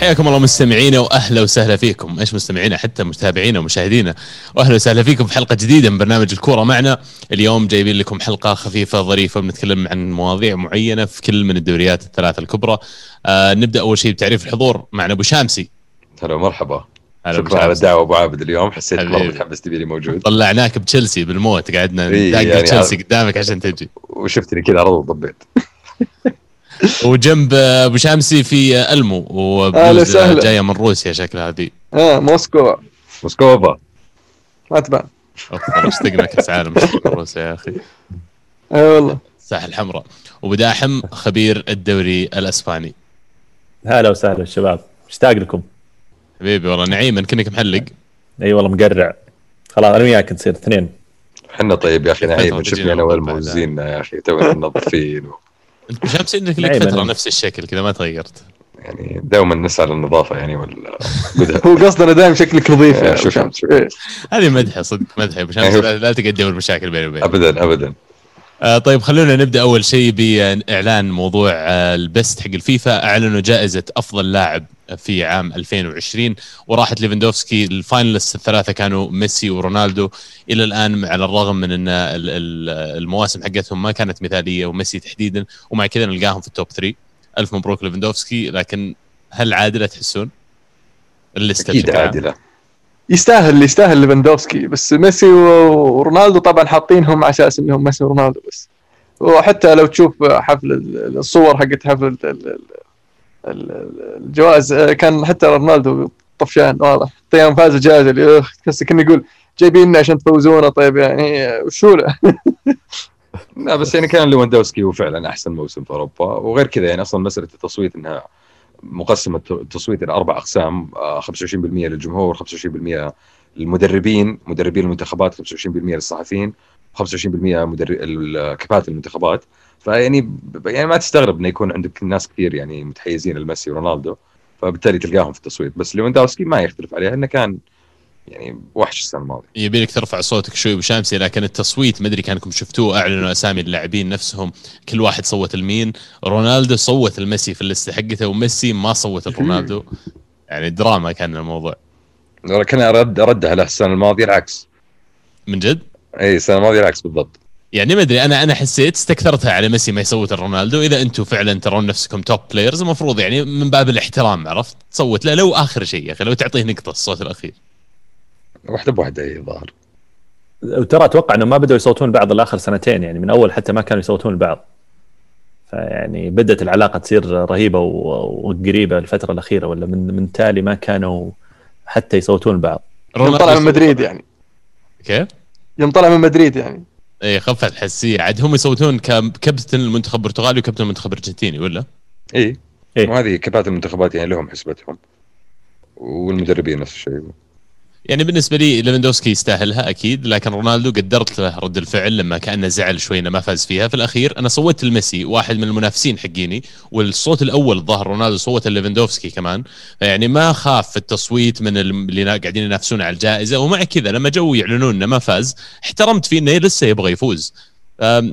حياكم الله مستمعينا وأهلا وسهلا فيكم. إيش مستمعينا؟ حتى متابعينا ومشاهدينا. وأهلا وسهلا فيكم في حلقة جديدة من برنامج الكورة معنا. اليوم جايبين لكم حلقة خفيفة ظريفة بنتكلم عن مواضيع معينة في كل من الدوريات الثلاثة الكبرى. آه نبدأ أول شيء بتعريف الحضور معنا. أبو شامسي. هلا مرحبا هلا أبو شكرا على. الدعوة أبو عابد اليوم. حسيت مره. متحمس تبي لي موجود. طلعناك بتشيلسي بالموت. قعدنا إيه، نداق يعني تشيلسي قدامك عشان تجي. وشفتني كذا على طول ضبيت. وجنب أبو شامسي في ألمو وبلوز وسهلا. جاية من روسيا شكلها هذه. آه موسكو موسكوفا ما تبان اشتقنا كأس عالم روسيا يا أخي. أي والله. الساحه الحمراء. وبداحم خبير الدوري الأسباني. هلا وسهلا الشباب مشتاق لكم. حبيبي والله نعيما كنك محلق. أي والله مقرع. خلاص أنا وياك نصير اثنين. إحنا طيب يا أخي نعيم شفني أنا نظبط والمو بعد. زيننا يا أخي تونا منظفين انت شمس إنك لك. فتره نفس الشكل كذا ما تغيرت يعني دوما نسعى للنظافه يعني ولا هو قصدنا دائما شكلك نظيف إيه، شمس. شكراً. إيه. هذه مدحة صدق مدحة يا ابو شمس أيوه. لا, لا تقدم المشاكل بيني وبينك ابدا ابدا آه طيب خلونا نبدأ أول شيء بإعلان موضوع آه ال Best حق الفيفا أعلنوا جائزة أفضل لاعب في عام 2020 وراحت ليفندوفسكي ال finalist الثلاثة كانوا ميسي ورونالدو. إلى الآن على الرغم من إن ال- ال- المواسم حقتهم ما كانت مثالية وميسي تحديدا ومع كذا نلقاهم في ال top 3 ألف مبروك ليفندوفسكي لكن هل عادلة تحسون؟ الليسته أكيد. عادلة. يستاهل يستاهل ليفاندوفسكي. بس ميسي ورونالدو طبعا حاطينهم على أساس إنهم ميسي ورونالدو بس. وحتى لو تشوف حفل ال- الصور حقت حفل الجوائز آه، كان حتى رونالدو طفشان واضح. حتى يوم فاز الجائزة اللي تحس كانه يقول جايبيننا عشان تفوزونا طيب يعني آه، وشو لا بس يعني كان ليفاندوفسكي هو فعلا أحسن موسم في أوروبا. وغير كذا يعني أصلا مسألة التصويت إنها مقسمة التصويت إلى أربع أقسام آه، 25% للجمهور 25% للمدربين مدربين المنتخبات 25% للصحفيين 25% مدرب كفاءة المنتخبات. فيعني يعني ما تستغرب إنه يكون عندك ناس كثير يعني متحيزين لميسي ورونالدو فبالتالي تلقاهم في التصويت. بس ليفاندوفسكي ما يختلف عليه إنه كان يعني وحش السنة الماضية. يبي لك ترفع صوتك شوي أبو شامسي لكن التصويت ما أدري كانكم شفتوه أعلنوا أسامي اللاعبين نفسهم كل واحد صوت لمين؟ رونالدو صوت لميسي في اللسته حقته وميسي ما صوت لرونالدو يعني دراما كان الموضوع. لكن رد ردها له السنة الماضية العكس. من جد؟ إي السنة الماضية العكس بالضبط. يعني ما أدري أنا أنا حسيت استكثرتها على ميسي ما يصوت لرونالدو إذا أنتم فعلا ترون نفسكم top players المفروض يعني من باب الاحترام عرفت؟ تصوت. له لو آخر شيء يا أخي لو تعطيه نقطة الصوت الأخير. واحدة بواحدة اي ظاهر وترى أتوقع انهم ما بدأوا يصوتون بعض الا اخر سنتين يعني من أول حتى ما كانوا يصوتون لبعض فيعني بدأت العلاقة تصير رهيبة وقريبة الفترة الأخيرة ولا من من تالي ما كانوا حتى يصوتون لبعض يوم طلع من مدريد يعني. كيف؟ يوم طلع من مدريد يعني. اي خفت الحسية عاد هم يصوتون كابتن المنتخب البرتغالي وكابتن المنتخب الأرجنتيني ولا؟ اي إيه. وهذه كفاءة المنتخبات يعني لهم حسبتهم والمدربين نفس الشيء يعني بالنسبة لي ليفاندوسكي يستاهلها أكيد لكن رونالدو قدرت له رد الفعل لما كأنه زعل شوي إنه ما فاز فيها. في الأخير أنا صوت لميسي واحد من المنافسين حقيني والصوت الأول الظاهر رونالدو صوت ليفاندوفسكي كمان. يعني ما خاف في التصويت من اللي قاعدين ينافسون على الجائزة ومع كذا لما جو يعلنون إنه ما فاز احترمت فيه إنه لسه يبغى يفوز.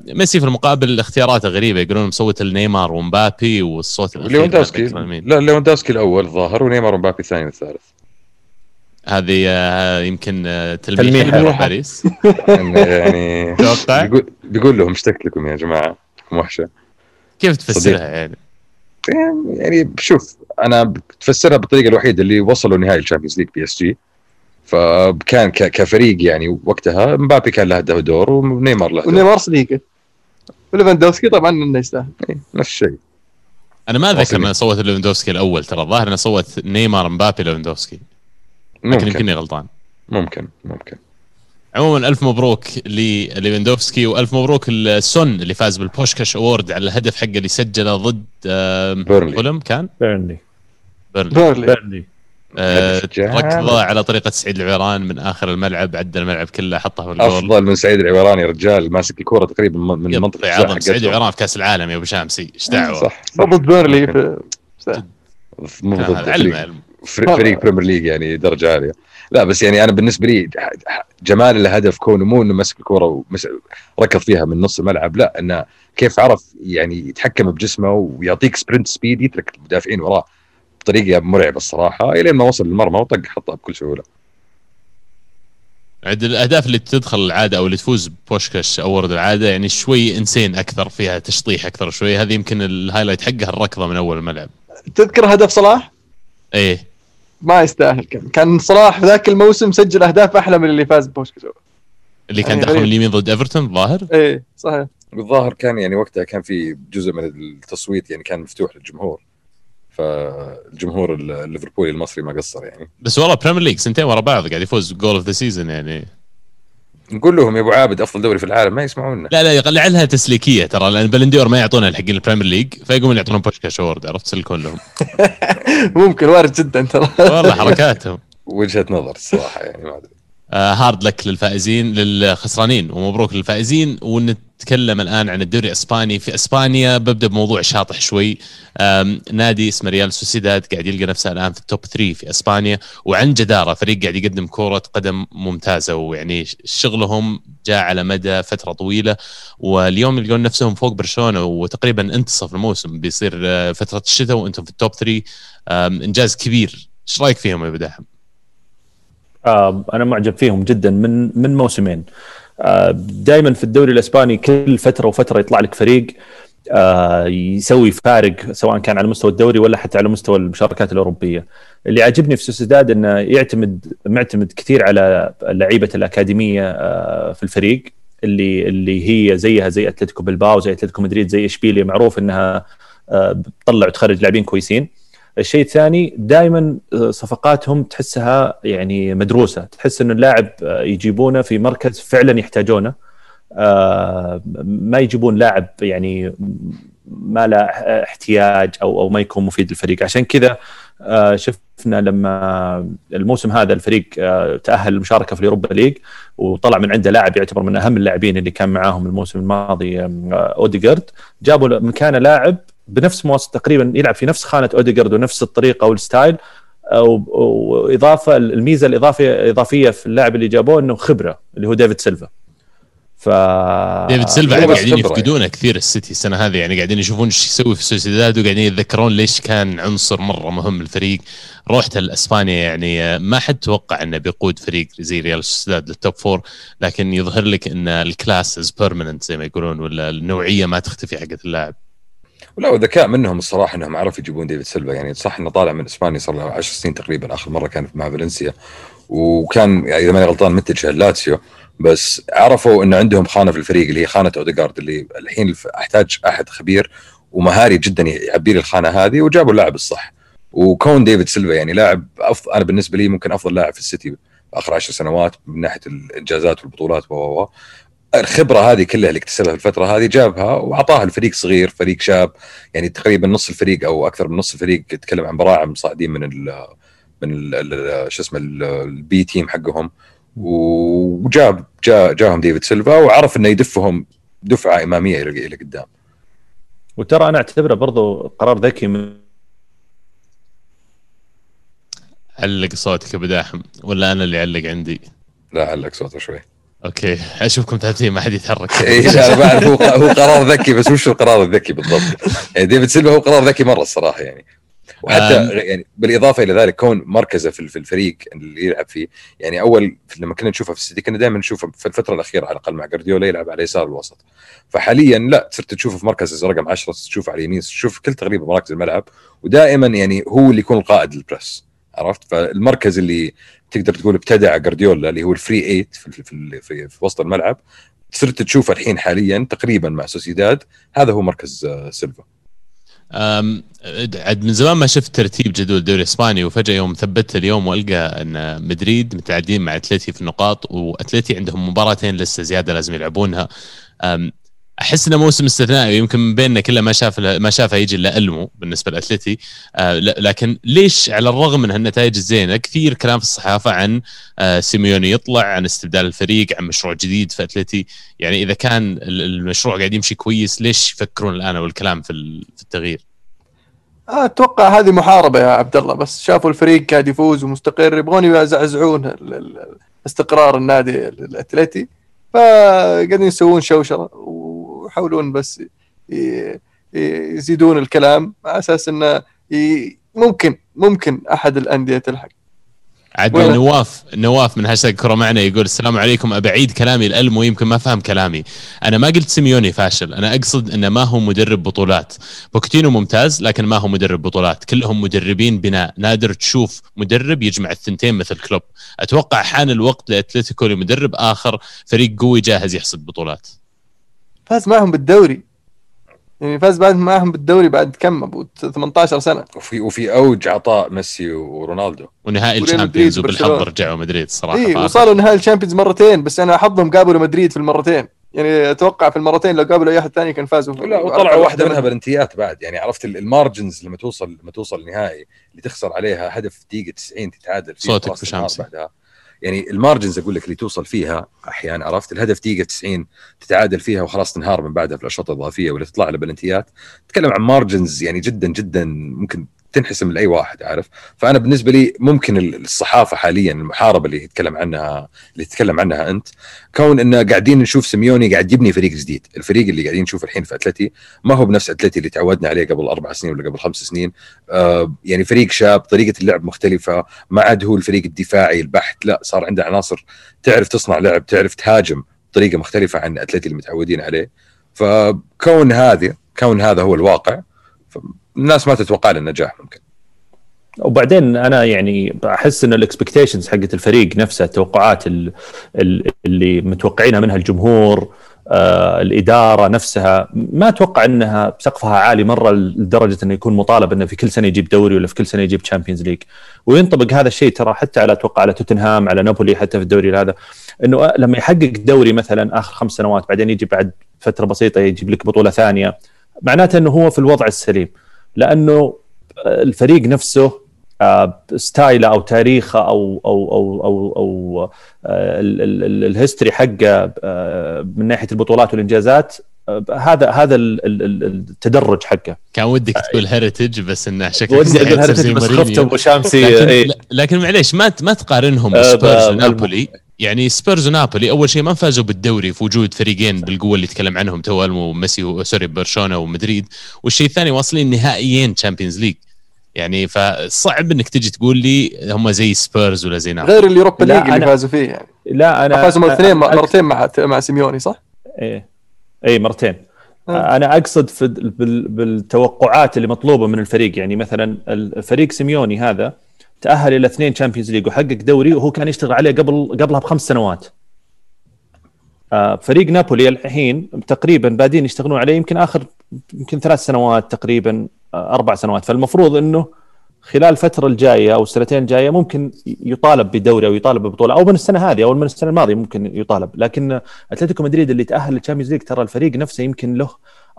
ميسي في المقابل اختياراته غريبة يقولون مصوت لنيمار ومبابي والصوت ليفاندوفسكي. لا ليفاندوفسكي الأول ظاهر ونيمار ومبابي الثاني والثالث. هذه آه، يمكن آه، تلميح. لروح باريس. يعني بيقول, بيقول لهم اشتقت لكم يا جماعة وحشة. كيف تفسرها يعني؟ يعني شوف أنا بتفسرها بالطريقة الوحيدة اللي وصلوا نهائي ال Champions League PSG. فكان ك- كفريق يعني وقتها مبابي كان له دور ونيمار له دور. ونيمار صديقه. وليفاندوفسكي طبعا إنه يستاهل. إيه، نفس الشيء. أنا ما اتذكر واصلين. انه صوت ليفاندوفسكي الأول ترى الظاهر إنه صوت نيمار مبابي ليفاندوفسكي. لكن ممكن. يمكنني غلطان. ممكن ممكن. عموما ألف مبروك لليفاندوفسكي وألف مبروك لسون اللي فاز بالبوشكاش award على الهدف حقه اللي سجله ضد بيرنلي. فولهام كان؟ بيرنلي بيرنلي بيرنلي. بيرنلي آه،. ركضه على طريقة سعيد العويران من آخر الملعب عدى الملعب كله حطها في الجول. أفضل من سعيد العويراني رجال ماسك الكوره تقريبا من من منطقة عظم سعيد حقتهم. العويران في كأس العالم يا أبو شامسي إيش دعوة؟ صح ضد بيرلي. في علم علم. فريق Premier League يعني درجة عالية. لا بس يعني أنا بالنسبة لي جمال الهدف كونه مو إنه مسك الكورة وركض فيها من نص الملعب لا إنه كيف عرف يعني يتحكم بجسمه ويعطيك sprint speed يترك المدافعين وراه بطريقة مرعبة الصراحة الين ما وصل للمرمى وطق حطها بكل سهولة. عند الأهداف اللي تدخل العادة أو اللي تفوز بوشكاش award العادة يعني شوي insane أكثر فيها تشطيح أكثر شوي هذه يمكن ال highlight حقها الركضة من أول الملعب. تذكر هدف صلاح؟ إيه. ما يستاهل. كان كان صلاح في ذاك الموسم سجل أهداف أحلى من اللي فاز بوشكاش اللي كان يعني غريب. اليمين ضد إيفرتون ظاهر إيه صحيح. بالظاهر كان يعني وقتها كان في جزء من التصويت يعني كان مفتوح للجمهور. فالجمهور الليفربولي المصري ما قصر يعني. بس والله Premier League سنتين ورا بعض قاعد يفوز goal of the season يعني. نقول لهم يا أبو عابد أفضل دوري في العالم ما يسمعونا. لا لا لعلها تسليكية ترى لأن Ballon d'Or ما يعطونها لحقين ال Premier League فيقومون يعطونهم بوشكاش award عرفت؟ تسلكون لهم. ممكن وارد جدا ترى. والله حركاتهم. وجهة نظر الصراحه يعني ما أدري. hard luck للفائزين للخسرانين ومبروك للفائزين. ونتكلم الآن عن الدوري الإسباني. في إسبانيا ببدأ بموضوع شاطح شوي. نادي اسمه ريال سوسيداد قاعد يلقى نفسه الآن في ال top 3 في إسبانيا. وعن جدارة فريق قاعد يقدم كرة قدم ممتازة ويعني شغلهم جاء على مدى فترة طويلة. واليوم يلقون نفسهم فوق برشلونة وتقريبا انتصف الموسم. بيصير آه، فترة الشتاء وأنتم في ال top 3 آم، إنجاز كبير. إيش رأيك فيهم يا بداحم؟ آه أنا معجب فيهم جدا من من موسمين آه دائما في الدوري الإسباني كل فترة وفترة يطلع لك فريق آه يسوي فارق سواء كان على مستوى الدوري ولا حتى على مستوى المشاركات الأوروبية. اللي عاجبني في سوسيداد إنه يعتمد معتمد كثير على لعيبة الأكاديمية في الفريق اللي اللي هي زيها زي أتلتيكو بلباو زي أتلتيكو مدريد زي إشبيليا معروف إنها بتطلع وتخرج لاعبين كويسين. الشيء الثاني دائما صفقاتهم تحسها يعني مدروسة. تحس إنه اللاعب يجيبونه في مركز فعلا يحتاجونه. آه، ما يجيبون لاعب يعني ما له احتياج أو أو ما يكون مفيد للفريق. عشان كذا آه، شفنا لما الموسم هذا الفريق آه، تأهل للمشاركة في اليوروبا ليج وطلع من عنده لاعب يعتبر من أهم اللاعبين اللي كان معاهم الموسم الماضي آه، اوديجارد جابوا مكانه لاعب بنفس مواصفات تقريبا يلعب في نفس خانة اوديجارد ونفس الطريقة وال style و- وإضافة الميزة الاضافيه الإضافية في اللاعب اللي جابوه إنه خبرة اللي هو ديفيد سيلفا. ف ديفيد سيلفا بس قاعدين خبرة يفقدونه كثير السيتي السنة هذه يعني قاعدين يشوفون إيش يسوي في سوسيداد وقاعدين يتذكرون ليش كان عنصر مرة مهم الفريق روحته لأسبانيا يعني آه، ما حد توقع إنه بيقود فريق زي ريال سوسيداد لل top four لكن يظهر لك إن ال class is permanent زي ما يقولون ولا النوعية ما تختفي حقت اللاعب. ولا وذكاء منهم الصراحة إنهم عرفوا يجيبون ديفيد سيلفا. يعني صح إنه طالع من إسبانيا صار له 10 سنين تقريبا آخر مرة كان مع فالنسيا. وكان يعني إذا ماني غلطان متجه لاتسيو بس عرفوا إنه عندهم خانة في الفريق اللي هي خانة اوديجارد اللي الحين أحتاج أحد خبير ومهاري جدا يعبي لي الخانة هذه وجابوا اللاعب الصح. وكون ديفيد سيلفا يعني لاعب أنا بالنسبة لي ممكن أفضل لاعب في السيتي آخر عشر سنوات من ناحية الإنجازات والبطولات و. الخبرة هذه كلها اللي اكتسبها في الفترة هذه جابها وأعطاها لفريق صغير فريق شاب يعني تقريبا نص الفريق أو أكثر من نص الفريق تتكلم عن براعم صاعدين من ال من ال- شو اسمه ال- البي تيم حقهم. وجاب جا جاهم ديفيد سيلفا وعرف إنه يدفهم دفعة إمامية إلى إلى قدام. وترى أنا أعتبره برضو قرار ذكي من علق صوتك يا أبو داحم ولا أنا اللي علق عندي؟ لا علق صوته شوي. okay. أشوفكم تعبتين ما حد يتحرك. اي لا بعرف هو هو قرار ذكي بس وش القرار الذكي بالضبط؟ يعني ديفيد سيلفا هو قرار ذكي مرة الصراحة يعني. وحتى. يعني بالإضافة إلى ذلك كون مركزه في في الفريق اللي يلعب فيه يعني أول لما كنا نشوفه في السيتي كنا دائما نشوفه في الفترة الأخيرة على الأقل مع جارديولا يلعب على يسار الوسط. فحاليا لا صرت تشوفه في مركز رقم 10 تشوفه على اليمين تشوف كل تقريبا مراكز الملعب ودائما يعني هو اللي يكون القائد لل press. عرفت؟ فالمركز اللي تقدر تقول ابتدع جارديولا اللي هو ال free eight في, في, في, في, وسط الملعب صرت تشوفه الحين حاليا تقريبا مع سوسيداد. هذا هو مركز آه، سيلفا. عاد من زمان ما شفت ترتيب جدول الدوري الإسباني وفجأة يوم ثبت اليوم وألقى أن مدريد متعادلين مع أتلتي في النقاط وأتلتي عندهم مباراتين لسه زيادة لازم يلعبونها. أحس إنه موسم استثنائي يمكن من بيننا كله ما شاف ما شافه يجي إلا ألمو بالنسبة لأتلتي. آه، لكن ليش على الرغم من هالنتائج الزينة كثير كلام في الصحافة عن آه، سيميوني يطلع عن استبدال الفريق عن مشروع جديد في أتلتي. يعني إذا كان ال- المشروع قاعد يمشي كويس ليش يفكرون الآن والكلام في ال- في التغيير؟ أتوقع هذه محاربة يا عبد الله بس شافوا الفريق قاعد يفوز ومستقر يبغون يزعزعون استقرار النادي الأتلتي. فقاعدين يسوون شوشرة ويحاولون بس يزيدون الكلام على أساس انه ممكن ممكن أحد الأندية تلحق. عاد؟ نواف نواف من هاشتاج كرة معنا يقول السلام عليكم ابى اعيد كلامي الألم ويمكن ما فهم كلامي. أنا ما قلت سيميوني فاشل أنا أقصد انه ما هو مدرب بطولات. بوكيتينو ممتاز لكن ما هو مدرب بطولات. كلهم مدربين بناء. نادر تشوف مدرب يجمع الثنتين مثل كلوب. أتوقع حان الوقت لأتلتيكو لمدرب آخر فريق قوي جاهز يحصد بطولات. فاز معهم بالدوري. يعني فاز بعد معهم بالدوري بعد كم أبو؟ 18 سنة. وفي وفي أوج عطاء ميسي ورونالدو. ونهائي ال Champions وبالحظ. رجعوا مدريد صراحة. اي. وصلوا نهائي ال Champions مرتين بس أنا حظهم قابلوا مدريد في المرتين. يعني أتوقع في المرتين لو قابلوا أي أحد ثاني كان فازوا لا وطلعوا واحدة منها بلنتيات بعد. يعني عرفت ال- ال margins لما توصل لما توصل النهائي اللي تخسر عليها هدف دقيقة 90 تتعادل فيه صوتك في شمسي. بعدها. يعني ال margins أقول لك اللي توصل فيها أحيانا عرفت؟ الهدف دقيقة 90 تتعادل فيها وخلاص تنهار من بعدها في الأشواط الإضافية ولا تطلع على بلنتيات تتكلم عن margins يعني جدا جدا ممكن تنحسم لأي واحد عارف؟ فأنا بالنسبة لي ممكن ال- الصحافة حاليا المحاربة اللي يتكلم عنها اللي تتكلم عنها أنت كون إن قاعدين نشوف سيميوني قاعد يبني فريق جديد. الفريق اللي قاعدين نشوفه الحين في أتلتي ما هو بنفس أتلتي اللي تعودنا عليه قبل أربع سنين ولا قبل خمس سنين. آه يعني فريق شاب طريقة اللعب مختلفة ما عاد هو الفريق الدفاعي البحت لا صار عنده عناصر تعرف تصنع لعب تعرف تهاجم بطريقة مختلفة عن أتلتي اللي متعودين عليه. فكون هذه كون هذا هو الواقع الناس ما تتوقع له النجاح ممكن. وبعدين أنا يعني أحس إن الإكسبكتيشنز حقت الفريق نفسه التوقعات ال- ال- اللي متوقعينها منها الجمهور آه الإدارة نفسها ما أتوقع إنها سقفها عالي مرة لدرجة إنه يكون مطالب إنه في كل سنة يجيب دوري ولا في كل سنة يجيب Champions League وينطبق هذا الشيء ترى حتى على أتوقع على توتنهام على نابولي حتى في الدوري هذا إنه لما يحقق دوري مثلا آخر خمس سنوات بعدين يجي بعد فترة بسيطة يجيب لك بطولة ثانية معناته إنه هو في الوضع السليم. لأنه الفريق نفسه آه، style ـه أو تاريخه أو أو أو أو, أو آه، ال- ال- ال- ال history حقه آه، من ناحية البطولات والإنجازات هذا هذا ال- ال- ال- التدرج حقه كان ودك تقول heritage بس إنه شكلك ودي أقول زي بس خفت. أبو شامسي لكن, إيه. لكن معليش ما ما تقارنهم بسبيرز ب- ونابولي يعني سبيرز ونابولي أول شيء ما فازوا بالدوري في وجود فريقين بالقوة اللي تكلم عنهم تو المو وميسي و- سوري برشلونة ومدريد. والشيء الثاني واصلين نهائيين Champions League يعني فصعب إنك تجي تقول لي هم زي سبيرز ولا زي نابولي. غير ال Europa لا، League اللي فازوا فيه يعني. لا أنا فازوا مرتين أنا- مرتين مع مع سيميوني صح؟ إيه. اي مرتين. آه. أنا أقصد في بال- بالتوقعات اللي مطلوبة من الفريق. يعني مثلا الفريق سيميوني هذا تأهل إلى اثنين Champions League وحقق دوري وهو كان يشتغل عليه قبل قبلها بخمس سنوات. آه، فريق نابولي الحين تقريبا بادين يشتغلون عليه يمكن اخر يمكن ثلاث سنوات تقريبا آه، أربع سنوات. فالمفروض إنه خلال الفترة الجاية أو السنتين الجاية ممكن يطالب بدوري أو يطالب ببطولة أو من السنة هذه أو من السنة الماضية ممكن يطالب. لكن أتلتيكو مدريد اللي تأهل لل Champions League ترى الفريق نفسه يمكن له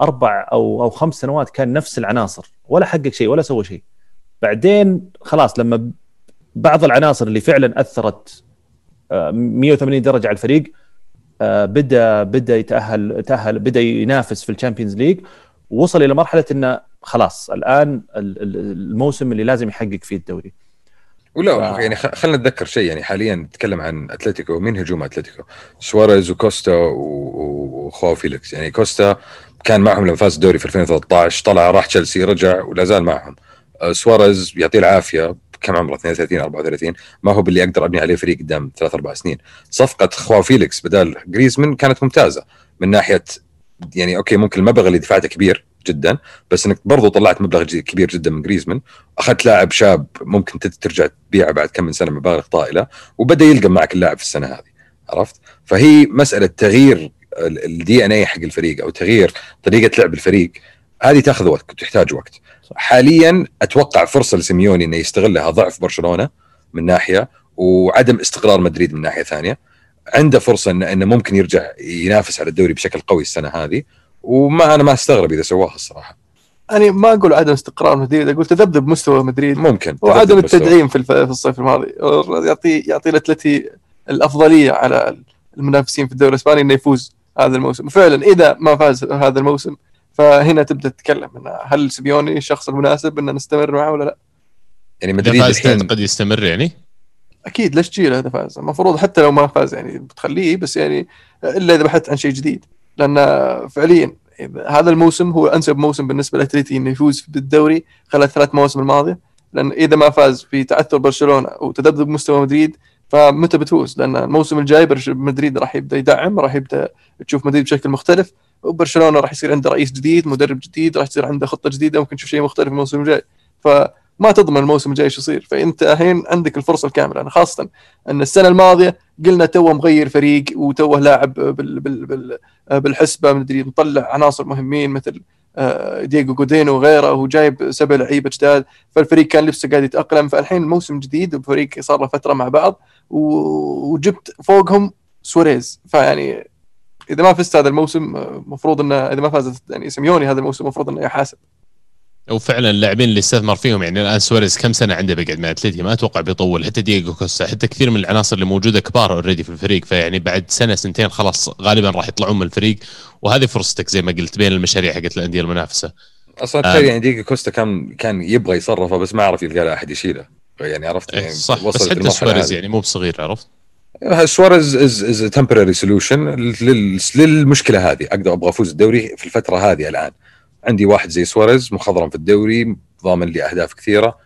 أربع أو أو خمس سنوات كان نفس العناصر ولا حقق شيء ولا سوى شيء. بعدين خلاص لما بعض العناصر اللي فعلا أثرت آه، 180 درجة على الفريق آه، بدا بدأ يتاهل تأهل بدأ ينافس في ال Champions League ووصل إلى مرحلة إنه خلاص الآن ال- ال- الموسم اللي لازم يحقق فيه الدوري. ولا آه. يعني خلينا نتذكر شيء يعني حاليا نتكلم عن أتلتيكو مين هجوم أتلتيكو؟ سواريز وكوستا وخواو فيليكس. يعني كوستا كان معهم لما فاز الدوري في 2013 طلع راح تشيلسي رجع ولا زال معهم. آه، سواريز يعطيه العافية. كم عمره؟ 32 34 ما هو باللي أقدر أبني عليه فريق قدام ثلاث أربع سنين. صفقة خواو فيليكس بدال جريزمان كانت ممتازة. من ناحية يعني okay ممكن المبلغ اللي دفعته كبير جدا بس إنك برضو طلعت مبلغ كبير جدا من جريزمان. أخذت لاعب شاب ممكن ترجع تبيعه بعد كم من سنة مبالغ طائلة وبدأ يلقى معك اللاعب في السنة هذه. عرفت؟ فهي مسألة تغيير ال DNA حق الفريق أو تغيير طريقة لعب الفريق. هذه تأخذ وقت وتحتاج وقت. حاليا أتوقع فرصة لسيميوني إنه يستغلها ضعف برشلونة من ناحية وعدم استقرار مدريد من ناحية ثانية. عنده فرصة انه إنه ممكن يرجع ينافس على الدوري بشكل قوي السنة هذه وما أنا ما أستغرب إذا سواها الصراحة. يعني ما أقول عدم استقرار مدريد أقول تذبذب مستوى مدريد. ممكن وعدم. التدعيم في الصيف الماضي. يعطي يعطي الأتلتي الأفضلية على المنافسين في الدوري الإسباني إنه يفوز هذا الموسم. وفعلا إذا ما فاز هذا الموسم فهنا تبدأ تتكلم إنه هل سيميوني الشخص المناسب ان نستمر معه ولا لا؟ يعني إذا مدريد فاز الحين تعتقد يستمر يعني أكيد ليش تشيله إذا فاز؟ المفروض حتى لو ما فاز يعني بتخليه بس يعني إلا إذا بحثت عن شيء جديد لأن فعليا هذا الموسم هو أنسب موسم بالنسبة لاتلتي إنه يفوز بالدوري خلال الثلاث مواسم الماضية لأن إذا ما فاز في تعثر برشلونة وتذبذب مستوى مدريد فمتى بتفوز؟ لأن الموسم الجاي برش- مدريد راح يبدأ يدعم راح يبدأ تشوف مدريد بشكل مختلف وبرشلونة راح يصير عنده رئيس جديد مدرب جديد راح يصير عنده خطة جديدة ممكن تشوف شيء مختلف الموسم الجاي. فما تضمن الموسم الجاي إيش يصير. فأنت الحين عندك الفرصة الكاملة. أنا خاصة أن السنة الماضية قلنا توه مغير فريق وتوه لاعب بال بال بال بالحسبة. مدري مطلع عناصر مهمين مثل آه، دييغو جودين وغيره وجايب سبع لعيبة جداد. فالفريق كان لسه قاعد يتأقلم. فالحين الموسم جديد وفريق صار له فترة مع بعض وجبت فوقهم سواريز. فيعني إذا ما فزت هذا الموسم المفروض إنه إذا ما فاز يعني سيميوني هذا الموسم المفروض إنه يحاسب. وفعلا اللاعبين اللي استثمر فيهم يعني الآن سواريز كم سنة عنده بيقعد مع اتلتي ما أتوقع بيطول حتى دييغو كوستا حتى كثير من العناصر اللي موجودة كبار already في الفريق فيعني بعد سنة سنتين خلاص غالبا راح يطلعون من الفريق. وهذه فرصتك زي ما قلت بين المشاريع حقت الأندية المنافسة. أصلا آه. تخيل يعني ديجو كوستا كان كان يبغى يصرفه بس ما عرف يلقى له أحد يشيله. يعني عرفت إيه يعني صح بس وصلت حتى سواريز. يعني مو بصغير عرفت؟ سواريز is is temporary solution للمشكلة هذه. أقدر أبغى أفوز الدوري في الفترة هذه الآن. عندي واحد زي سواريز مخضرم في الدوري ضامن لي أهداف كثيرة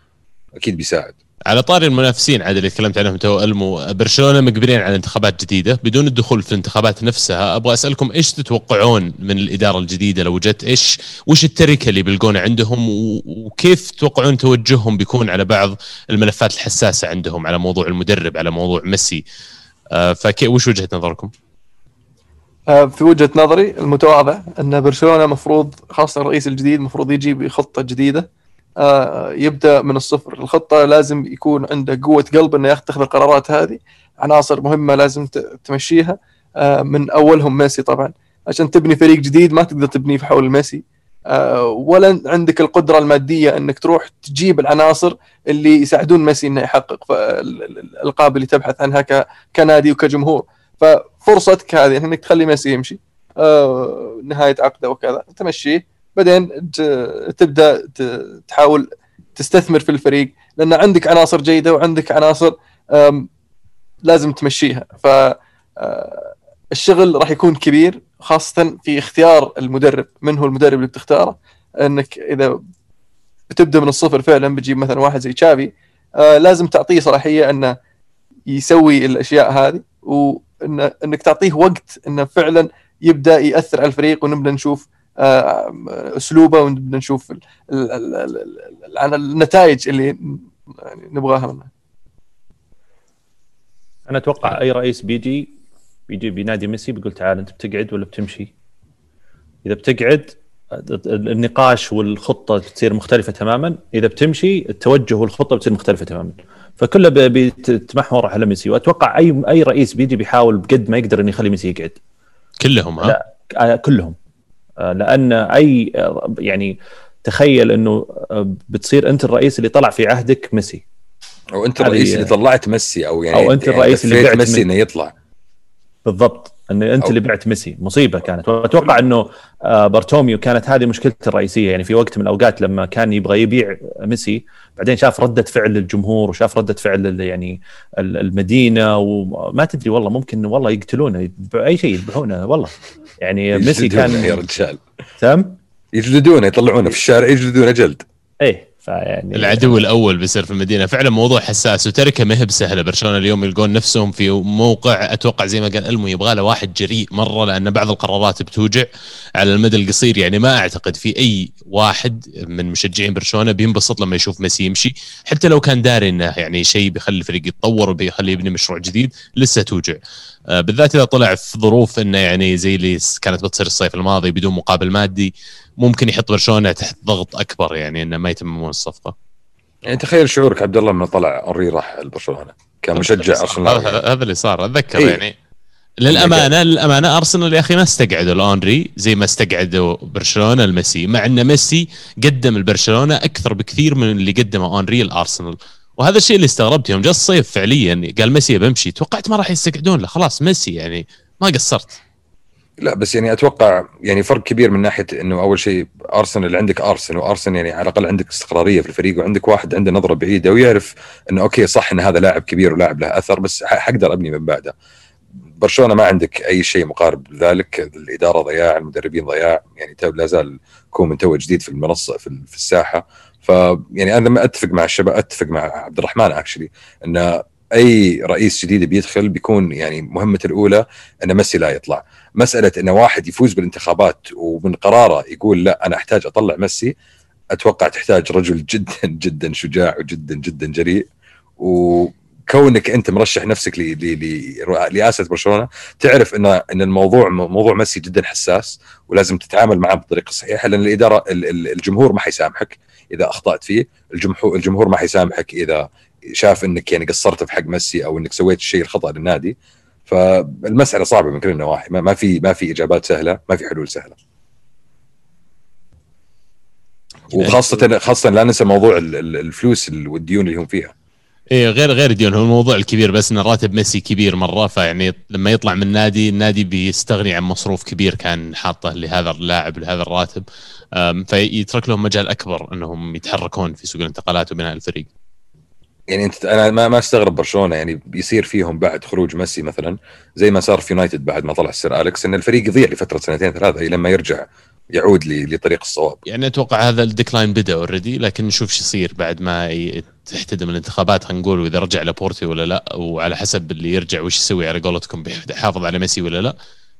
أكيد بيساعد. على طاري المنافسين عاد اللي تكلمت عنهم تو ألمو برشلونة مقبلين على انتخابات جديده بدون الدخول في الانتخابات نفسها أبغى أسألكم إيش تتوقعون من الإدارة الجديدة؟ لو جت إيش وش التركه اللي بيلقونها عندهم؟ وكيف تتوقعون توجههم بيكون على بعض الملفات الحساسة عندهم على موضوع المدرب على موضوع ميسي؟ آه فكي وش وجهة نظركم؟ آه، في وجهة نظري المتواضعه أن برشلونة مفروض خاصة الرئيس الجديد مفروض يجي بخطة جديدة. آه، يبدأ من الصفر. الخطة لازم يكون عنده قوة قلب إنه يتخذ القرارات هذه. عناصر مهمة لازم تمشيها. من أولهم ميسي طبعا. عشان تبني فريق جديد ما تقدر تبنيه في حول ميسي. ولا عندك القدرة المادية إنك تروح تجيب العناصر اللي يساعدون ميسي إنه يحقق الألقاب اللي تبحث عنها كنادي وكجمهور. ففرصتك هذه إنك تخلي ميسي يمشي. آه، نهاية عقده وكذا. تمشيه بعدين تبدأ تحاول تستثمر في الفريق. لأن عندك عناصر جيدة وعندك عناصر لازم تمشيها. ف آه، الشغل راح يكون كبير. خاصة في اختيار المدرب. من هو المدرب اللي بتختاره؟ انك إذا بتبدأ من الصفر فعلا بتجيب مثلا واحد زي تشافي آه، لازم تعطيه صلاحية إنه يسوي الأشياء هذه وان إنك تعطيه وقت إنه فعلا يبدأ يأثر على الفريق ونبدأ نشوف آه، أسلوبه ونبدأ نشوف ال- ال- ال- ال- ال- عن النتائج اللي يعني نبغاها منه. أنا أتوقع أي رئيس بيجي بيجي بينادي ميسي بيقول تعال أنت بتقعد ولا بتمشي؟ إذا بتقعد النقاش والخطة بتصير مختلفة تماما، إذا بتمشي التوجه والخطة بتصير مختلفة تماما. فكله بي- بيتمحور على ميسي وأتوقع اي أي رئيس بيجي بيحاول بقد ما يقدر إنه يخلي ميسي يقعد. كلهم ها؟ لا. آه، كلهم آه، لأن أي آه، يعني تخيل إنه بتصير أنت الرئيس اللي طلع في عهدك ميسي أو أنت الرئيس اللي طلعت ميسي أو يعني أو أنت يعني الرئيس اللي بعت ميسي إنه يطلع بالضبط. إن أنت اللي بعت ميسي. مصيبة كانت. وأتوقع إنه آه، بارتوميو كانت هذه مشكلته الرئيسية. يعني في وقت من الأوقات لما كان يبغى يبيع ميسي بعدين شاف ردة فعل الجمهور وشاف ردة فعل يعني ال- المدينة وما تدري والله ممكن والله يقتلونه أي شيء يذبحونه والله. يعني ميسي يجلدونه يا كان رجال. تم يجلدونه يطلعونه في الشارع يجلدونه جلد. إيه. فيعني العدو الأول بيصير في المدينة. فعلا موضوع حساس وتركه ما هي بسهلة. برشلونة اليوم يلقون نفسهم في موقع أتوقع زي ما قال ألمو يبغى له واحد جريء مرة لأن بعض القرارات بتوجع على المدى القصير. يعني ما أعتقد في أي واحد من مشجعين برشلونة بينبسط لما يشوف ميسي يمشي. حتى لو كان داري إنه يعني شيء بيخلي الفريق يتطور وبيخليه يبني مشروع جديد لسه توجع. آه، بالذات إذا طلع في ظروف إنه يعني زي اللي كانت بتصير الصيف الماضي بدون مقابل مادي ممكن يحط برشلونة تحت ضغط أكبر يعني إنه ما يتممون الصفقة. يعني تخيل شعورك عبد الله لما طلع اونري راح لبرشلونه كمشجع أرسنال. هذا اللي صار أتذكر إيه. يعني. للأمانة للأمانة أرسنال يا أخي ما استقعدوا لاونري زي ما استقعدوا برشلونة لميسي مع إن ميسي قدم لبرشلونة أكثر بكثير من اللي قدمه اونري لارسنال وهذا الشيء اللي استغربت يوم جاء الصيف فعليا قال ميسي بمشي توقعت ما راح يستقعدون له خلاص ميسي يعني ما قصرت. لا بس يعني أتوقع يعني فرق كبير من ناحية إنه أول شيء أرسنال عندك أرسنال وأرسنال يعني على الأقل عندك استقرارية في الفريق وعندك واحد عنده نظرة بعيدة ويعرف إنه okay صح إن هذا لاعب كبير ولاعب له أثر بس حقدر أبني من بعده. برشلونة ما عندك أي شيء مقارب لذلك الإدارة ضياع المدربين ضياع يعني لا زال كومان تو جديد في المنصة في, الساحة فيعني أنا لما أتفق مع الشباب أتفق مع عبد الرحمن actually ان أي رئيس جديد بيدخل بيكون يعني مهمته الأولى إن ميسي لا يطلع مسألة إن واحد يفوز بالانتخابات ومن قراره يقول لا أنا أحتاج أطلع ميسي أتوقع تحتاج رجل جدا جدا شجاع وجدا جدا جريء. وكونك أنت مرشح نفسك لرئاسة برشلونة تعرف إن إن الموضوع موضوع ميسي جدا حساس ولازم تتعامل معه بالطريقة الصحيحه لأن الإدارة الجمهور ما حيسامحك إذا أخطأت فيه. الجمهور الجمهور ما حيسامحك إذا شاف إنك يعني قصرت في حق ميسي أو إنك سويت الشيء الخطأ للنادي. فالمسألة صعبة من كل النواحي. ما في ما في إجابات سهلة ما في حلول سهلة. وخاصه خاصة لا ننسى موضوع الفلوس والديون اللي هم فيها. إيه غير غير الديون هو الموضوع الكبير بس إن راتب ميسي كبير مرة فيعني لما يطلع من النادي النادي بيستغني عن مصروف كبير كان حاطه لهذا اللاعب لهذا الراتب. فيترك لهم مجال أكبر إنهم يتحركون في سوق الانتقالات وبناء الفريق. يعني انت أنا ما ما استغرب برشلونة يعني بيصير فيهم بعد خروج ميسي مثلا زي ما صار في يونايتد بعد ما طلع السير أليكس إن الفريق يضيع لفترة سنتين ثلاثة لما يرجع يعود لطريق الصواب. يعني أتوقع هذا ال decline بدأ already لكن نشوف شو يصير بعد ما تحتدم الانتخابات خلينا نقول واذا رجع لابورتا ولا لا وعلى حسب اللي يرجع وش يسوي على قولتكم بيحافظ على ميسي ولا لا.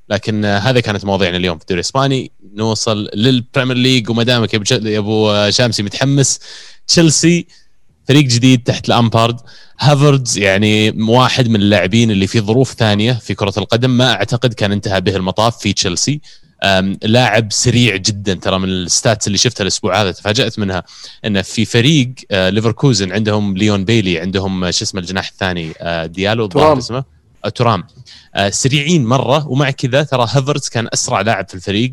لكن هذه كانت مواضيعنا اليوم في الدوري الإسباني. نوصل للبريمير ليج وما دامك يا أبو شامسي متحمس تشيلسي فريق جديد تحت لامبارد هافرتز يعني واحد من اللاعبين اللي في ظروف ثانية في كرة القدم ما أعتقد كان انتهى به المطاف في تشيلسي. لاعب سريع جدا ترى من ال stats اللي شفتها الأسبوع هذا تفاجأت منها إنه في فريق آه، ليفركوزن عندهم ليون بيلي عندهم شو اسمه الجناح الثاني آه، ديالو ترام. اسمه؟ ترام. آه، سريعين مرة ومع كذا ترى هافرتز كان أسرع لاعب في الفريق.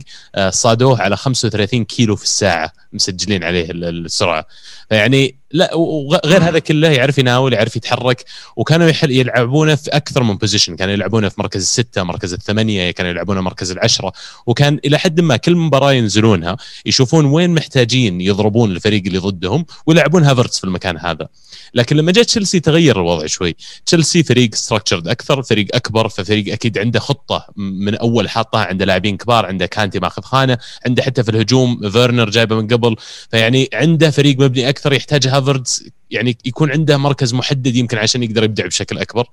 صادوه على 35 كيلو في الساعة مسجلين عليه السرعة. فيعني لا وغير هذا كله يعرف يناول يعرف يتحرك وكانوا يلعبونه في أكثر من position كانوا يلعبونه في مركز الستة مركز الثمانية كانوا يلعبونه مركز العشرة. وكان إلى حد ما كل مباراة ينزلونها يشوفون وين محتاجين يضربون الفريق اللي ضدهم ويلعبون هافرتز في المكان هذا. لكن لما جاء تشيلسي تغير الوضع شوي. تشيلسي فريق structured أكثر فريق أكبر ففريق أكيد عنده خطة من أول حاطها عنده لاعبين كبار عنده كانتي ماخذ خانة عنده حتى في الهجوم فيرنر جايبه من قبل. فيعني عنده فريق مبني أكثر. يحتاج هافرتز يعني يكون عنده مركز محدد يمكن عشان يقدر يبدع بشكل أكبر.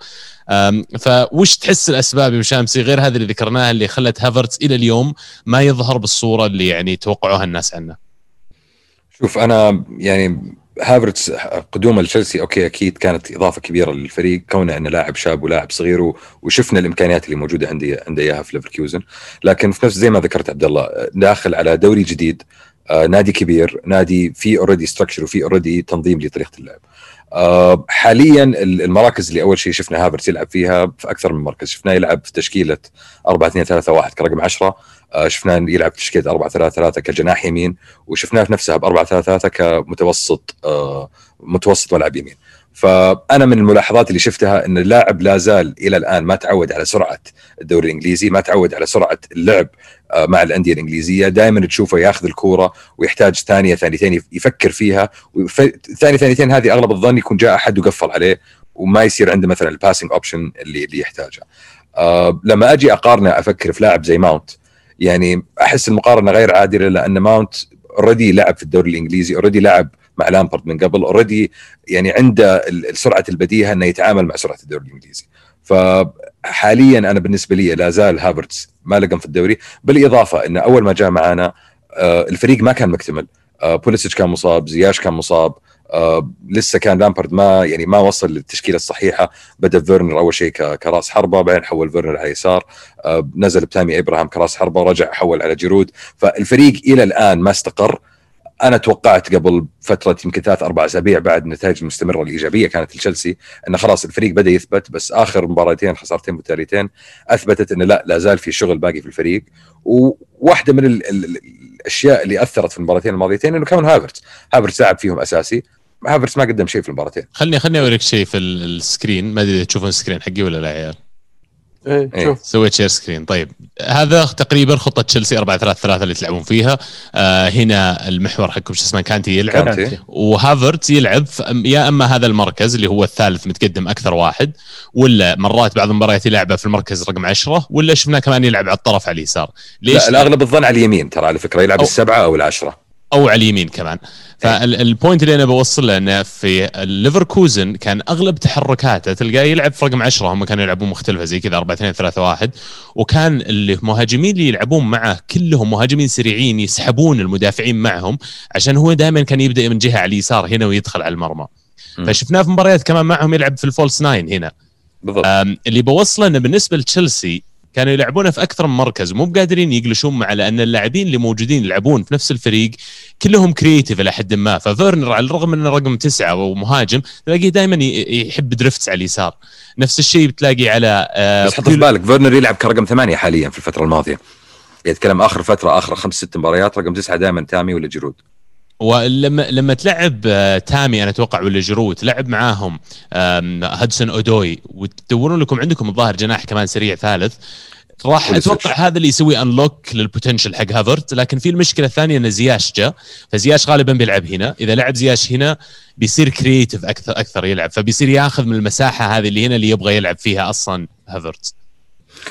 فوش تحس الأسباب يا شامسي غير هذه اللي ذكرناها اللي خلت هافردز إلى اليوم ما يظهر بالصورة اللي يعني توقعوها الناس عنه. شوف أنا يعني هافرتس قدومه لتشيلسي okay أكيد كانت إضافة كبيرة للفريق كونه إنه لاعب شاب ولاعب صغير وشفنا الإمكانيات اللي موجودة عندي عنده إياها في ليفركوزن. لكن في نفس زي ما ذكرت عبد الله داخل على دوري جديد آه نادي كبير نادي فيه already structure وفيه already تنظيم لطريقة اللعب. آه حاليا المراكز اللي أول شيء شفنا هافرتس يلعب فيها في أكثر من مركز. شفناه يلعب في تشكيلة 4 2 3 1 كرقم 10 آه، شفناه يلعب تشكيلة 4 3 3 كجناح يمين. وشفناه في نفسها ب 4 3 3 كمتوسط متوسط ملعب يمين. فأنا من الملاحظات اللي شفتها إن اللاعب لا زال إلى الآن ما تعود على سرعة الدوري الإنجليزي ما تعود على سرعة اللعب آه، مع الأندية الإنجليزية. دائما تشوفه ياخذ الكورة ويحتاج ثانية ثانيتين يفكر فيها. ثانية ثانيتين هذه أغلب الظن يكون جاء أحد وقفل عليه وما يصير عنده مثلا ال passing option اللي اللي يحتاجه. أه لما أجي أقارنه أفكر في لاعب زي ماونت يعني أحس المقارنة غير عادلة لأن ماونت already لعب في الدوري الإنجليزي already لعب مع لامبرد من قبل already يعني عنده سرعه البديهة إنه يتعامل مع سرعة الدوري الإنجليزي. فحاليا أنا بالنسبة لي لا زال هافرتس ما تأقلم في الدوري بالإضافة إنه أول ما جاء معنا آه، الفريق ما كان مكتمل. آه، بوليسيتش كان مصاب زياش كان مصاب آه لسه كان لامبرد ما يعني ما وصل للتشكيلة الصحيحة. بدأ فيرنر أول شيء كراس حربة بعدين حول فيرنر على يسار آه نزل بتامي أبراهام كراس حربة ورجع حول على جيرود. فالفريق إلى الآن ما استقر. أنا توقعت قبل فترة يمكن ثلاث أربع أسابيع بعد النتائج المستمره الإيجابية كانت لتشيلسي انه خلاص الفريق بدأ يثبت بس آخر مباراتين خسارتين متتاليتين أثبتت انه لا لا زال في شغل باقي في الفريق. وواحدة من ال ال الأشياء اللي أثرت في المباراتين الماضيتين إنه كمان هافرتس. هافرتس لعب فيهم أساسي. هافرتس ما قدم شيء في المباراتين. خلني خلني أوريك شيء في ال screen. ما أدري إذا تشوفون ال screen حقي ولا لا يا عيال؟ إيه, إيه. شوف. سويت share screen طيب. هذا تقريبا خطة تشيلسي 4 3 3 اللي تلعبون فيها. آه هنا المحور حقكم شو اسمه؟ كانتي يلعب. كانتي. وهافرت يلعب يا أما هذا المركز اللي هو الثالث متقدم أكثر واحد ولا مرات بعض المباريات يلعبه في المركز رقم 10 ولا شفناه كمان يلعب على الطرف على اليسار. ليش؟ لا الأغلب الظن على اليمين ترى على فكرة. يلعب أو السبعة أو العشرة. أو على اليمين كمان. فال point اللي أنا بوصل له إنه في الليفركوزن كان أغلب تحركاته تلقاه يلعب في رقم 10 هم كانوا يلعبون مختلفة زي كذا 4 2 3 1 وكان المهاجمين اللي يلعبون معه كلهم مهاجمين سريعين يسحبون المدافعين معهم عشان هو دائما كان يبدأ من جهة على اليسار هنا ويدخل على المرمى. فشفناه في مباريات كمان معهم يلعب في ال false nine هنا. بالضبط. اللي بوصله إنه بالنسبة لتشيلسي كانوا يلعبونه في أكثر من مركز ومو بقادرين يقلشون مع لأن اللاعبين اللي موجودين يلعبون في نفس الفريق كلهم creative إلى حد ما. ففيرنر على الرغم إنه رقم تسعة ومهاجم تلاقيه دائما يحب drifts على اليسار. نفس الشيء بتلاقي على آه، بس حط في بالك فيرنر يلعب كرقم ثمانية حاليا في الفترة الماضية. يتكلم آخر فترة آخر خمس ست مباريات رقم تسعة دائما تامي ولا جرود ولما لما تلعب آه، تامي أنا أتوقع ولا جيرو تلعب معاهم هدسون أودوي وتدورون لكم عندكم الظاهر جناح كمان سريع ثالث راح. أتوقع هذا اللي يسوي unlock لل potential حق هافرت لكن في المشكلة الثانية إن زياش جاء فزياش غالبا بيلعب هنا إذا لعب زياش هنا بيصير creative أكثر أكثر يلعب فبيصير ياخذ من المساحة هذه اللي هنا اللي يبغى يلعب فيها أصلا هافرت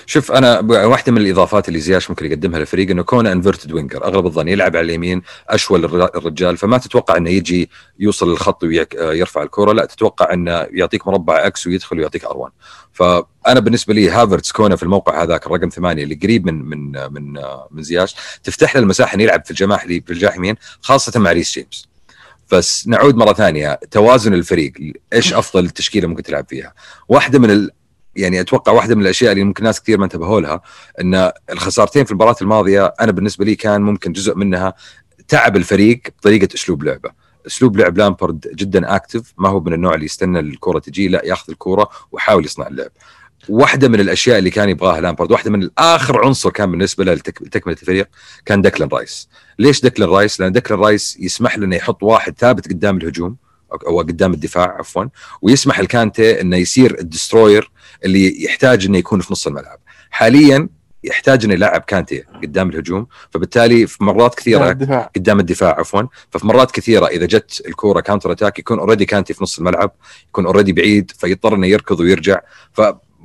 شوف أنا واحدة من الإضافات اللي زياش ممكن يقدمها للفريق إنه كونه inverted winger أغلب الظن يلعب على اليمين أشول الر- الرجال فما تتوقع إنه يجي يوصل للخط ويرفع الكرة. لا تتوقع إنه يعطيك مربع X ويدخل ويعطيك R1 فأنا بالنسبة لي هافرتس كونه في الموقع هذاك الرقم ثمانية اللي قريب من من من من زياش تفتح له المساحة إنه يلعب في الجناح اللي في الجناح يمين خاصة مع ريس جيمس. بس نعود مرة ثانية توازن الفريق إيش أفضل تشكيلة ممكن تلعب فيها؟ واحدة من. يعني أتوقع واحدة من الأشياء اللي ممكن ناس كثير ما انتبهوا لها إن الخسارتين في المباراة الماضية أنا بالنسبة لي كان ممكن جزء منها تعب الفريق بطريقة أسلوب لعبه. أسلوب لعب لامبرد جدا active ما هو من النوع اللي يستنى الكرة تجي لا ياخذ الكرة ويحاول يصنع اللعب. واحدة من الأشياء اللي كان يبغاها لامبرد واحدة من اخر عنصر كان بالنسبة له لتكملة الفريق كان دكلن رايس. ليش دكلن رايس؟ لأن دكلن رايس يسمح له إنه يحط واحد ثابت قدام الهجوم. أو قدام الدفاع عفوا. ويسمح لكانتي إنه يصير ال destroyer اللي يحتاج إنه يكون في نص الملعب. حاليا يحتاج إنه يلعب كانتي قدام الهجوم. فبالتالي في مرات كثيرة الدفاع. قدام الدفاع عفوا. ففي مرات كثيرة إذا جت الكورة counter attack يكون already كانتي في نص الملعب يكون already بعيد فيضطر إنه يركض ويرجع.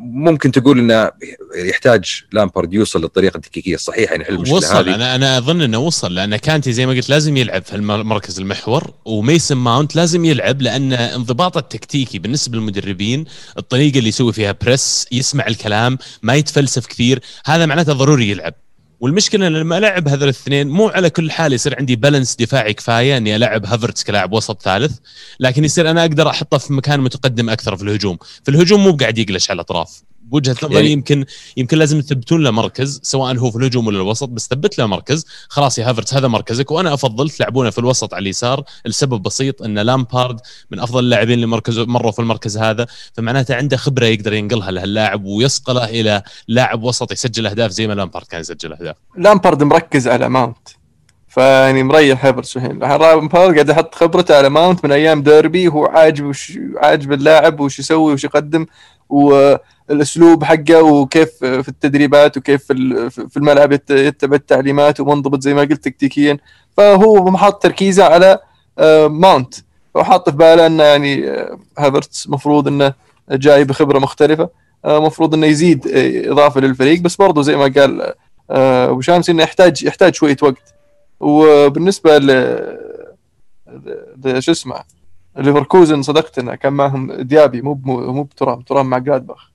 فممكن تقول إنه يحتاج لامبارد يوصل للطريقة التكتيكيه الصحيحة يعني يحل المشكلة وصل. هذه. أنا أنا أظن إنه وصل لأن كانتي زي ما قلت لازم يلعب في المركز المحور وميسن ماونت لازم يلعب لأن انضباطه التكتيكي بالنسبة للمدربين الطريقة اللي يسوي فيها press يسمع الكلام ما يتفلسف كثير هذا معناته ضروري يلعب. والمشكلة إن لما ألعب هذول الاثنين مو على كل حال يصير عندي balance دفاعي كفاية إني ألعب هافرتس كلاعب وسط ثالث لكن يصير أنا أقدر أحطه في مكان متقدم أكثر في الهجوم. في الهجوم مو قاعد يقلش على الأطراف. بوجهة نظري يعني- يمكن يمكن لازم تثبتون له مركز سواء هو في الهجوم ولا الوسط بس ثبت له مركز. خلاص يا هافرتس هذا مركزك وأنا أفضل تلعبونه في الوسط على اليسار. لسبب بسيط إن لامبارد من أفضل اللاعبين اللي مركزوا مروا في المركز هذا فمعناته عنده خبرة يقدر ينقلها لهاللاعب ويصقله إلى لاعب وسط يسجل أهداف زي ما لامبارد كان يسجل أهداف. لامبارد مركز على ماونت. فيعني مريح هيفرتس الحين لامبارد قاعد يحط خبرته على ماونت من أيام ديربي هو عاجب وش عاجب اللاعب وش يسوي وش يقدم والأسلوب حقه وكيف في التدريبات وكيف في ال- في الملعب يت- يتبع التعليمات ومنضبط زي ما قلت تكتيكيا. فهو محط تركيزه على آه، ماونت. وحاط في باله إنه يعني آه، هافرتس مفروض إنه جاي بخبرة مختلفة آه، مفروض إنه يزيد إضافة للفريق. بس برضه زي ما قال أبو شامس إنه يحتاج يحتاج شوية وقت. وبالنسبة ل شو اسمه؟ ليفركوزن صدقت انه كان معهم ديابي مو مو بترام ترام مع جلادباخ.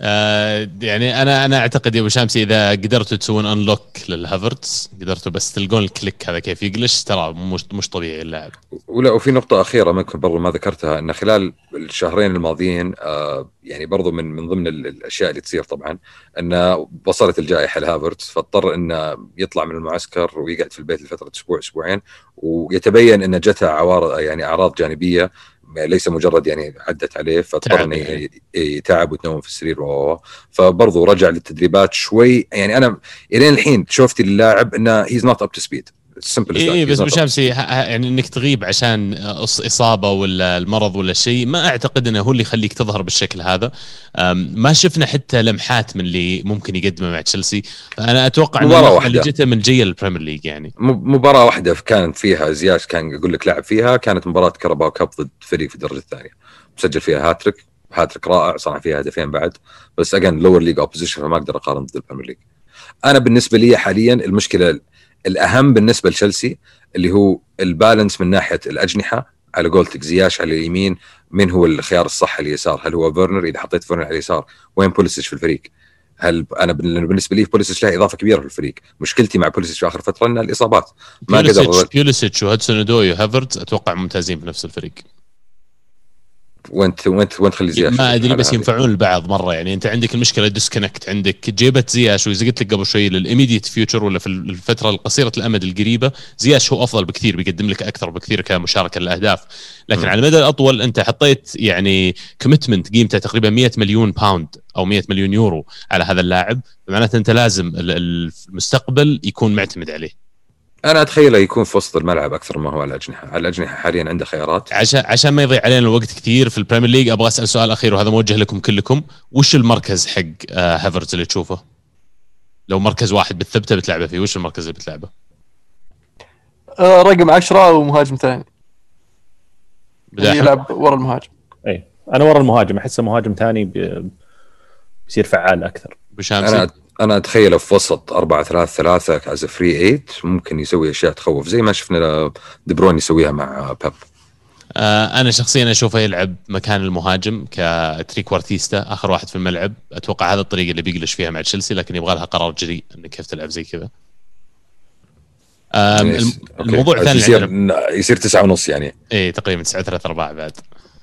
آه يعني أنا أنا أعتقد يا أبو شامسي إذا قدرتوا تسوون unlock للهافرتس قدرتوا بس تلقون ال click هذا كيف يقلش ترى مش مش طبيعي اللاعب ولا وفي نقطة أخيرة ممكن برضو ما ذكرتها أن خلال الشهرين الماضيين آه يعني برضو من من ضمن ال- الأشياء اللي تصير طبعا أن وصلت الجائحة لهافرتس فاضطر أنه يطلع من المعسكر ويقعد في البيت لفترة أسبوع أسبوعين ويتبين أن جته عوار يعني أعراض جانبية ليس مجرد يعني عدت عليه فاضطر تعب انه يعني. يتعب ويتنوم في السرير و فبرضه رجع للتدريبات شوي يعني أنا الين الحين شوفتي اللاعب إنه he's not up to speed simple اي بس ابو ه- يعني إنك تغيب عشان إصابة ولا المرض ولا شيء ما أعتقد إنه هو اللي يخليك تظهر بالشكل هذا. ما شفنا حتى لمحات من اللي ممكن يقدمه مع تشيلسي. فأنا أتوقع اللي واحدة. جته من جي ال Premier League يعني. مباراة واحدة كانت فيها زياش كان يقول لك لعب فيها. كانت مباراة Carabao Cup ضد فريق في الدرجة الثانية. مسجل فيها هاتريك. هاتريك رائع. صنع فيها هدفين بعد. بس again lower league opposition فما أقدر أقارن ضد ال Premier League. أنا بالنسبة لي حاليا المشكلة الأهم بالنسبة لتشيلسي اللي هو ال balance من ناحية الأجنحة على قولتك زياش على اليمين من هو الخيار الصح على اليسار؟ هل هو فيرنر؟ إذا حطيت فيرنر على اليسار وين بوليسيش في الفريق؟ هل أنا بالنسبة لي بوليسيش له إضافة كبيرة في الفريق. مشكلتي مع بوليسيش في آخر فترة ان الإصابات. ما قدر بيوليسيتش وهدسون ودوي وهافرتز أتوقع ممتازين في نفس الفريق. وانت وانت وين تخلي زياش؟ ما أدري بس ينفعون البعض مرة. يعني أنت عندك المشكلة disconnect عندك جيبت زياش وزي قلت لك قبل شوي لل immediate future ولا في الفترة القصيره الأمد القريبة زياش هو أفضل بكثير بيقدم لك أكثر بكثير كمشاركة للأهداف. لكن م. على المدى الأطول أنت حطيت يعني commitment قيمته تقريبا 100 مليون pound أو 100 مليون يورو على هذا اللاعب. معناته أنت لازم المستقبل يكون معتمد عليه. أنا اتخيله يكون في وسط الملعب أكثر ما هو على الأجنحة، على الأجنحة حاليا عنده خيارات. عشان عشان ما يضيع علينا الوقت كثير في ال Premier League أبغى أسأل سؤال أخير وهذا موجه لكم كلكم، وش المركز حق آه هافرتز اللي تشوفه؟ لو مركز واحد بتثبته بتلعبه فيه، وش المركز اللي بتلعبه؟ آه رقم 10 ومهاجم ثاني. يلعب ورا المهاجم. إي. أنا ورا المهاجم أحسه مهاجم ثاني بيصير فعال أكثر. بشامسي أنا اتخيله في وسط 4 3 3 as free 8 ممكن يسوي أشياء تخوف زي ما شفنا دي بروين يسويها مع بيب. آه أنا شخصيا أشوفه يلعب مكان المهاجم ك trequartista آخر واحد في الملعب. أتوقع هذا الطريقة اللي بيقلش فيها مع تشيلسي لكن يبغى لها قرار جريء إنك كيف تلعب زي كذا. آه الموضوع الثاني يصير يصير تسعة ونص يعني. إيه تقريبا 9 3 4 بعد.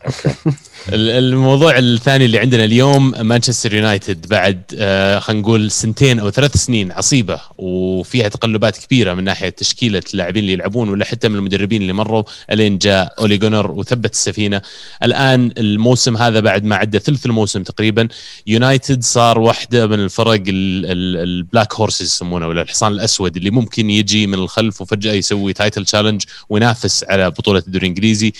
الموضوع الثاني اللي عندنا اليوم مانشستر يونايتد بعد آه، خلينا نقول سنتين أو ثلاث سنين عصيبة وفيها تقلبات كبيرة من ناحية تشكيلة اللاعبين اللي يلعبون ولا حتى من المدربين اللي مروا ألين جاء أولي جونر وثبت السفينة. الآن الموسم هذا بعد ما عدى ثلث الموسم تقريبا يونايتد صار واحدة من الفرق ال black horses يسمونه ولا الحصان الأسود اللي ممكن يجي من الخلف وفجأة يسوي title challenge وينافس على بطولة الدوري الإنجليزي.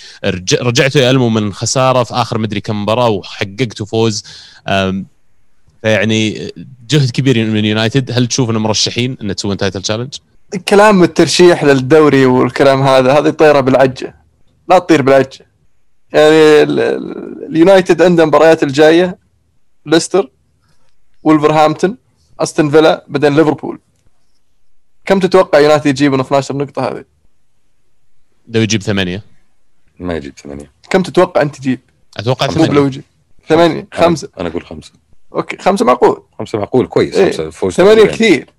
رجعتوا يألموا من خسارة في آخر مدري كم مباراة وحققتوا فوز. فيعني جهد كبير من يونايتد. هل تشوف انهم مرشحين ان تسوون title challenge؟ كلام الترشيح للدوري والكلام هذا هذه طيره بالعجة. لا تطير بالعجة. يعني اليونايتد عنده المباريات الجاية. ليستر ولفرهامبتون أستون فيلا بعدين ليفربول. كم تتوقع يونايتد يجيب من 12 نقطة هذه؟ لو يجيب ثمانية. ما يجيب ثمانية. كم تتوقع أنت تجيب؟ أتوقع ثمانية. لو ثمانية خمسة. أنا أقول خمسة. okay خمسة معقول. خمسة معقول كويس. إيه. خمسة فوز ثمانية كثير.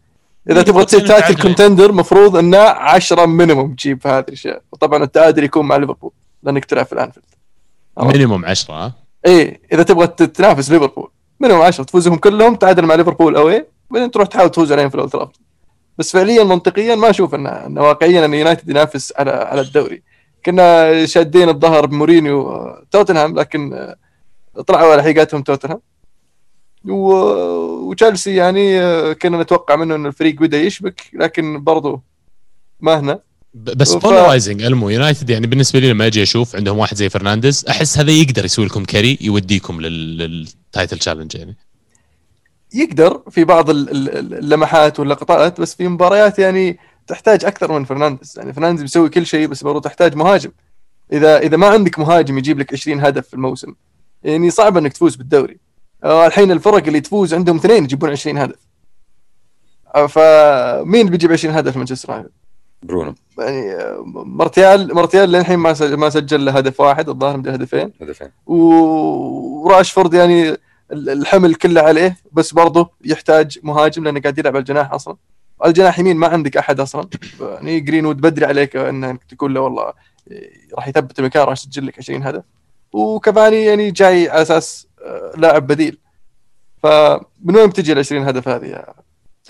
إذا تبغى تصير title contender مفروض إنه 10 minimum تجيب في هذه الأشياء. وطبعا التعادل يكون مع ليفربول لأنك تلعب في الأنفيلد. minimum 10 ها؟ إيه إذا تبغى تنافس ليفربول minimum 10 تفوزهم كلهم تعادل مع ليفربول away بعدين تروح تحاول تفوز عليهم في الاولد بس فعليا منطقيا ما أشوف إنه واقعيا إن يونايتد ينافس على على الدوري. كنا شادين الظهر بمورينيو توتنهام لكن طلعوا على حقيقتهم توتنهام. وتشيلسي يعني كنا نتوقع منه إن الفريق بدأ يشبك لكن برضو ما هنا. بس polarizing ف... ألمو يونايتد يعني بالنسبة لي لما أجي أشوف عندهم واحد زي فرنانديز أحس هذا يقدر يسوي لكم carry يوديكم لل title challenge يعني. يقدر في بعض اللمحات واللقطات بس في مباريات يعني تحتاج أكثر من فرنانديز. يعني فرنانديز بيسوي كل شيء بس برضو تحتاج مهاجم. إذا إذا ما عندك مهاجم يجيب لك 20 هدف في الموسم. يعني صعب إنك تفوز بالدوري. آه، الحين الفرق اللي تفوز عندهم اثنين يجيبون 20 هدف. آه، فمين بيجيب 20 هدف مانشستر يونايتد؟ برونو. يعني آه، مرتيال مرتيال للحين ما ما سجل له هدف واحد الظاهر عنده هدفين. هدفين. وراشفورد يعني الحمل كله عليه بس برضه يحتاج مهاجم لأنه قاعد يلعب على الجناح أصلا. الجناح يمين ما عندك أحد أصلا. يعني جرينوود بدري عليك إنك تقول له والله راح يثبت المكان راح يسجل لك 20 هدف. وكافاني يعني جاي على أساس آه، لاعب بديل. فمن وين بتجي ال 20 هدف هذه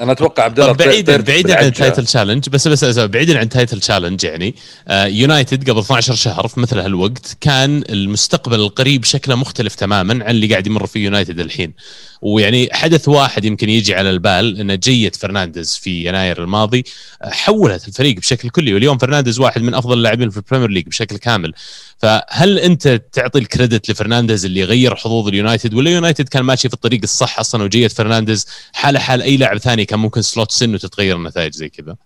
أنا أتوقع عبد الله بعيدا بعيدا عن ال title challenge بس بس بعيدا عن ال title challenge يعني آه يونايتد قبل 12 شهر في مثل هالوقت كان المستقبل القريب شكله مختلف تماما عن اللي قاعد يمر فيه يونايتد الحين. ويعني حدث واحد يمكن يجي على البال إن جيه فرنانديز في يناير الماضي حولت الفريق بشكل كلي واليوم فرنانديز واحد من أفضل اللاعبين في البريمير ليج بشكل كامل. فهل أنت تعطي ال credit لفرنانديز اللي غير حظوظ اليونايتد ولا يونايتد كان ماشي في الطريق الصح أصلا وجيه فرنانديز حاله حال أي لاعب ثاني كان ممكن slot in وتتغير النتائج زي كذا؟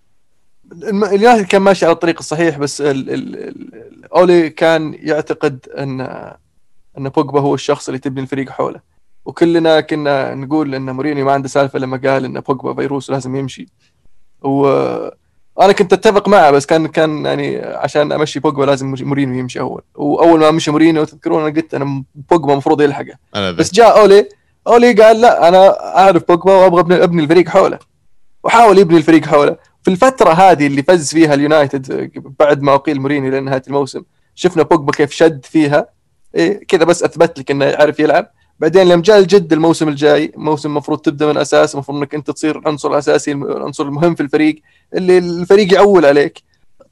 اليونايتد كان ماشي على الطريق الصحيح بس ال ال أولي كان يعتقد ان أن بوجبا هو الشخص اللي تبني الفريق حوله. وكلنا كنا نقول إن مورينيو ما عنده سالفة لما قال إن بوجبا فيروس لازم يمشي. و أنا كنت أتفق معه بس كان كان يعني عشان أمشي بوجبا لازم مورينيو يمشي أول. وأول ما مشي مورينيو تذكرون أنا قلت أنا بوجبا المفروض يلحقه. بس جاء أولي أولي قال لا أنا أعرف بوجبا وأبغى أبني الفريق حوله. وحاول يبني الفريق حوله. في الفترة هذه اللي فزع فيها اليونايتد بعد ما أقيل مورينيو لنهاية الموسم شفنا بوجبا كيف شد فيها. إيه كذا بس أثبت لك إنه يعرف يلعب. بعدين لما جاء الجد الموسم الجاي موسم المفروض تبدأ من أساس المفروض إنك أنت تصير العنصر الاساسي العنصر المهم في الفريق اللي الفريق يعول عليك.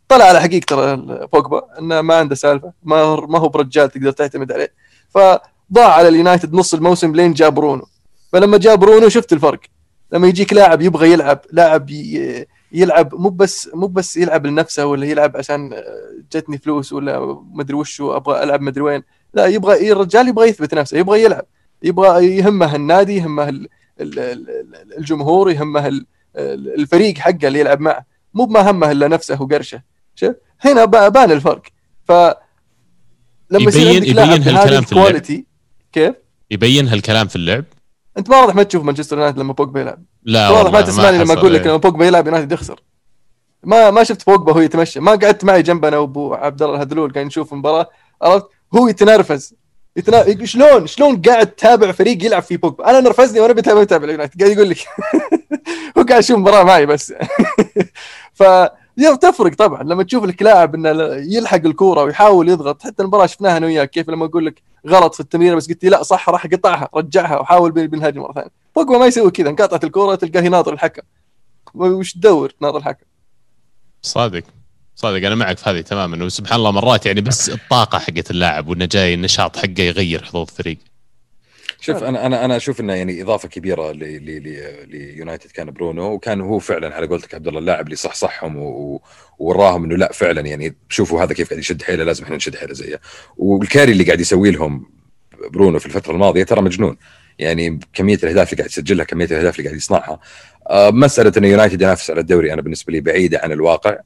طلع على حقيقة ترى بوجبا إنه ما عنده سالفة ما ما هو برجال تقدر تعتمد عليه. فضاع على اليونايتد نص الموسم لين جاء برونو. فلما جاء برونو شفت الفرق. لما يجيك لاعب يبغى يلعب لاعب يلعب مو بس مو بس يلعب لنفسه ولا يلعب عشان جتني فلوس ولا مدري وش أبغى ألعب مدري وين. لا يبغى الرجال يبغى يثبت نفسه يبغى يلعب. يبغى يهمه النادي يهمه الجمهور يهمه الفريق حقه اللي يلعب معه. مو ما همه إلا نفسه وقرشه. شوف هنا بان الفرق. ف لما يبين يبين هالكلام في اللعب. كيف؟ يبين هالكلام في اللعب. أنت ما واضح ما تشوف مانشستر يونايتد لما بوجبا يلعب. لا واضح ما تسمعني لما أقول لك إيه. لما بوجبا يلعب يونايتد يخسر. ما ما شفت بوجبا وهو يتمشى. ما قعدت معي جنبنا وأبو عبد الله الهدلول قاعد نشوف المباراه عرفت؟ هو يتنرفز. يتنا... شلون؟ شلون قاعد تتابع فريق يلعب في بوجبا؟ أنا نرفزني وأنا بتابع اتابع اليونايتد قاعد يقول لك. هو قاعد يشوف مباراة معي بس. ف تفرق طبعا. لما تشوف لك لاعب إنه يلحق الكورة ويحاول يضغط حتى المباراة شفناها أنا وياك كيف لما أقول لك غلط في التمريره بس قلت لي لا صح راح قطعها رجعها وحاول بالهجمه مرة ثانية. بوجبا ما يسوي كذا انقطعت الكورة تلقاه يناظر الحكم. وش تدور تناظر الحكم؟ صادق. صادق أنا معك في هذه تماما. وسبحان الله مرات يعني بس الطاقة حقت اللاعب وإنه جاي النشاط حقه يغير حظوظ الفريق. شوف أنا أنا أنا أشوف إنه يعني إضافة كبيرة ليونايتد كان برونو وكان هو فعلا على قولتك عبد الله اللاعب اللي صح صحهم ووراهم إنه لا فعلا يعني شوفوا هذا كيف قاعد يشد حيله لازم إحنا نشد حيله زيه. وال carry اللي قاعد يسوي لهم برونو في الفترة الماضية ترى مجنون. يعني كمية الأهداف اللي قاعد يسجلها كمية الأهداف اللي قاعد يصنعها. آه، مسألة انه يونايتد ينافس على الدوري أنا بالنسبة لي بعيدة عن الواقع.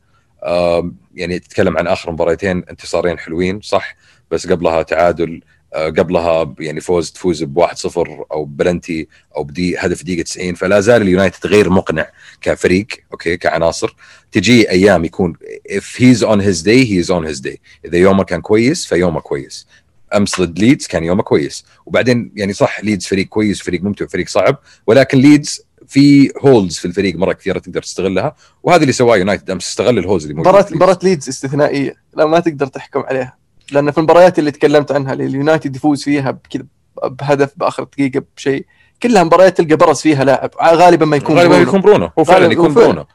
يعني تتكلم عن آخر مباراتين انتصارين حلوين صح؟ بس قبلها تعادل آه، قبلها يعني فوز تفوز ب 1-0 أو بلنتي أو بدي هدف دقيقة 90 فلا زال اليونايتد غير مقنع كفريق أوكي؟ كعناصر. تجي أيام يكون if he's on his day he is on his day. إذا يومه كان كويس فيومه كويس. أمس ضد ليدز كان يومه كويس. وبعدين يعني صح ليدز فريق كويس فريق ممتع فريق صعب ولكن ليدز في holes في الفريق مرة كثيرة تقدر تستغلها. وهذا اللي سواه يونايتد أمس استغل ال holes اللي موجوده مباراه مباراة ليدز استثنائية. لا ما تقدر تحكم عليها. لأن في المباريات اللي تكلمت عنها اللي اليونايتد يفوز فيها بكذا بهدف بآخر دقيقة بشيء كلها مباريات تلقى برز فيها لاعب. غالبا ما يكون غالبا يكون برونو. هو فعلا يكون برونو.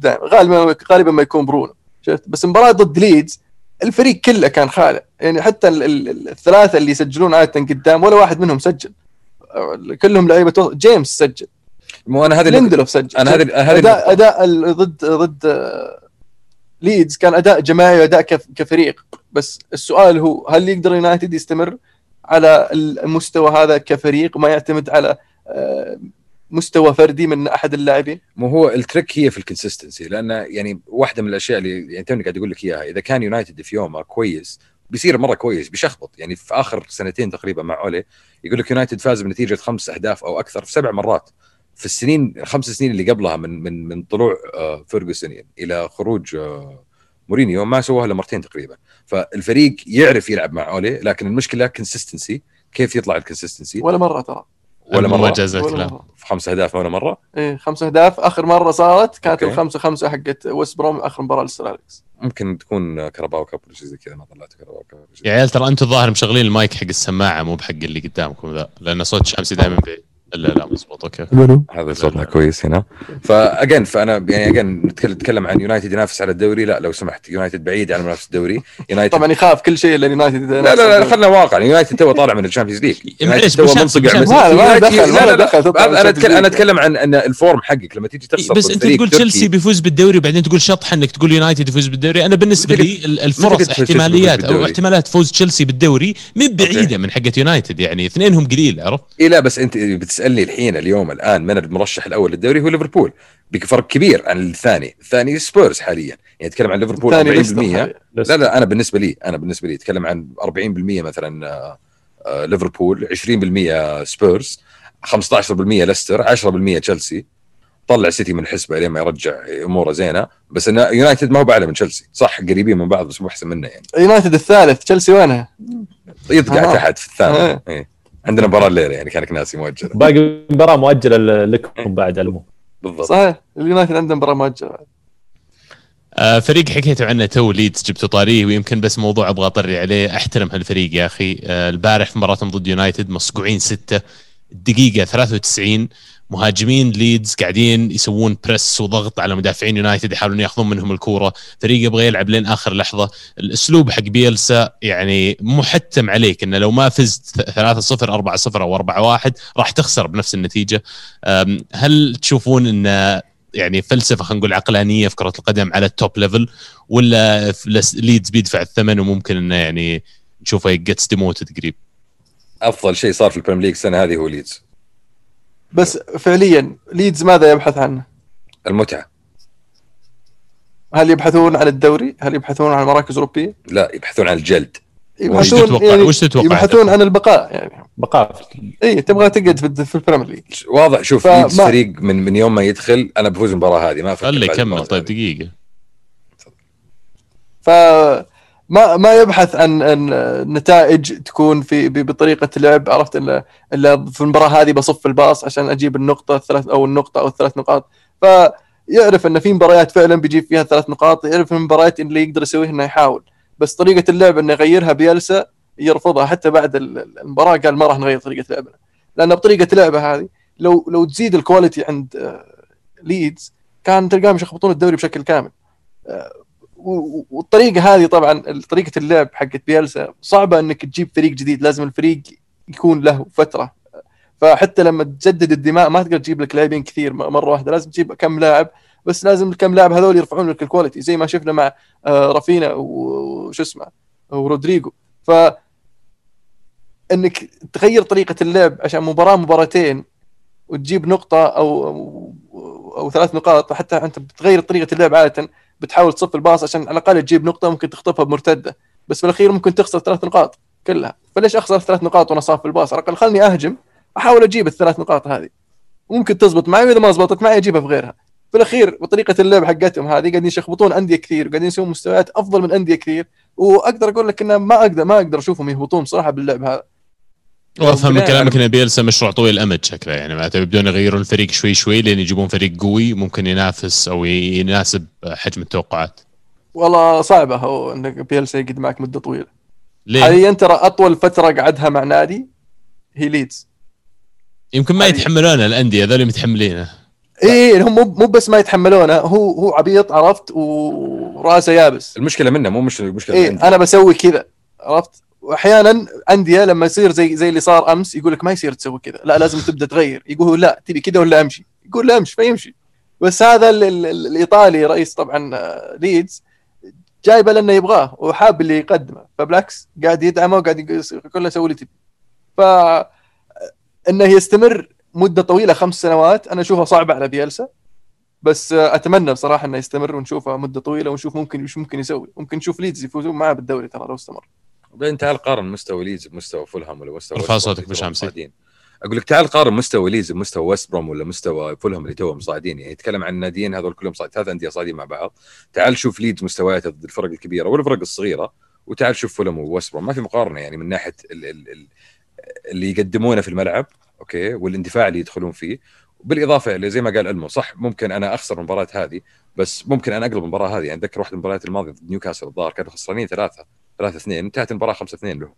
دائما غالبا غالبا ما يكون برونو. شفت؟ بس مباراة ضد ليدز الفريق كله كان خالع. يعني حتى الثلاثة اللي يسجلون عادة قدام ولا واحد منهم سجل. كلهم لعيبة جيمس سجل. مو أنا هذا ليندلوف سجل. أنا هذا هذا اداء أداء ضد ضد ليدز كان أداء جماعي وأداء كفريق. بس السؤال هو هل يقدر يونايتد يستمر على المستوى هذا كفريق وما يعتمد على آه، مستوى فردي من أحد اللاعبين؟ مو هو ال trick هي في ال consistency لأن يعني واحدة من الأشياء اللي يعني توني قاعد أقول لك إياها إذا كان يونايتد في يومه كويس بيصير مرة كويس بيشخبط. يعني في آخر سنتين تقريبا مع أولي يقول لك يونايتد فاز بنتيجة خمس أهداف أو أكثر في سبع مرات. في السنين الخمس سنين اللي قبلها من من من طلوع آه، فيرجسون يعني إلى خروج آه، مورينيو ما سووها إلا مرتين تقريبا. فالفريق يعرف يلعب مع أولي لكن المشكلة consistency كيف يطلع ال consistency ولا مرة ترى. ولا مرة. جاز الكلام في خمس أهداف ولا مرة؟ إيه خمس أهداف. آخر مرة صارت كانت الخمسة خمسة حقت ويست بروم آخر مباراة لل Sir Alex ممكن تكون Carabao Cup ولا شيء زي كذا ما طلعت Carabao Cup يا عيال ترى أنتم الظاهر مشغلين المايك حق السماعة مو بحق اللي قدامكم ذا لأن صوت شمسي دائما بعيد لا لا مضبوط أوكي. هذا صوتنا كويس هنا. فاجين فأنا يعني اجين نتكلم عن يونايتد ينافس على الدوري. لا لو سمحت يونايتد بعيد عن منافسة الدوري. يونايتد طبعا يخاف كل شيء إلا يونايتد لا لا لا خلينا واقع يونايتد تو طالع من الشامبيونز ليج معليش تو منصقع ما دخل ما دخل أنا اتكلم أنا أتكلم عن إن ال form حقك. لما تيجي تخسر بس أنت تقول تشيلسي. بيفوز بالدوري وبعدين تقول شطحه إنك تقول يونايتد يفوز بالدوري. أنا بالنسبة لي الفرص احتماليات أو احتمالات فوز تشيلسي بالدوري مو بعيدة من حقت يونايتد يعني اثنينهم قليل عرفت؟ اي لا بس أنت بتسالني الحين اليوم الآن من المرشح الأول للدوري هو ليفربول بفرق كبير عن الثاني الثاني سبيرز حاليا يعني اتكلم عن ليفربول 40% لا لا أنا بالنسبة لي أنا بالنسبة لي اتكلم عن 40% مثلا آه، آه، ليفربول 20% سبيرز 15% ليستر 10% تشيلسي طلع سيتي من الحسبه لين ما يرجع أموره زينة بس ان يونايتد ما هو باعلى من تشيلسي صح قريبين من بعض بس مو أحسن منه يعني يونايتد الثالث تشيلسي وينها؟ يطقع آه. تحت في الثاني. إيه. عندنا مباراة الليلة يعني كانك ناسي مؤجلة. باقي مباراة مؤجلة لكم بعد المو. بالضبط. صحيح. اليونايتد عنده مباراة مؤجلة. آه، فريق حكيتوا عنه تو ليدز جبتوا طاريه ويمكن بس موضوع أبغى أطري عليه. أحترم هالفريق يا أخي. آه، البارح في مباراتهم ضد يونايتد مصقوعين ستة. الدقيقة 93 مهاجمين ليدز قاعدين يسوون press وضغط على مدافعين يونايتد يحاولون ياخذون منهم الكورة. فريق يبغى يلعب لين آخر لحظة. الأسلوب حق بيلسا يعني محتم عليك إنه لو ما فزت 3-0 4-0 أو 4-1 راح تخسر بنفس النتيجة. هل تشوفون إن يعني فلسفة خلينا نقول عقلانية في كرة القدم على ال top level ولا ليدز بيدفع الثمن وممكن إنه يعني نشوفه gets demoted قريب؟ أفضل شيء صار في البريمير ليج السنة هذه هو ليدز. بس فعليا ليدز ماذا يبحث عنه؟ المتعة هل يبحثون عن الدوري؟ هل يبحثون عن مراكز أوروبية؟ لا يبحثون عن الجلد وش تتوقع وش تتوقع يبحثون عن البقاء يعني بقاء اي تبغى تقعد في, في البريمير ليج واضح شوف ليدز فريق من من يوم ما يدخل أنا بفوز المباراة هذه ما أفكر خلي بعد يكمل طيب هذه. دقيقة ف ما ما يبحث عن نتائج تكون في بطريقة لعب عرفت؟ إلا إلا في المباراة هذه بصف الباص عشان أجيب النقطة الثلاث أو النقطة أو الثلاث نقاط. فيعرف إن في مباريات فعلا بيجيب فيها ثلاث نقاط يعرف المباريات اللي يقدر يسويها إنه يحاول. بس طريقة اللعب إنه يغيرها بيلسا يرفضها حتى بعد ال- ال- المباراة قال ما راح نغير طريقة لعبنا. لأن بطريقة لعبه هذه لو لو تزيد ال quality عند آه، ليدز كان تلقاهم يشخبطون الدوري بشكل كامل. آه، والطريقة هذه طبعا طريقة اللعب حقت بيلسا صعبة إنك تجيب فريق جديد لازم الفريق يكون له فترة. فحتى لما تجدد الدماء ما تقدر تجيب لك لاعبين كثير مرة واحدة لازم تجيب كم لاعب بس لازم الكم لاعب هذول يرفعون لك الكواليتي زي ما شفنا مع آه، رافينا وش اسمه ورودريجو. ف إنك تغير طريقة اللعب عشان مباراة مباراتين وتجيب نقطة أو أو, أو ثلاث نقاط حتى أنت بتغير طريقة اللعب عادة بتحاول تصف الباص عشان على الأقل تجيب نقطة ممكن تخطفها بمرتدة. بس في الاخير ممكن تخسر ثلاث نقاط كلها. فليش أخسر ثلاث نقاط وأنا صاف الباص؟ على الأقل خلني أهجم أحاول أجيب الثلاث نقاط هذه. ممكن تزبط معي وإذا ما زبطت معي أجيبها في غيرها في الاخير بطريقة اللعب حقتهم هذه قاعدين يشخبطون أندية كثير وقاعدين يسوون مستويات أفضل من أندية كثير. وأقدر أقول لك إنه ما أقدر ما أقدر أشوفهم يهبطون صراحة باللعب هذا. وافهم من كلامك ان بيلسا مشروع طويل الأمد شكله. يعني معناته يبدون يغيرون الفريق شوي شوي لين يجيبون فريق قوي ممكن ينافس أو يناسب حجم التوقعات. والله صعبة هو إنك بيلسا يقعد معك مدة طويلة. ليه؟ حاليا ترى أطول فترة قعدها مع نادي هي ليدز. يمكن ما هذه- يتحملونه الأندية هذول متحملينه. اي هم مو مو بس ما يتحملونه هو هو عبيط عرفت وراسه يابس. المشكلة منه مو مش المشكلة عندي. أنا بسوي كذا عرفت؟ وأحيانا أندية لما يصير زي زي اللي صار أمس يقول لك ما يصير تسوي كذا. لا لازم تبدأ تغير. يقول لا تبي كذا ولا أمشي؟ يقول لا أمشي فيمشي بس هذا ال ال ال الإيطالي رئيس طبعا آه، ليدز جايبه لأنه يبغاه وحاب اللي يقدمه. فبالعكس قاعد يدعمه وقاعد يقول له سوي اللي تبي. ف إنه يستمر مدة طويلة خمس سنوات. أنا اشوفها صعبه على بيلسا. بس آه، أتمنى بصراحة إنه يستمر ونشوفه مدة طويلة ونشوف ممكن إيش ممكن يسوي. ممكن نشوف ليدز يفوزون معاه بالدوري ترى لو استمر. وبعدين تعال قارن مستوى ليدز بمستوى فولهام ولا مستوى ارفع صوتك بشامسي. أقول لك تعال قارن مستوى ليدز بمستوى ويست بروم ولا مستوى فولهام اللي توهم صاعدين. يعني يتكلم عن الناديين هذول كلهم صاعد ثلاث أندية صاعدين مع بعض. تعال شوف ليدز مستوياته ضد الفرق الكبيرة والفرق الصغيرة وتعال شوف فولهام وويست بروم ما في مقارنة يعني من ناحية ال ال ال اللي يقدمونه في الملعب okay والاندفاع اللي يدخلون فيه. بالإضافة اللي زي ما قال ألمو صح ممكن أنا أخسر المباراة هذه بس ممكن أنا أقلب المباراة هذه. يعني أتذكر واحدة من المباريات الماضية ضد نيوكاسل الظاهر كانوا خسرانين ثلاثة. ثلاثة اثنين انتهت المباراة خمسة اثنين لهم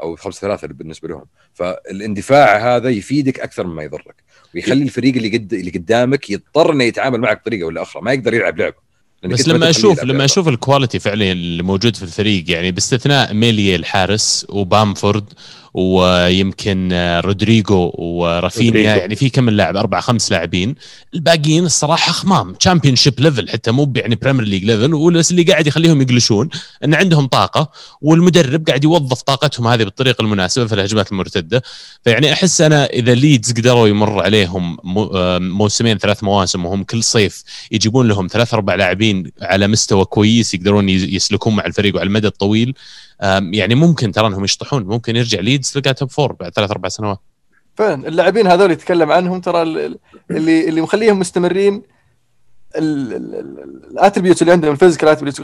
أو خمسة ثلاثة بالنسبة لهم فالاندفاع هذا يفيدك أكثر مما يضرك ويخلي الفريق اللي قد اللي قدامك يضطر إنه يتعامل معك بطريقة ولا أخرى ما يقدر يلعب لعبه بس لما أشوف لما. أشوف ال quality فعليا اللي موجود في الفريق يعني باستثناء ميليه الحارس وبامفورد ويمكن آه، رودريجو ورافينيا. يعني في كم لاعب؟ أربع خمس لاعبين. الباقيين الصراحة خمام Championship level حتى مو يعني Premier League level واللي اللي قاعد يخليهم يقلشون إن عندهم طاقة والمدرب قاعد يوظف طاقتهم هذه بالطريقة المناسبة في الهجمات المرتدة. فيعني أحس أنا إذا ليدز قدروا يمر عليهم آه، موسمين ثلاث مواسم وهم كل صيف يجيبون لهم ثلاث أربع لاعبين على مستوى كويس يقدرون يسلكون مع الفريق وعلى المدى الطويل يعني ممكن ترى انهم يشطحون. ممكن يرجع ليدز تلقى top four بعد ثلاث أربع سنوات. فعلا. اللاعبين هذول يتكلم عنهم ترى ال- اللي اللي مخليهم مستمرين ال attributes اللي عندهم ال physical attributes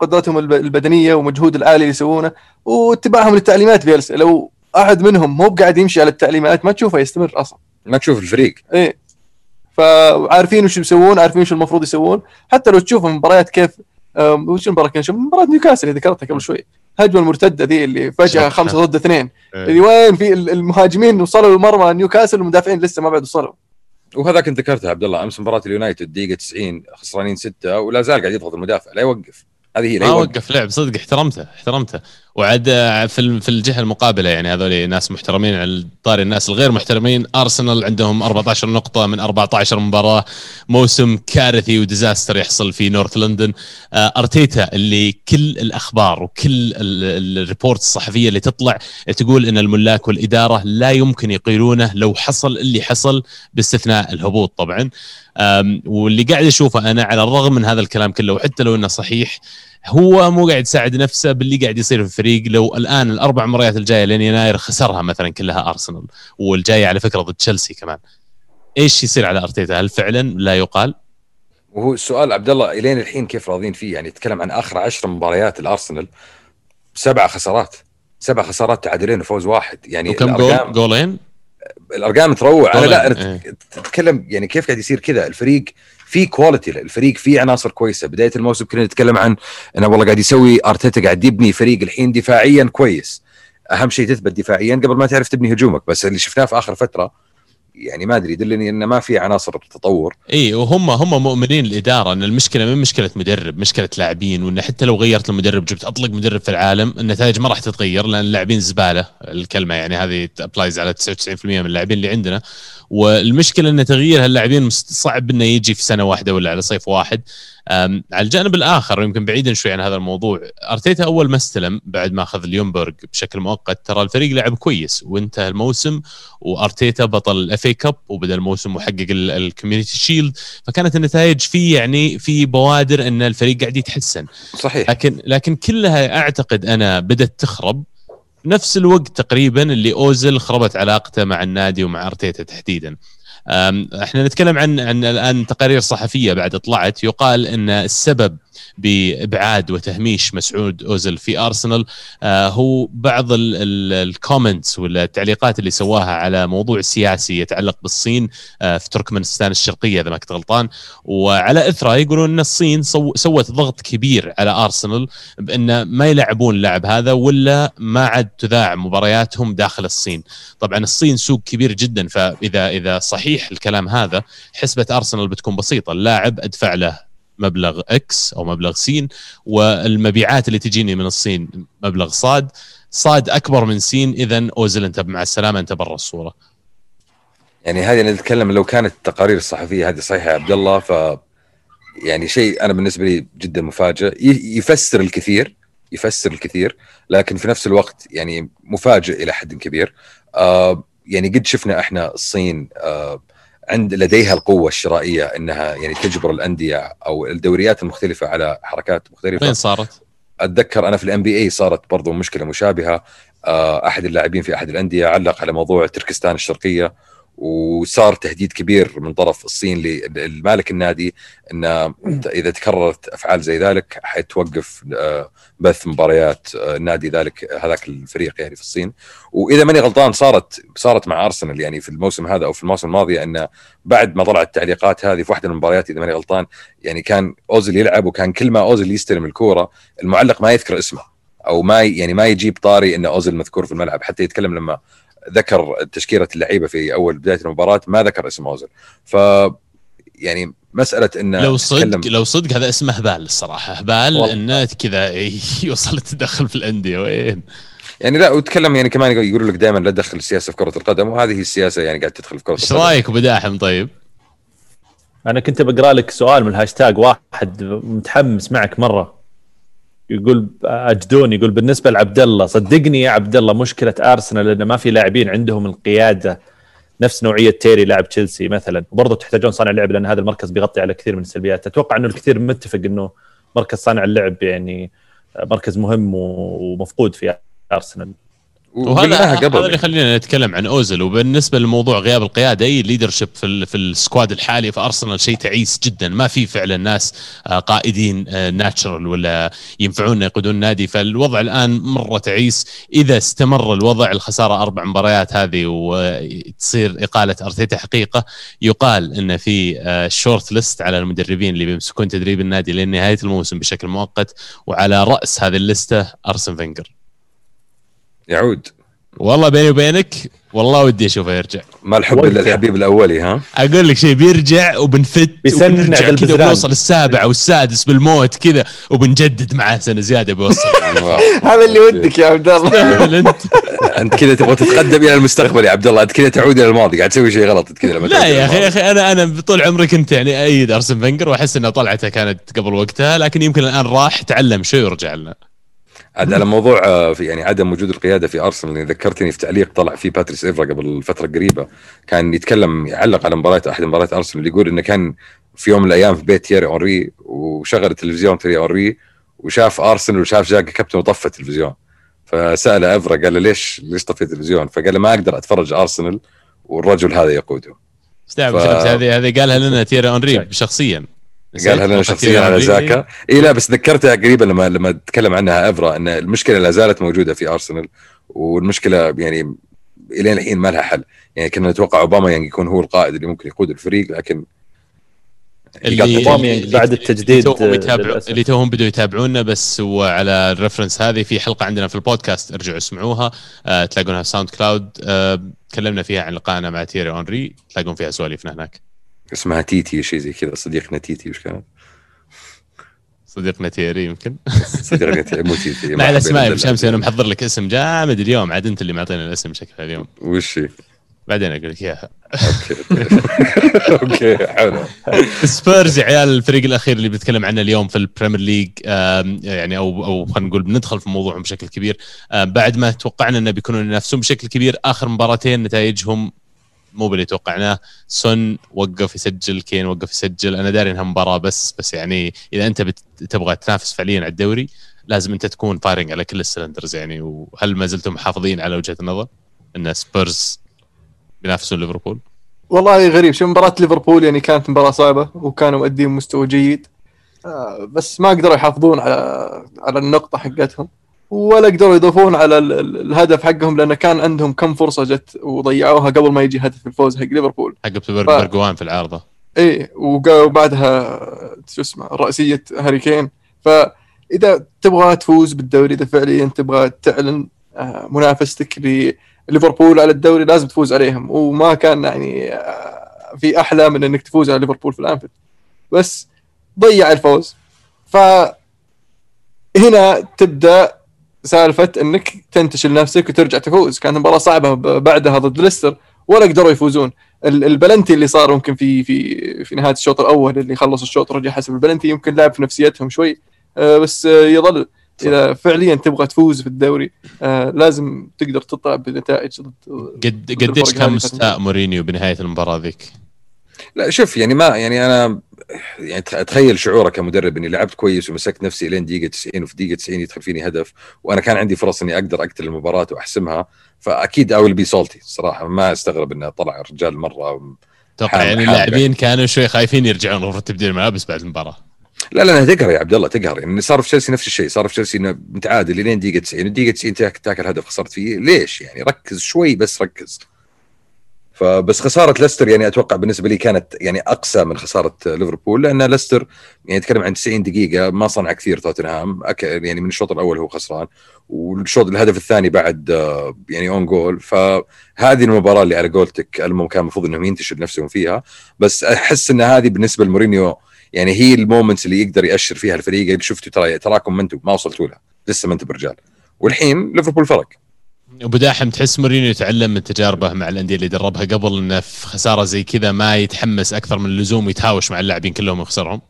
قدراتهم الب- البدنية ومجهود العالي اللي يسوونه واتباعهم للتعليمات في الس- لو أحد منهم مو قاعد يمشي على التعليمات ما تشوفه يستمر أصلا. ما تشوف الفريق. إيه. فعارفين وش يسوون عارفين وش المفروض يسوون. حتى لو تشوف المباريات كيف وش المباراة كان؟ مباراة نيوكاسل اللي ذكرتها قبل شوي. الهجمه المرتدة ذي اللي فجأة. خمسة ضد اثنين. إيه. اللي وين في ال- المهاجمين وصلوا لمرمى نيوكاسل والمدافعين لسه ما بعد وصلوا. وهذاك انت ذكرتها عبد الله أمس مباراة اليونايتد دقيقة 90 خسرانين ستة ولا زال قاعد يضغط المدافع لا يوقف. هذه هي لا ما يوقف. وقف لعب صدق احترمته احترمته. وعاد آه، في في الجهة المقابلة يعني هذول ناس محترمين على طاري الناس الغير محترمين. أرسنال عندهم 14 نقطة من 14 مباراة. موسم كارثي و disaster يحصل في North London. آه، أرتيتا اللي كل الأخبار وكل ال- ال- ال report الصحفية اللي تطلع تقول إن الملاك والإدارة لا يمكن يقيلونه لو حصل اللي حصل باستثناء الهبوط طبعا. واللي قاعد أشوفه أنا على الرغم من هذا الكلام كله وحتى لو إنه صحيح هو مو قاعد يساعد نفسه باللي قاعد يصير في الفريق. لو الآن الأربع مباريات الجاية لين يناير خسرها مثلا كلها أرسنال والجاية على فكرة ضد تشيلسي كمان. إيش يصير على أرتيتا؟ هل فعلا لا يقال؟ وهو السؤال عبد الله إلين الحين كيف راضين فيه؟ يعني يتكلم عن آخر عشر مباريات الأرسنال سبع خسارات. سبع خسارات تعادلين وفوز واحد. يعني وكم جول؟ جولين؟ الأرقام تروع. أنا لا أنا إيه. اتكلم يعني كيف قاعد يصير كذا؟ الفريق في quality الفريق فيه عناصر كويسة. بداية الموسم كنا نتكلم عن انه والله قاعد يسوي أرتيتا قاعد يبني فريق الحين دفاعيا كويس. أهم شيء تثبت دفاعيا قبل ما تعرف تبني هجومك. بس اللي شفناه في آخر فترة يعني ما أدري يدلني انه ما في عناصر تطور إي وهم هم مؤمنين الاداره إن المشكلة من مشكلة مدرب مشكلة لاعبين وإن حتى لو غيرت المدرب جبت أطلق مدرب في العالم النتائج ما راح تتغير لأن اللاعبين زبالة. الكلمة يعني هذه applies على 99% من اللاعبين اللي عندنا. والمشكلة إن تغيير هاللاعبين صعب إنه يجي في سنة واحدة ولا على صيف واحد. على الجانب الآخر يمكن بعيدا شوي عن هذا الموضوع أرتيتا أول ما استلم بعد ما أخذ اليومبرغ بشكل مؤقت. ترى الفريق لعب كويس وانتهى الموسم وأرتيتا بطل ال FA Cup وبدأ الموسم وحقق ال Community Shield فكانت النتائج في يعني في بوادر إن الفريق قاعد يتحسن. صحيح. لكن لكن كلها أعتقد أنا بدأت تخرب. نفس الوقت تقريبا اللي اوزل خربت علاقته مع النادي ومع أرتيتا تحديدا. إحنا نتكلم عن عن الآن تقارير صحفية بعد طلعت يقال إن السبب بإبعاد وتهميش مسعود اوزل في أرسنال. آه، هو بعض ال comments ولا التعليقات اللي سواها على موضوع سياسي يتعلق بالصين آه، في تركمانستان الشرقية إذا ما كنت غلطان. وعلى إثرة يقولون إن الصين سو سوت ضغط كبير على أرسنال بأن ما يلعبون اللاعب هذا ولا ما عاد تذاع مبارياتهم داخل الصين. طبعا الصين سوق كبير جدا فإذا إذا صحيح الكلام هذا حسبة أرسنال بتكون بسيطة. اللاعب أدفع له. مبلغ إكس أو مبلغ سين والمبيعات اللي تجيني من الصين مبلغ صاد صاد أكبر من سين اذا أوزل أنت مع السلامة أنت برا الصورة. يعني هذه نتكلم لو كانت التقارير الصحفية هذه صحيحة يا عبد الله ف يعني شيء أنا بالنسبة لي جدا مفاجئ. يفسر الكثير يفسر الكثير لكن في نفس الوقت يعني مفاجئ إلى حد كبير. آه يعني قد شفنا إحنا الصين آه عند لديها القوة الشرائية إنها يعني تجبر الأندية أو الدوريات المختلفة على حركات مختلفة وين صارت؟ أتذكر أنا في الام بي اي صارت برضو مشكلة مشابهة آه، أحد اللاعبين في أحد الأندية علق على موضوع تركستان الشرقية وصار تهديد كبير من طرف الصين للمالك النادي انه إذا تكررت أفعال زي ذلك حتوقف آه، بث مباريات آه، النادي ذلك هذاك الفريق يعني في الصين. وإذا ماني غلطان صارت صارت مع أرسنال يعني في الموسم هذا أو في الموسم الماضي انه بعد ما طلعت التعليقات هذه في واحدة من المباريات إذا ماني غلطان يعني كان اوزل يلعب وكان كل ما اوزل يستلم الكورة المعلق ما يذكر اسمه أو ما يعني ما يجيب طاري إن اوزل مذكور في الملعب حتى يتكلم لما ذكر تشكيلة اللعيبة في أول بداية المباراة ما ذكر اسم اوزل ف يعني مسألة انه لو صدق لو صدق هذا اسمه هبال الصراحة. هبال. إنه كذا يوصل التدخل في الأندية وين؟ يعني لا وتكلم يعني كمان يقولوا لك دائما لا تدخل السياسة في كرة القدم وهذه هي السياسة يعني قاعد تدخل في كرة إيش القدم. رأيك أبو داحم؟ طيب؟ أنا كنت بقرأ لك سؤال من الهاشتاج واحد متحمس معك مرة. يقول اجدون يقول بالنسبة لعبد الله صدقني يا عبد الله مشكلة أرسنال انه ما في لاعبين عندهم القيادة نفس نوعية تيري لاعب تشيلسي مثلا. وبرضه تحتاجون صانع لعب لأن هذا المركز بيغطي على كثير من السلبيات. أتوقع إنه الكثير متفق إنه مركز صانع اللعب يعني مركز مهم ومفقود في أرسنال. وهذا هذا اللي يخلينا نتكلم عن اوزل وبالنسبة لموضوع غياب القيادة أي leadership في ال- في ال squad الحالي في أرسنال شيء تعيس جدا. ما في فعلا ناس آه، قائدين natural ولا ينفعون يقودون النادي فالوضع الآن مرة تعيس. إذا استمر الوضع الخسارة أربع مباريات هذه وتصير إقالة أرتيتا حقيقة يقال إن في short list على المدربين اللي بيمسكون تدريب النادي لنهاية الموسم بشكل مؤقت وعلى رأس هذه اللستة أرسن فينجر. يعود. والله بيني وبينك والله ودي أشوفه يرجع. ما الحب. إلا الحبيب الأولي ها؟ أقول لك شيء بيرجع وبنفت بيسنع وبنرجع كذا. وبنوصل السابع والسادس بالموت كذا وبنجدد معاه سنة زيادة بيوصل هذا اللي ودك يا عبد الله. أنت. أنت كذا تبغى تتقدم إلى المستقبل يا عبد الله. أنت كذا تعود إلى الماضي قاعد تسوي شيء غلط كذا لما لا يا أخي يا. أخي أنا أنا طول عمري كنت يعني أيد ارسن فينجر وأحس إن طلعته كانت قبل وقتها لكن يمكن الآن راح تعلم شوي ورجع لنا. عاد على موضوع آه، في يعني عدم وجود القيادة في أرسنال. اللي ذكرتني في تعليق طلع فيه باتريس ايفرا قبل فترة قريبة. كان يتكلم يعلق على مباراة أحد مباريات أرسنال يقول إنه كان في يوم من الأيام في بيت تيري اونري وشغل التلفزيون تيري اونري وشاف أرسنال وشاف زاكا كابتن وطفى التلفزيون. فسأل ايفرا قال له ليش ليش طفيت التلفزيون؟ فقال له ما أقدر أتفرج أرسنال والرجل هذا يقوده. استوعب ف- ف... هذه هذه قالها لنا تيري أونري شخصيا. قالها لنا شخصيا على زاكا اي لا بس ذكرتها قريبا لما لما تكلم عنها أفرا إن المشكلة لا زالت موجودة في أرسنال والمشكلة يعني الين الحين ما لها حل. يعني كنا نتوقع أوباميانغ يعني يكون هو القائد اللي ممكن يقود الفريق لكن اللي بعد اللي التجديد،. اللي توهم بدوا يتابعونا بس وعلى ال reference هذه في حلقة عندنا في البودكاست. ارجعوا اسمعوها آه تلاقونها في ساوند كلاود. آه تكلمنا فيها عن لقائنا مع تيري أونري تلاقون فيها سواليفنا هناك. اسمها تيتي شيء زي كذا صديقنا تيتي وش كانت؟ صديقنا تيري يمكن. صديقنا تيتي مو تيتي مع ما الاسماء شمسي أنا محضر لك اسم جامد اليوم. عاد أنت اللي معطينا الاسم شكلها اليوم. وش هي؟ بعدين أقول لك إياها. okay. okay حلو. سبيرز يا عيال الفريق الأخير اللي بنتكلم عنه اليوم في البريمير ليج يعني أو أو خلينا نقول بندخل في موضوعهم بشكل كبير. بعد ما توقعنا إنه بيكونوا ينافسون بشكل كبير آخر مباراتين نتائجهم مو باللي توقعناه. سون وقف يسجل كين وقف يسجل. أنا داري إنها مباراة بس بس يعني إذا أنت تبغى تنافس فعليا على الدوري لازم أنت تكون firing على كل ال cylinders يعني. وهل ما زلتم محافظين على وجهة النظر إن سبيرز بينافسون ليفربول؟ والله غريب. شوف مباراة ليفربول يعني كانت مباراة صعبة وكانوا مؤدين مستوى جيد. آه، بس ما قدروا يحافظون على على النقطة حقتهم. ولا قدروا يضيفون على ال- ال- الهدف حقهم لأن كان عندهم كم فرصة جت وضيعوها قبل ما يجي هدف الفوز حق ليفربول. حق ف- برجوان في العارضة. وقا- وبعدها شو اسمه رأسية هاري كين. فإذا تبغى تفوز بالدوري إذا فعليا تبغى تعلن آه، منافستك لليفربول على الدوري لازم تفوز عليهم. وما كان يعني آه، في أحلى من إنك تفوز على ليفربول في الأنفيلد. بس ضيع الفوز. فهنا تبدأ سالفة إنك تنتشل نفسك وترجع تفوز. كانت مباراة صعبة ب- بعدها ضد ليستر ولا قدروا يفوزون. ال- البلنتي اللي صار ممكن في في في نهاية الشوط الأول اللي خلص الشوط رجع حسب البلنتي يمكن لعب في نفسيتهم شوي. آه، بس آه، يظل. إذا فعليا تبغى تفوز في الدوري آه، لازم تقدر تطلع بنتائج ضد قد قديش كان مستاء مورينيو بنهاية المباراة ذيك؟ لا شوف يعني ما يعني أنا يعني تخ- أتخيل شعورك كمدرب إني لعبت كويس ومسكت نفسي لين دقيقة 90 وفي دقيقة 90 يدخل فيني هدف وأنا كان عندي فرص إني أقدر أقتل المباراة وأحسمها فأكيد I'll be salty صراحة. ما أستغرب إنه طلع الرجال مرة أتوقع يعني اللاعبين كانوا شوي خايفين يرجعون غرفه تبديل الملابس بعد المباراة. لا لا تقهر يا عبد الله تقهر. يعني صار في تشيلسي نفس الشيء صار في تشيلسي إنه متعادل لين دقيقة 90 الدقيقه 90 تاك- تاكل هدف خسرت فيه. ليش يعني؟ ركز شوي بس ركز. فبس خسارة ليستر يعني أتوقع بالنسبة لي كانت يعني أقسى من خسارة ليفربول لأن ليستر يعني نتكلم عن 90 دقيقة ما صنع كثير توتنهام يعني من الشوط الأول هو خسران والشوط الهدف الثاني بعد آه، يعني own goal فهذه المباراة اللي على قولتك المهم كان المفروض إنهم ينتشر نفسهم فيها بس أحس إن هذه بالنسبة لمورينيو يعني هي ال moments اللي يقدر يأشر فيها الفريق. يقول شفتوا ترى تراكم ما أنتم ما وصلتوا لها لسه ما أنتم برجال. والحين ليفربول فرق. أبو داحم تحس مورينيو تعلم من تجاربه مع الأندية اللي دربها قبل انه في خسارة زي كذا ما يتحمس أكثر من اللزوم ويتهاوش مع اللاعبين كلهم ويخسرهم؟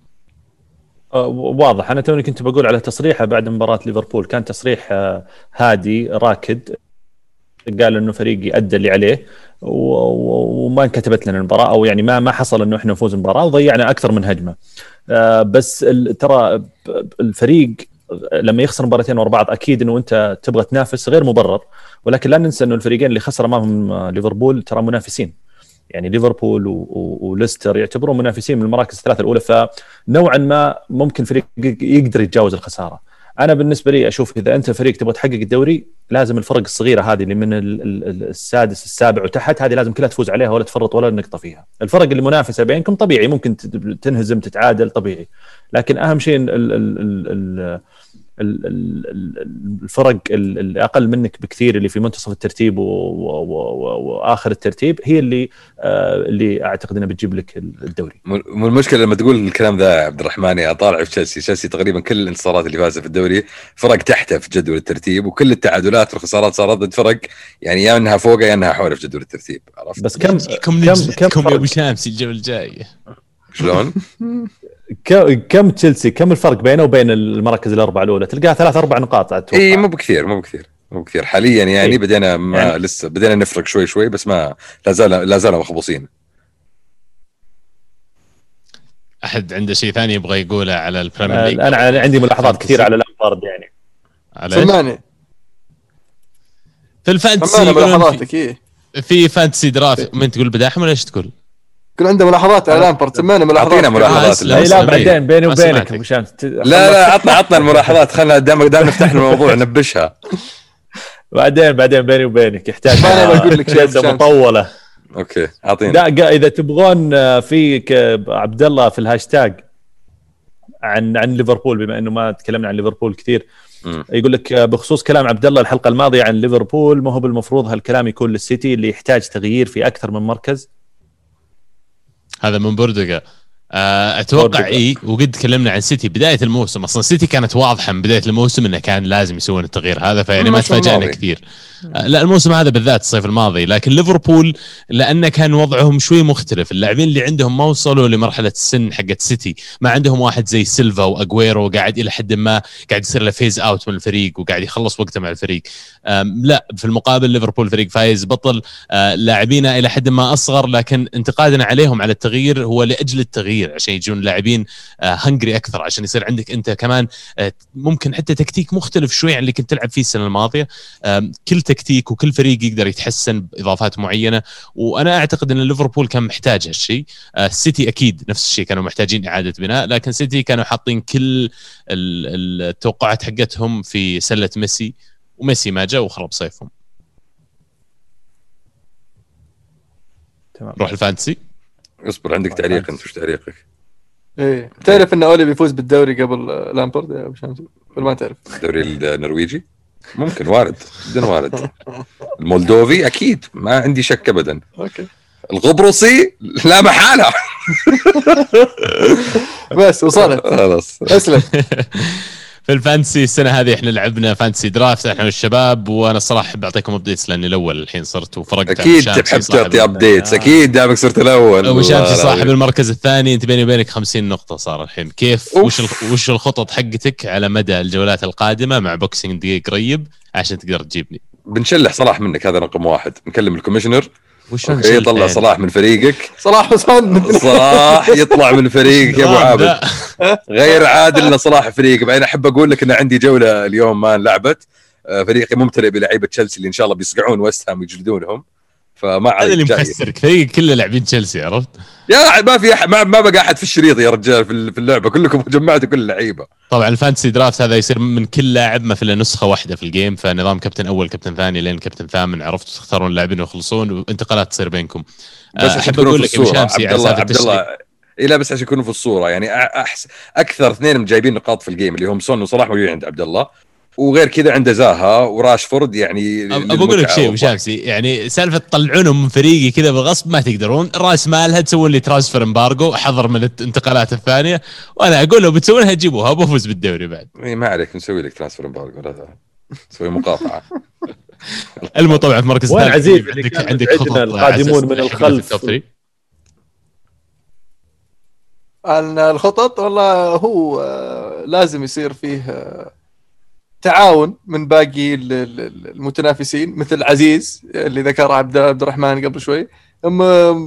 آه، واضح. أنا توني كنت بقول على تصريحه بعد مباراة ليفربول. كان تصريح آه، هادي راكد. قال إنه فريقي ادى اللي عليه. وما انكتبت لنا المباراة أو يعني ما ما حصل إنه إحنا نفوز المباراة وضيعنا أكثر من هجمة. آه، بس ترى الفريق لما يخسر مباراتين ورا بعض أكيد إنه أنت تبغى تنافس غير مبرر. ولكن لا ننسى إنه الفريقين اللي خسر امامهم آه، ليفربول ترى منافسين. يعني ليفربول وليستر يعتبرون منافسين من المراكز الثلاثة الأولى فنوعا ما ممكن فريق يقدر يتجاوز الخسارة. أنا بالنسبة لي أشوف إذا أنت فريق تبغى تحقق الدوري لازم الفرق الصغيرة هذه اللي من ال- ال- ال- السادس السابع وتحت هذه لازم كلها تفوز عليها ولا تفرط ولا نقطة فيها. الفرق اللي منافسة بينكم طبيعي ممكن تنهزم تتعادل طبيعي. لكن أهم شيء ال- ال- ال- الفرق ال- اللي أقل منك بكثير اللي في منتصف الترتيب وآخر الترتيب هي اللي آه، اللي أعتقد إنها بتجيب لك الدوري المشكلة لما تقول الكلام ذا يا عبد الرحمن يا طالع في تشيلسي تشيلسي تقريبا كل الانتصارات اللي فازها في الدوري فرق تحته في جدول الترتيب وكل التعادلات والخسارات صارت ضد فرق يعني يا إنها فوقه يا إنها حوله في جدول الترتيب عرفت بس كم كم كم نجلدكم يا؟ ابو شامسي الجوله الجاي شلون؟ كم تشيلسي كم الفرق بينه وبين المراكز الأربعة الأولى؟ تلقاها ثلاث أربع نقاط أتوقع إي مو بكثير مو بكثير مو بكثير. حاليا يعني إيه. بدينا ما يعني- لسه بدينا نفرق شوي شوي بس ما لا زال لا زالوا مخبوصين. أحد عنده شيء ثاني يبغى يقوله على البريمير ليج؟ أنا عندي ملاحظات كثيرة على لامبارد يعني؟ سمعني في ال fantasy ملاحظاتك في fantasy draft. من تقول بداحم ولا إيش تقول؟ يكون عنده ملاحظات على لامبرد سمعنا ملاحظات. أعطينا ملاحظات. آه، لا، لا. بعدين بيني وبينك ت- لا لا عطنا عطنا الملاحظات. خلنا دام دام فتحنا الموضوع نبشها بعدين بعدين بيني وبينك يحتاج ما أنا بقول لك شيء جلسه. مطولة. okay أعطينا. لا إذا تبغون آه، في ك- عبد الله في الهاشتاج عن عن ليفربول بما إنه ما تكلمنا عن ليفربول كثير. يقول لك آه، بخصوص كلام عبد الله الحلقة الماضية عن ليفربول ما هو بالمفروض هالكلام يكون للسيتي اللي يحتاج تغيير في أكثر من مركز؟ هذا من بوردقا آه، أتوقع. إي وقد تكلمنا عن سيتي بداية الموسم أصلا سيتي كانت واضحة من بداية الموسم إنه كان لازم يسوون التغيير هذا فيعني ما تفاجئنا. كثير لا الموسم هذا بالذات الصيف الماضي لكن ليفربول لأنه كان وضعهم شوي مختلف. اللاعبين اللي عندهم ما وصلوا لمرحلة السن حقت سيتي ما عندهم واحد زي سيلفا واجويرو قاعد إلى حد ما قاعد يصير له phase out من الفريق وقاعد يخلص وقته مع الفريق. لا في المقابل ليفربول فريق فايز بطل. آه، لاعبينا إلى حد ما أصغر لكن انتقادنا عليهم على التغيير هو لأجل التغيير عشان يجون لاعبين هنجري أكثر عشان يصير عندك أنت كمان آه، ممكن حتى تكتيك مختلف شوي عن اللي كنت تلعب فيه السنة الماضية. كل تكتيك وكل فريق يقدر يتحسن بإضافات معينة. وأنا أعتقد إن ليفربول كان محتاج هالشيء آه، السيتي أكيد نفس الشيء كانوا محتاجين إعادة بناء لكن سيتي كانوا حاطين كل ال- التوقعات حقتهم في سلة ميسي وميسي ما جاء وخرب صيفهم. تمام. روح ال fantasy. اصبر عندك تعليق أنت وش تعليقك؟ إيه. تعرف إن أولي بيفوز بالدوري قبل لامبرد ولا ما تعرف؟ الدوري النرويجي؟ ممكن وارد جدا وارد. المولدوفي أكيد ما عندي شك ابدا. okay. القبرصي لا محالة. بس وصلت. خلاص. اسلم. في الفانتسي السنة هذه إحنا لعبنا fantasy draft إحنا والشباب وأنا الصراحة احب اعطيكم updates لأني الأول الحين صرت وفرقت أكيد تحب تعطي updates أكيد دامك صرت الأول. أبو شامسي الله صاحب. المركز الثاني أنت بيني وبينك 50 نقطة صار الحين. كيف؟ أوف. وش وش الخطط حقتك على مدى الجولات القادمة مع Boxing Day قريب عشان تقدر تجيبني؟ بنشلح صلاح منك هذا رقم واحد. نكلم ال commissioner. أوكي طلع صلاح من فريقك. صلاح حسين صلاح يطلع من فريقك يا أبو عابد. غير عادل إن صلاح فريق بعدين أحب أقول لك إن عندي جولة اليوم ما لعبت. آه، فريقي ممتلئ بلعيبة تشيلسي اللي إن شاء الله بيصقعون ويست هام ويجلدونهم. فما هذا اللي. مخسرك فريق كله لاعبين تشيلسي عرفت؟ يا ما في أحد ما, ما بقى أحد في الشريط يا رجال في في اللعبة. كلكم جمعتوا كل اللعيبه طبعا ال fantasy draft هذا يصير من كل لاعب ما في الا نسخة واحدة في ال game فنظام كابتن أول كابتن ثاني لين كابتن ثامن عرفتوا تختارون اللاعبين ويخلصون وانتقالات تصير بينكم. بس عشان أحب أقول لك شامسي عبد الله عبد الله اي لا بس عشان يكونوا في الصورة. يعني أحس أكثر اثنين جايبين نقاط في ال game اللي هم سون وصلاح موجودين عند عبد الله وغير كذا عنده زاها وراشفورد يعني أقول لك شيء أبو شامسي يعني سالفة تطلعونهم من فريقي كذا بالغصب ما تقدرون. راس مالها تسوون لي transfer embargo حظر من الانتقالات الثانية وأنا أقول لو بتسوونها جيبوها بفوز بالدوري بعد. إيه ما عليك نسوي لك transfer embargo لا. نسوي مقاطعة. المهم طبعا في المركز وين عزيز عندك كان عندك خطط القادمون من الخلف. الخطط والله هو آه، لازم يصير فيه آه، تعاون من باقي ال- ال- المتنافسين مثل عزيز اللي ذكر عبد الرحمن قبل شوي.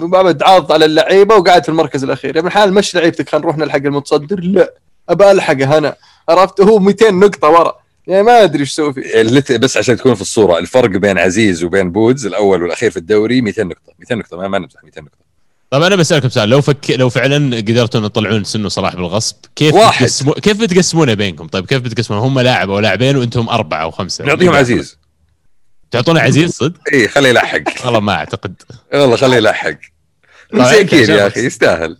بعد عاض على اللعيبة وقاعد في المركز الأخير. يا ابن الحلال مش لعيبتك خلينا نروح نلحق المتصدر. لا أبى الحقه أنا عرفت؟ هو 200 نقطة ورا. يعني ما أدري إيش أسوي فيه. بس عشان تكون في الصورة الفرق بين عزيز وبين بودز الأول والأخير في الدوري 200 نقطة. 200 نقطة ما نمزح 200 نقطة. طب أنا بسألكم سؤال لو فك لو فعلا قدرتوا إن تطلعون سنة صلاح بالغصب كيف واحد. بتقسمو... كيف بتقسمونه بينكم؟ طيب كيف بتقسمونه هم لاعب أو لاعبين وأنتم أربعة أو خمسة؟ نعطيهم عزيز. تعطونه عزيز صدق؟ اي خليه يلحق. والله ما أعتقد. والله خليه يلحق. مساكين عشان يا. أخي يستاهل.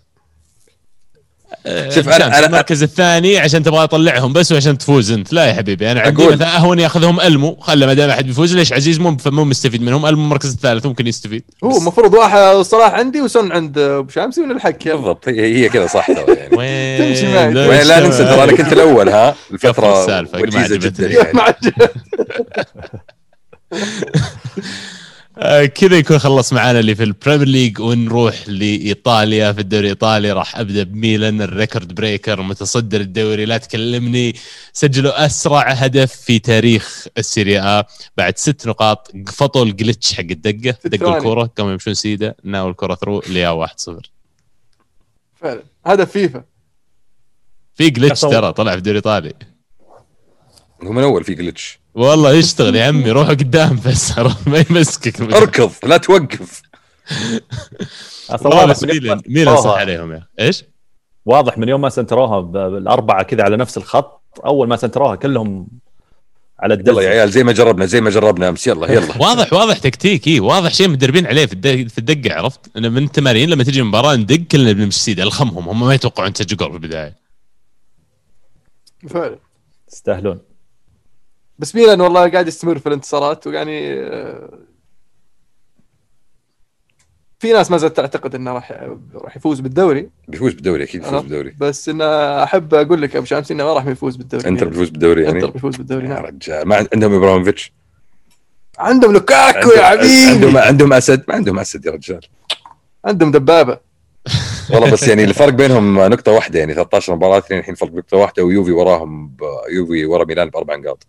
شوف، في أنا- المركز الثاني عشان تبغى أطلعهم بس وعشان تفوز أنت. لا يا حبيبي أنا عندي أقول- مثلا أهون يأخذهم ألمو. خله ما دام أحد بيفوز ليش عزيز؟ مو مو مستفيد منهم. ألمو المركز الثالث ممكن يستفيد. هو بس المفروض واحد صلاح عندي وسن عند أبو شامسي ونلحق بالضبط هي هي كذا صح ترى يعني. وين؟ تمشي معي. لا ننسى ترى أنا؟ كنت الأول ها؟ الفترة وجيزة عجبتني. جدا يعني. ما عجب. آه، كذا يكون خلص معانا اللي في ال Premier League ونروح لإيطاليا. في الدوري الإيطالي راح أبدأ بميلان ال record breaker متصدر الدوري. لا تكلمني سجلوا أسرع هدف في تاريخ السيريا بعد ست نقاط قفطوا ال glitch حق الدقة. دقوا. الكوره قاموا يمشون سيده ناول الكوره through لياو 1-0 فعلا. هذا فيفا. في glitch. ترى طلع في الدوري الإيطالي. هو من أول في جلتش. والله يشتغل يا عمي روحوا قدام بس؟ ما يمسكك. اركض لا توقف. أصلا واضح ميلان ميلان صح عليهم يا؟ إيش؟ واضح من يوم ما سنتروها بالأربعة كذا على نفس الخط أول ما سنتروها كلهم على يلا يا عيال زي ما جربنا زي ما جربنا أمس. يلا يلا. واضح واضح تكتيك اي واضح شيء مدربين عليه في الدق في الدقة عرفت؟ انه من التمارين لما تجي مباراة ندق كلنا بنمشي سيده ألخمهم هم ما يتوقعون تسجل جول في البداية. فعلا. يستاهلون. بس ميلان والله قاعد يستمر في الانتصارات ويعني آه، في ناس ما زالت تعتقد إنه راح راح يفوز بالدوري. بيفوز بالدوري أكيد بيفوز بالدوري. بس انه أحب أقول لك أبو شمس إنه ما راح يفوز بالدوري. انتر بيفوز بالدوري يعني؟ انتر بيفوز بالدوري يا نعم رجال ما عند- عندهم إبراهيموفيتش؟ عندهم لوكاكو يا عندهم حبيبي. عندهم أسد ما عندهم أسد يا رجال. عندهم دبابة. والله بس يعني الفرق بينهم نقطة واحدة يعني 13 مباراة اثنين الحين فرق نقطة واحدة ويوفي وراهم ب... يوفي ورا ميلان بأربع نقاط.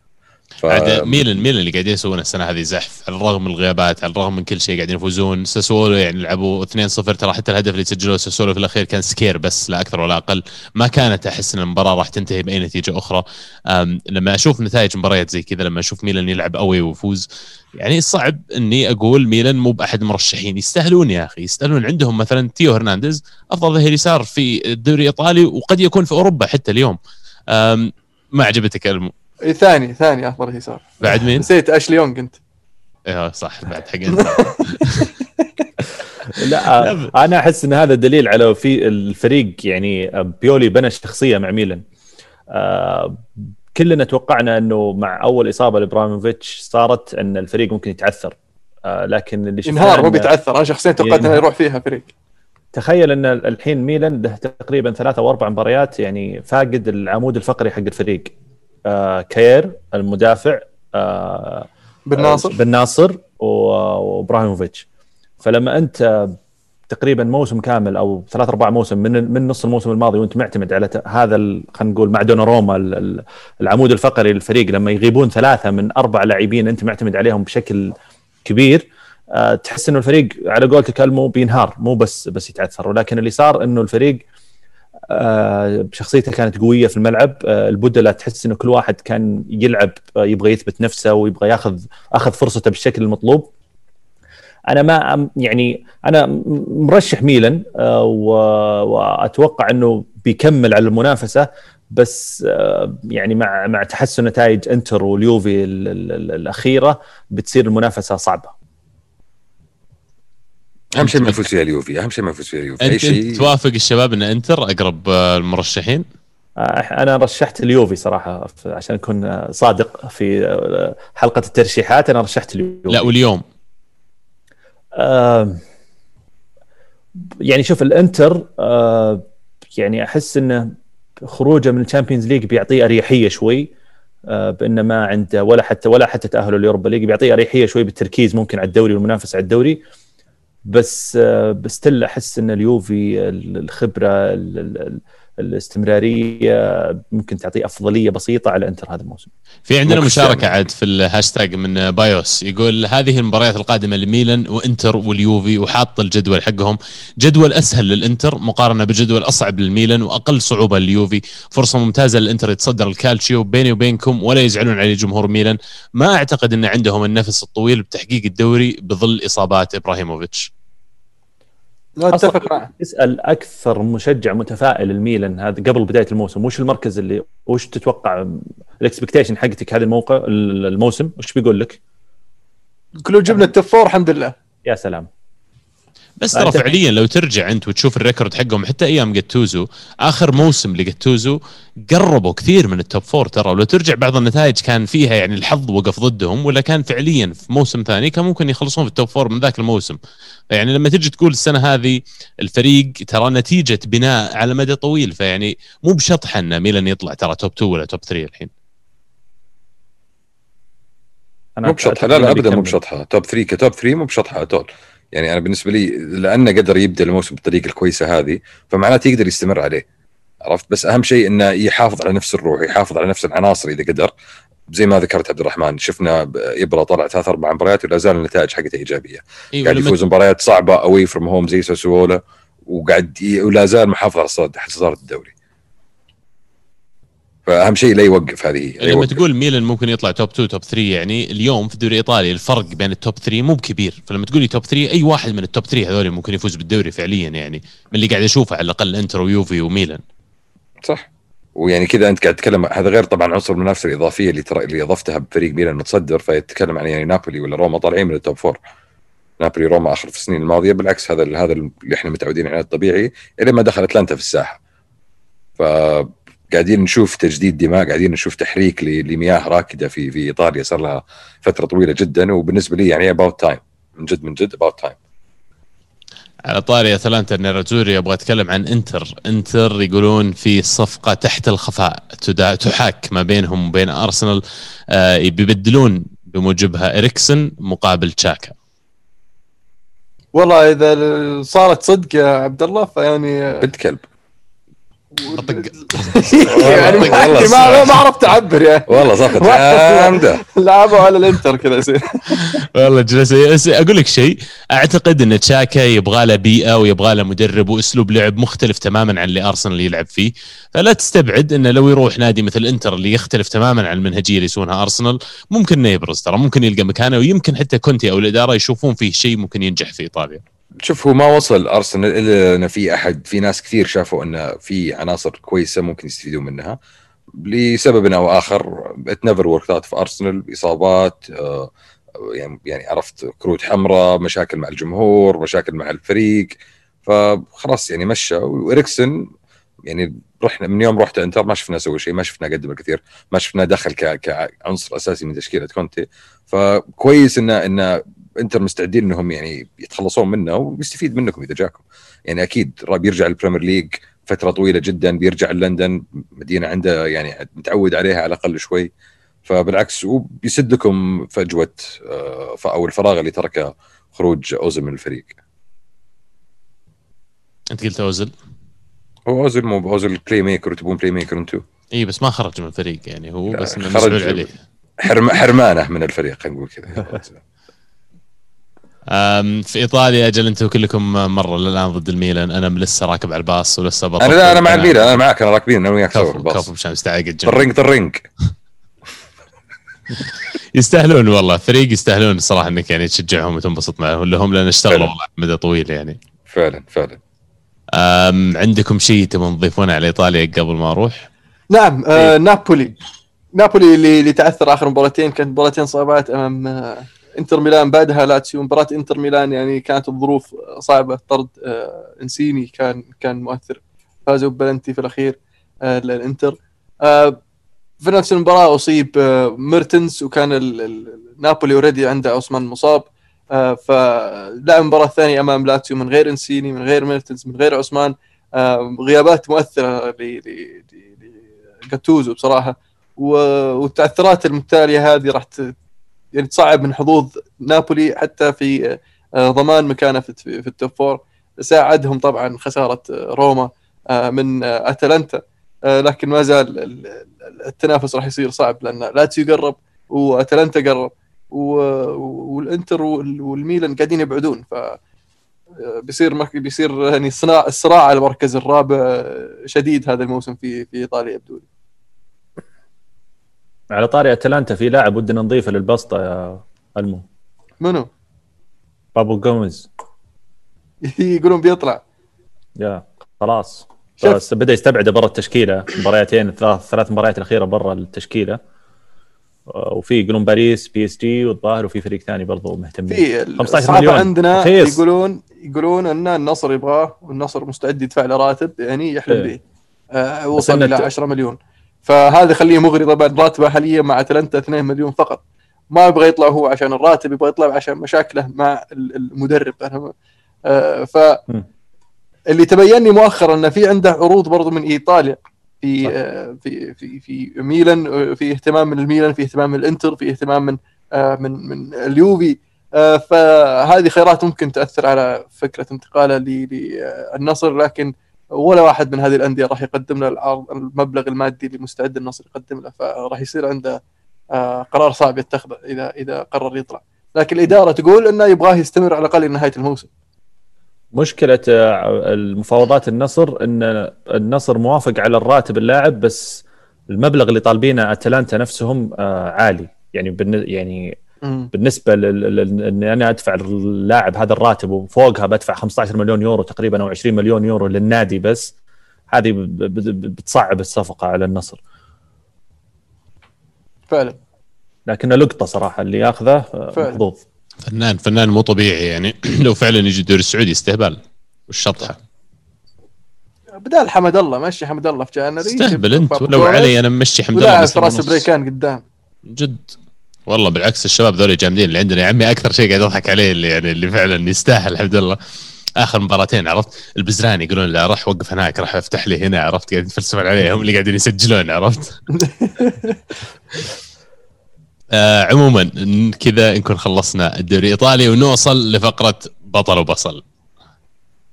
ف... ميلان ميلان اللي قاعدين يسوون السنة هذه زحف. على الرغم من الغيابات على الرغم من كل شيء قاعدين يفوزون. ساسولو يعني لعبوا 2-0 ترى حتى الهدف اللي سجلوه ساسولو في الأخير كان scare بس لا أكثر ولا أقل. ما كانت أحس إن المباراة راح تنتهي بأي نتيجة أخرى. لما أشوف نتائج مباريات زي كذا لما أشوف ميلان يلعب قوي ويفوز يعني صعب إني أقول ميلان مو بأحد المرشحين يستاهلون يا أخي يستاهلون. عندهم مثلا تيو هرنانديز أفضل ظهير يسار في الدوري الإيطالي وقد يكون في أوروبا حتى اليوم. ما عجبتك إيه، ثاني ثاني افضل يسار بعد مين؟ نسيت أشلي يونغ أنت. إيه صح بعد حق انت لا أنا أحس إن هذا دليل على في الفريق يعني بيولي بنى شخصية مع ميلان. آه، كلنا توقعنا إنه مع أول إصابة لإبراهيموفيتش صارت إن الفريق ممكن يتعثر. آه، لكن اللي شفناه انهار مو بيتعثر. أنا شخصيا توقعت إنه. يروح فيها فريق. تخيل إن الحين ميلان له تقريبا ثلاثة أو أربع مباريات يعني فاقد العمود الفقري حق الفريق. آه كير المدافع آه بن ناصر. بن ناصر وإبراهيموفيتش. فلما أنت تقريبا موسم كامل أو ثلاث أرباع موسم من من نص الموسم الماضي وأنت معتمد على هذا خلينا نقول مع دوناروما ال- ال- العمود الفقري للفريق لما يغيبون ثلاثة من أربع لاعبين أنت معتمد عليهم بشكل كبير آه، تحس إنه الفريق على قولتك المو بينهار مو بس بس يتعثر. ولكن اللي صار إنه الفريق شخصيته كانت قوية في الملعب. آه، البدلاء تحس إنه كل واحد كان يلعب آه، يبغى يثبت نفسه ويبغى ياخذ أخذ فرصته بالشكل المطلوب. أنا ما يعني أنا مرشح ميلان آه، وأتوقع إنه بيكمل على المنافسة بس آه، يعني مع مع تحسن نتائج إنتر واليوفي ال- ال- ال- الأخيرة بتصير المنافسة صعبة. أهم شيء ما يفوز فيها اليوفي أهم شيء ما يفوز فيها اليوفي. أي أنت, انت شيء توافق الشباب إن إنتر أقرب آه، المرشحين؟ أنا رشحت اليوفي صراحة عشان أكون صادق في آه، حلقة الترشيحات أنا رشحت اليوفي. لا واليوم. آه، يعني شوف الإنتر آه، يعني أحس انه خروجه من ال Champions League بيعطيه أريحية شوي آه، بإنه ما عنده ولا حتى ولا حتى تأهله ل Europa League بيعطيه أريحية شوي بالتركيز ممكن على الدوري والمنافسة على الدوري. بس آه، بس تل أحس إن اليوفي ال- الخبرة ال- ال- الاستمرارية ممكن تعطيه أفضلية بسيطة على إنتر هذا الموسم. في عندنا مشاركة. عاد في الهاشتاج من بايوس. يقول هذه المباريات القادمة لميلان وإنتر واليوفي وحاط الجدول حقهم. جدول أسهل للإنتر مقارنة بجدول أصعب للميلان وأقل صعوبة لليوفي. فرصة ممتازة للإنتر يتصدر الكالتشيو بيني وبينكم ولا يزعلون علي جمهور ميلان. ما أعتقد إن عندهم النفس الطويل بتحقيق الدوري بظل إصابات إبراهيموفيتش. أتفق اسال أكثر مشجع متفائل الميلان هذا قبل بداية الموسم وش المركز اللي وش تتوقع ال expectation حقتك هذا الموقع الموسم؟ وش بيقول لك؟ قال لو جبنا ال top four الحمد لله. يا سلام. بس ترى فعليا لو ترجع أنت وتشوف ال record حقهم حتى أيام جاتوزو آخر موسم لجاتوزو قربوا كثير من ال top four ترى. ولو ترجع بعض النتائج كان فيها يعني الحظ وقف ضدهم ولا كان فعليا في موسم ثاني كان ممكن يخلصون في ال top four من ذاك الموسم. يعني لما تجي تقول السنة هذه الفريق ترى نتيجة بناء على مدى طويل فيعني مو بشطحه ان ميلان يطلع ترى top 2 ولا top 3 الحين. مو بشطحه لا لا ابدا مو بشطحه top 3 ك top 3 مو بشطحه اتول يعني أنا بالنسبة لي لأنه قدر يبدأ الموسم بالطريقة الكويسة هذه فمعناته يقدر يستمر عليه. عرفت؟ بس أهم شيء إنه يحافظ على نفس الروح يحافظ على نفس العناصر إذا قدر. زي ما ذكرت عبد الرحمن شفنا يبرا طلع ثلاث أربع مباريات ولا زال النتائج حقته إيجابية. أيوه قاعد يفوز مباريات صعبة away from home زي ساسولو وقاعد ي... ولا زال محافظ على صدارة الدوري. فأهم شيء لا يوقف هذه لا لما يوقف. تقول ميلان ممكن يطلع top 2 top 3 يعني اليوم في الدوري الإيطالي الفرق بين ال top 3 مو بكبير. فلما تقولي top 3 أي واحد من ال top 3 هذول ممكن يفوز بالدوري فعليا يعني. من اللي قاعد أشوفه على الأقل إنتر ويوفي وميلان. صح. ويعني كذا أنت قاعد تتكلم هذا غير طبعا عنصر المنافسة الإضافية اللي ترى اللي أضفتها بفريق ميلان متصدر فيتكلم عن يعني نابولي ولا روما طالعين من ال top four نابولي روما آخر في السنين الماضية بالعكس هذا هذا اللي إحنا متعودين عليه الطبيعي إلى ما دخل أتلانتا في الساحة. فقاعدين نشوف تجديد دماء قاعدين نشوف تحريك ل- لمياه راكدة في في إيطاليا صار لها فترة طويلة جدا وبالنسبة لي يعني about time من جد من جد about time على طاري اتلانتا نيراتزوري أبغى أتكلم عن إنتر. إنتر يقولون في صفقة تحت الخفاء تدا- تحاك ما بينهم وبين أرسنال. آه بيبدلون بموجبها إريكسن مقابل تشاكا. والله إذا صارت صدق يا عبد الله فيعني بنت كلب أطق. يعني والله ما. ما عرفت أعبر يعني. والله صفقه ما- جامده لعبوا على الإنتر كذا زين. والله جلس. أقول لك شيء. أعتقد إن تشاكا يبغى له بيئة ويبغى له مدرب وأسلوب لعب مختلف تماما عن اللي أرسنال يلعب فيه. فلا تستبعد إنه لو يروح نادي مثل إنتر اللي يختلف تماما عن المنهجية اللي يسوونها أرسنال ممكن إنه يبرز. ترى ممكن يلقى مكانه ويمكن حتى كونتي أو الإدارة يشوفون فيه شيء ممكن ينجح في إيطاليا. شوف هو ما وصل أرسنال إلا ان في أحد في ناس كثير شافوا إنه في عناصر كويسة ممكن يستفيدون منها. لسبب أو آخر it never work out في ارسنال إصابات آه، يعني يعني عرفت كروت حمراء مشاكل مع الجمهور مشاكل مع الفريق. فخلاص يعني مشى. وإريكسن يعني رحنا من يوم رحت إنتر ما شفنا سوى شيء ما شفنا قدم الكثير ما شفنا دخل كعنصر أساسي من تشكيلة كونتي. فكويس إنه إنه انتر مستعدين انهم يعني يتخلصون منه وبيستفيد منكم إذا جاكم. يعني أكيد بيرجع ال Premier League فترة طويلة جدا بيرجع لندن مدينة عنده يعني متعود عليها على الأقل شوي. فبالعكس وبيسد لكم فجوة آه، أو الفراغ اللي تركه خروج اوزل من الفريق. أنت قلت اوزل هو اوزل مو اوزل playmaker وتبون playmaker أنتم إي بس ما خرج من الفريق يعني هو بس إنه خرج- عليه. حرم حرمانة من الفريق خلينا نقول كذا. في إيطاليا أجل أنتم كلكم مرة للان ضد الميلان. أنا لسه راكب على الباص ولسه أنا لا أنا مع الميلان أنا معك أنا راكبين أنا وياك سوا الباص. كفو مشان مستعجل طرينج طرينج يستاهلون والله فريق يستاهلون الصراحه إنك يعني تشجعهم وتنبسط معهم لهم لأن اشتغلوا مدى طويل يعني. فعلا فعلا. أم عندكم شيء تبون تضيفونه على إيطاليا قبل ما أروح؟ نعم آه نابولي. نابولي اللي اللي تعثر آخر مباراتين كانت مباراتين صعبات أمام آه انتر ميلان بعدها لاتسيو مباراة انتر ميلان يعني كانت الظروف صعبة. طرد آه إنسيني كان كان مؤثر. فازوا ببلنتي في الأخير آه الانتر آه في نفس المباراة أصيب آه ميرتنز وكان نابولي already عنده أوسيمين مصاب. آه فلعب المباراه الثانية أمام لاتسيو من غير إنسيني من غير ميرتنز من غير أوسيمين. آه غيابات مؤثرة لجاتوزو بصراحة. والتعثرات المتتالية هذه راح يعني تصعب من حظوظ نابولي حتى في آه، ضمان مكانه في ال top four ساعدهم طبعا خسارة آه، روما آه، من أتلانتا. لكن ما زال ال- ال- التنافس راح يصير صعب لأن لاتسيو قرب وأتلانتا قرب والإنتر وال- والميلان قاعدين يبعدون. ف بيصير بيصير يعني صراع الصراع على المركز الرابع شديد هذا الموسم في في إيطاليا يبدو لي. على طاري أتلانتا في لاعب ودنا نضيفه للبسطة يا ألمو منو؟ بابو جوميز يقولون بيطلع يا خلاص. بس بدأ يستبعد برا التشكيلة مباريتين ثلاث ثلاث مباريات الأخيرة برا التشكيلة آه، وفي يقولون باريس PSG والظاهر وفي فريق ثاني برضو مهتمين في 15 الصحافه مليون. عندنا رخيص. يقولون يقولون إن النصر يبغاه والنصر مستعد يدفع له راتب يعني يحلم إيه. به آه وصل إلى الت- 10 مليون فهذا يخليه مغري طبعا راتبه حاليا مع أتلانتا 2 مليون فقط. ما يبغى يطلع هو عشان الراتب يبغى يطلع عشان مشاكله مع ال- المدرب. أنا آه ف. اللي تبين لي مؤخرا إن في عنده عروض برضو من إيطاليا. في. آه في في في ميلان آه، في اهتمام من الميلان في اهتمام من الإنتر في اهتمام من آه من من اليوفي. فهذه خيارات ممكن تأثر على فكرة انتقاله للنصر لكن ولا واحد من هذه الأندية راح يقدم له العرض المبلغ المادي اللي مستعد النصر يقدم له فراح يصير عنده آه، قرار صعب يتخذه اذا إذا قرر يطلع. لكن الإدارة تقول إنه يبغاه يستمر على الأقل لنهاية الموسم. مشكلة آه، المفاوضات النصر إن النصر موافق على الراتب اللاعب بس المبلغ اللي طالبينه أتلانتا نفسهم آه، عالي. يعني بالن- يعني بالنسبة لل- لل- ان أنا أدفع اللاعب هذا الراتب وفوقها بدفع 15 مليون يورو تقريبا أو 20 مليون يورو للنادي بس. هذه ب- ب- بتصعب الصفقة على النصر. فعلا. لكنه لقطة صراحة اللي ياخذه آه، فعلا. محظوظ. فنان فنان مو طبيعي يعني. لو فعلا يجي الدوري السعودي استهبال والشطحة. بدال حمد الله مشي حمد الله في جانري. استهبل أنت. ولو علي أنا ممشي حمد الله بس رأس. بريكان قدام. جد. والله بالعكس الشباب ذول جامدين اللي عندنا يا عمي أكثر شيء قاعد أضحك عليه اللي يعني اللي فعلا يستاهل الحمد لله. آخر مباراتين عرفت؟ البزراني يقولون لا راح وقف هناك راح افتح لي هنا. عرفت؟ قاعد يتفلسفون عليهم اللي قاعدين يسجلون عرفت؟ آه عموما كذا نكون خلصنا الدوري الإيطالي ونوصل لفقرة بطل وبصل.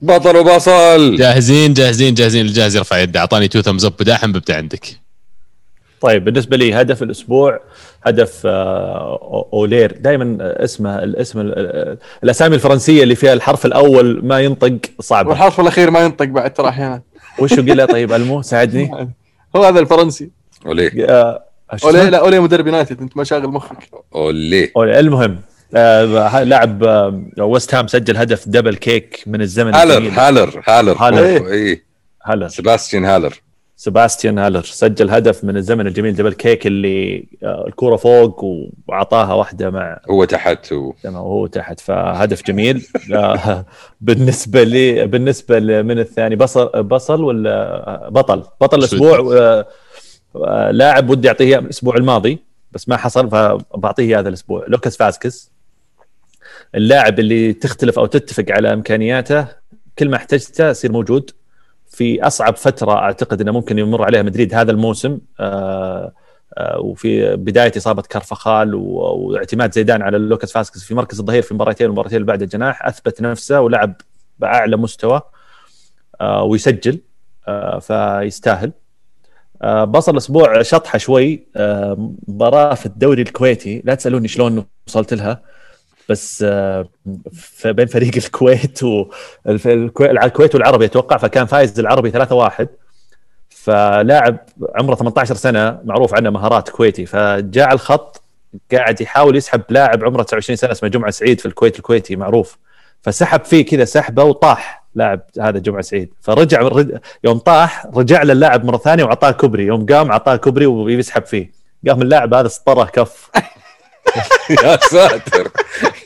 بطل وبصل! جاهزين جاهزين جاهزين. الجاهز يرفع يده أعطاني تو ثمز اب بداحم ببدأ عندك. طيب بالنسبة لي هدف الأسبوع هدف آه، أولير. دائما اسمه الاسم ال- الأسامي الفرنسية اللي فيها الحرف الأول ما ينطق صعبه والحرف الأخير ما ينطق بعد ترى أحيانا. وش قلها طيب ألمو ساعدني. هو هذا الفرنسي. اوليه آه، شو اولي اسمه؟ لا اولي مدرب يونايتد أنت ما شاغل مخك. اوليه أولي، المهم آه، لاعب آه، ويست هام سجل هدف double kick من الزمن هالر الجميل. هالر هالر. هالر. اي هلا سباستيان هالر. سباستيان هالر. سجل هدف من الزمن الجميل double kick اللي آه، الكورة فوق وأعطاها واحدة مع هو تحت و... وهو تحت. فهدف جميل. بالنسبة لي بالنسبة ل- من الثاني بصل بصل ولا بطل؟ بطل الأسبوع آه، آه، لاعب ودي أعطيه الأسبوع الماضي بس ما حصل فبعطيه هذا الأسبوع. لوكاس فاسكس اللاعب اللي تختلف أو تتفق على إمكانياته كل ما احتجته يصير موجود. في أصعب فترة أعتقد إنه ممكن يمر عليها مدريد هذا الموسم آه، آه، وفي بداية إصابة كارفخال واعتماد زيدان على لوكاس فاسكس في مركز الظهير في مباراتين والمباراتين اللي بعد الجناح أثبت نفسه ولعب بأعلى مستوى آه، ويسجل فيستاهل. بصل الأسبوع شطحة شوي مباراة في الدوري الكويتي لا تسألوني شلون وصلت لها. بس آه، بين فريق الكويت والكويت والعربي أتوقع فكان فايز العربي 3-1 فلاعب عمره 18 سنة معروف عنه مهارات كويتي. فجاء على الخط قاعد يحاول يسحب لاعب عمره 29 سنة اسمه جمعة سعيد في الكويت الكويتي معروف. فسحب فيه كذا سحبة وطاح لاعب هذا جمعة سعيد. فرجع رج- يوم طاح رجع للاعب مرة ثانية وأعطاه كوبري. يوم قام أعطاه كوبري ويسحب فيه. قام اللاعب هذا اسطره كف. يا ساتر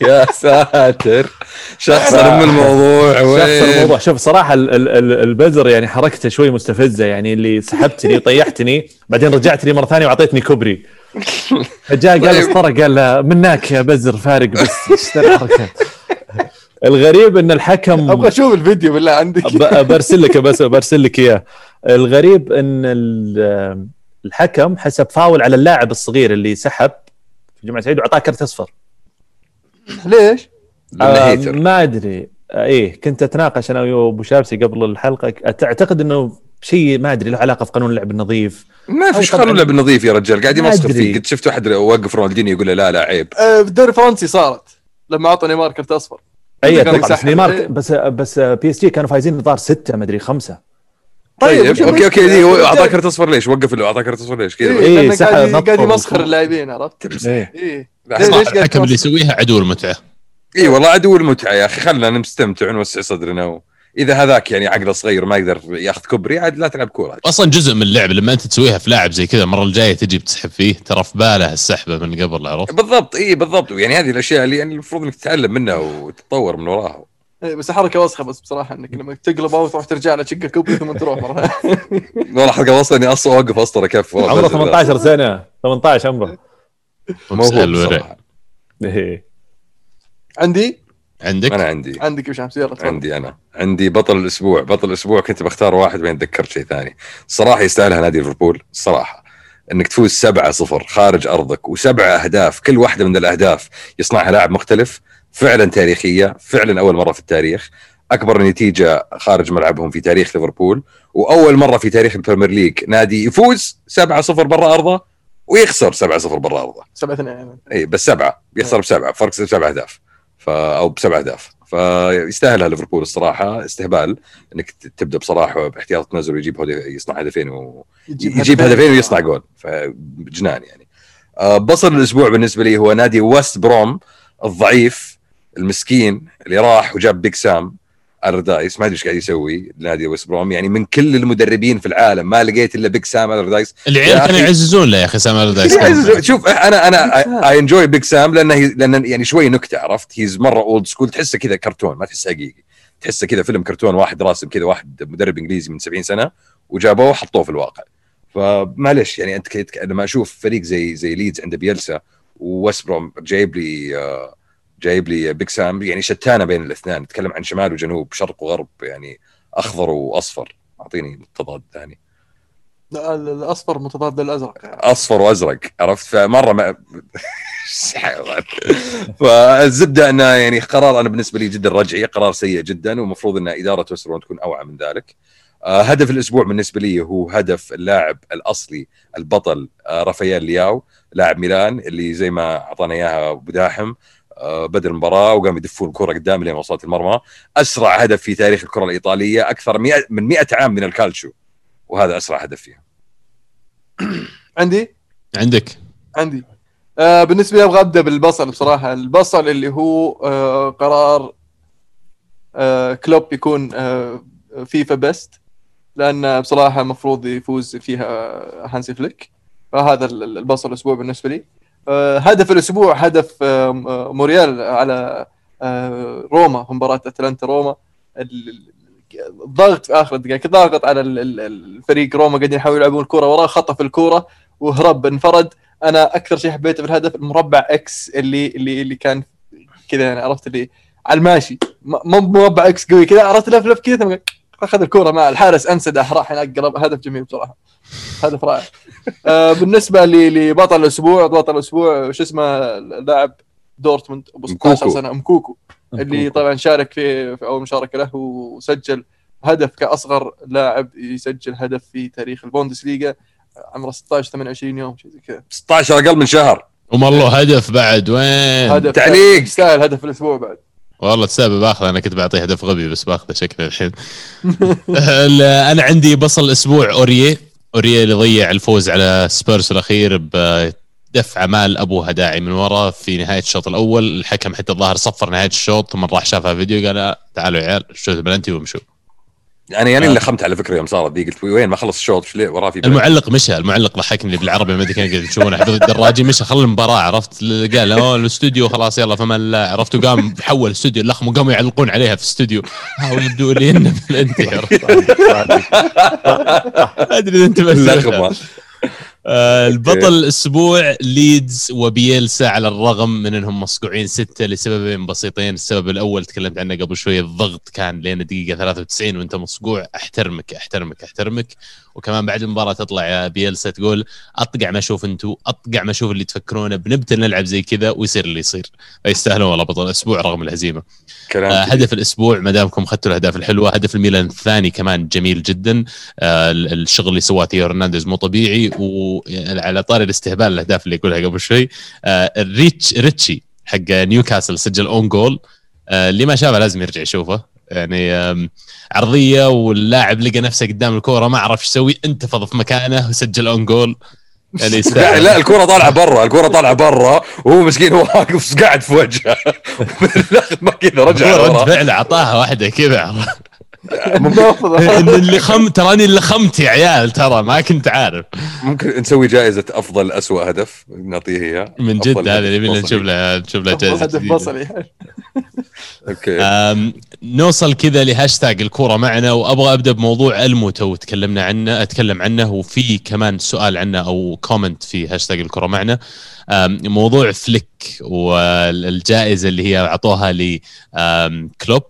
يا ساتر. شخصا من الموضوع شخص الموضوع شوف صراحة ال- ال- ال- البزر يعني حركته شوي مستفزة يعني اللي سحبتني وطيحتني بعدين رجعت لي مرة ثانية واعطيتني كوبري. فجاء قال طيب. اسطره قال له منك يا بزر فارق بس إيش ذا الحركات الغريب إن الحكم أبغى أشوف الفيديو بالله عندك برسل لك بس برسل لك إياه. الغريب إن ال- الحكم حسب فاول على اللاعب الصغير اللي سحب جمعة سعيد واعطاه كرت أصفر. ليش؟ آه ما أدري. آه، إيه كنت أتناقش أنا وابو شابسي قبل الحلقة. تعتقد إنه شيء ما أدري له علاقة في قانون اللعب النظيف. ما طبعاً- قانون لعب نظيف يا رجال. قاعد ما يمسخر. فيه قد شفت واحد وقف رونالدينيو يقول له لا لا عيب. آه، في الدوري الفرنسي صارت لما أعطى نيمار كرت أصفر. أي بس. نيمار إيه. بس بس PSG كانوا فايزين الظاهر ستة ما أدري خمسة. طيب وش okay okay دي هو؟ اعطاه كرت أصفر ليش؟ وقف له اعطاه كرت أصفر ليش؟ كذا. إيه، إيه، سحب قاعد يمسخر. اللاعبين عرفت؟ ليش قاعد الحكم اللي تمسخر؟ يسويها عدو المتعه اي والله عدو المتعه يا أخي خلنا نستمتع ونوسع صدرنا و... إذا هذاك يعني عقله صغير ما يقدر ياخذ كبري عاد لا تلعب كورة. أصلا جزء من اللعب لما أنت تسويها في لاعب زي كذا المرة الجاية تجي بتسحب فيه ترى في باله السحبة من قبل عرفت؟ بالضبط اي بالضبط. يعني هذه الأشياء اللي يعني المفروض إنك تتعلم منها وتتطور من وراها. إيه، بس حركة وسخة بس بصراحة إنك لما تقلبه وتروح ترجع له تشقه كوبري ثم تروح مرة. والله حلقه وصل إني أصلا أوقف اسطر كيف عمره بس- 18 سنة. 18 عمره. صراحة إيه. عندي؟ عندك؟ أنا عندي. عندك يا شمس يلا. عندي أنا. عندي بطل الأسبوع. بطل الأسبوع كنت بختار واحد بعدين تذكرت شيء ثاني. الصراحه يستاهلها نادي ليفربول الصراحه إنك تفوز 7 0 خارج أرضك وسبع أهداف كل واحدة من الأهداف يصنعها لاعب مختلف. فعلا تاريخية فعلا أول مرة في التاريخ. أكبر نتيجة خارج ملعبهم في تاريخ ليفربول. وأول مرة في تاريخ ال Premier League نادي يفوز 7 0 برا أرضه ويخسر 7 0 برا أرضه. سبعة اثنين إي بس سبعة. بيخسر بسبعة. فرق سبع أهداف. ف أو بسبع أهداف. فيستاهلها ليفربول الصراحة. استهبال. إنك تبدأ بصراحة باحتياط تنزل ويجيب هدف يصنع هدفين و... يجيب هدفين. ويصنع جول. فجنان يعني. آه، بصل الأسبوع بالنسبة لي هو نادي ويست بروم الضعيف. المسكين اللي راح وجاب بيج سام اردايس ما أدري إيش قاعد يسوي نادي ويست بروم يعني من كل المدربين في العالم ما لقيت إلا بيج سام اردايس العيال يا كانوا. يعززون له يا أخي سام الردايس يعزز- شوف أنا أنا I enjoy بيج سام لأنه هي- لأن يعني شوي نكتة عرفت؟ he's مرة old school تحسه كذا كرتون ما تحسه حقيقي. تحسه كذا فيلم كرتون واحد راسم كذا واحد مدرب إنجليزي من 70 سنة وجابوه وحطوه في الواقع. فمعلش يعني أنت لما أشوف فريق زي زي ليدز عنده بيلسا وويست بروم جايب لي آه، جايب لي بيج سام يعني شتانة بين الاثنين نتكلم عن شمال وجنوب شرق وغرب يعني أخضر وأصفر أعطيني التضاد ثاني لا، ال- الأصفر متضاد للأزرق يعني. أصفر وأزرق عرفت فمرة ما. فالزبدة أنه يعني قرار أنا بالنسبة لي جدا رجعي قرار سيء جدا ومفروض أن إدارة ويسترون تكون أوعى من ذلك آه، هدف الأسبوع بالنسبة لي هو هدف اللاعب الأصلي البطل آه، رافائيل لياو لاعب ميلان اللي زي ما أعطانا إياها أبو داحم بدا المباراه وقام يدفون الكره قدام لين وصلت المرمى. أسرع هدف في تاريخ الكرة الإيطالية أكثر مئة- من 100 عام من الكالتشو. وهذا أسرع هدف فيها عندي؟ عندك. عندي. آه بالنسبة لي أبغى أبدأ بالبصل بصراحة. البصل اللي هو آه قرار آه كلوب يكون آه فيفا best لأن بصراحة المفروض يفوز فيها هانسي فليك. فهذا ال- ال- البصل الأسبوع بالنسبة لي. آه هدف الأسبوع هدف آه م- موريال على آه روما في مباراة أتلانتا روما. ال- ال- الضغط في آخر الدقائق ضاغط على ال- ال- الفريق روما قاعدين يحاولوا يلعبون الكره وراه خطف الكرة وهرب انفرد. أنا أكثر شيء حبيته في الهدف المربع X اللي اللي اللي كان كذا يعني عرفت اللي على الماشي. مو مربع X قوي كذا عرفت لف لف كذا أخذ الكورة مع الحارس أنسده راح هناك قرب. هدف جميل بصراحة. هدف رائع. آه بالنسبة ل- لبطل الأسبوع بطل الأسبوع شو اسمه اللاعب دورتموند أبو 16 مكوكو. سنة. مكوكو. اللي طبعا شارك في في أول مشاركة له وسجل هدف كأصغر لاعب يسجل هدف في تاريخ البوندسليغا عمره 16 28 يوم شيء زي كذا. 16 أقل من شهر. وما الله هدف بعد وين؟ هدف تعليق. يستاهل هدف الأسبوع بعد. والله تسبب باخذه أنا كنت بعطيه هدف غبي بس باخذه شكله الحين. ال- أنا عندي بصل الأسبوع اوريه اوريه اللي ضيع الفوز على سبيرس الأخير بدفعه ما لابوها داعي من ورا في نهاية الشوط الأول. الحكم حتى الظاهر صفر نهاية الشوط ثم راح شافها فيديو قال لا تعالوا يا عيال شوتوا بلنتي وامشوا. يعني أنا اللي لخمت على فكرة يوم صارت دي قلت وين ما خلص الشوط إيش ليه؟ وراه في بلد؟ المعلق مشى المعلق ضحكني بالعربي ما أدري كان قاعد تشوفونه حفظ الدراجي مشى خلى المباراة عرفت؟ قال أوه الاستوديو خلاص يلا فما لا. عرفت؟ وقام حول استوديو اللخم وقاموا يعلقون عليها في الاستوديو. ها ويبدو لي إنه بلنتي عرفت؟ أدري أنت بس اللخمه آه، البطل الأسبوع ليدز وبيلسا على الرغم من إنهم مصقوعين ستة لسببين بسيطين، السبب الأول تكلمت عنه قبل شوي الضغط كان لين الدقيقه 93 وأنت مصقوع أحترمك أحترمك أحترمك. وكمان بعد المباراة تطلع يا بيلسا تقول أطقع ما أشوف أنتم أطقع ما أشوف اللي تفكرونه بنبدا نلعب زي كذا ويصير اللي يصير فيستاهلون والله بطل الأسبوع رغم الهزيمة. كلام آه،. هدف الأسبوع ما دامكم أخذتوا الأهداف الحلوة هدف الميلان الثاني كمان جميل جدا آه، ال- الشغل اللي سواه تيو هرنانديز مو طبيعي وعلى طاري الاستهبال الأهداف اللي يقولها قبل شوي آه، الريتش ريتشي حق نيوكاسل سجل own goal آه، اللي ما شافه لازم يرجع يشوفه يعني عرضية واللاعب لقى نفسه قدام الكورة ما عرف إيش يسوي انتفض في مكانه وسجل اون جول يعني لا, الكرة طالعة برا الكرة طالعة برا وهو مسكين واقف قاعد في وجهه. ما كذا رجع رد ورا. فعل أعطاها واحدة كذا. اللي خم تراني اللي خمت يا عيال ترى ما كنت عارف. ممكن نسوي جائزة أفضل أسوأ هدف نعطيه إياه. من جد هذا اللي. نشوف له نشوف له جائزة هدف. بصري أوكي. أم، نوصل كذا لهاشتاج الكورة معنا وأبغى أبدأ بموضوع المو تو تكلمنا عنه أتكلم عنه وفي كمان سؤال عنه أو comment في هاشتاج الكورة معنا. موضوع فليك والجائزة اللي هي أعطوها لكلوب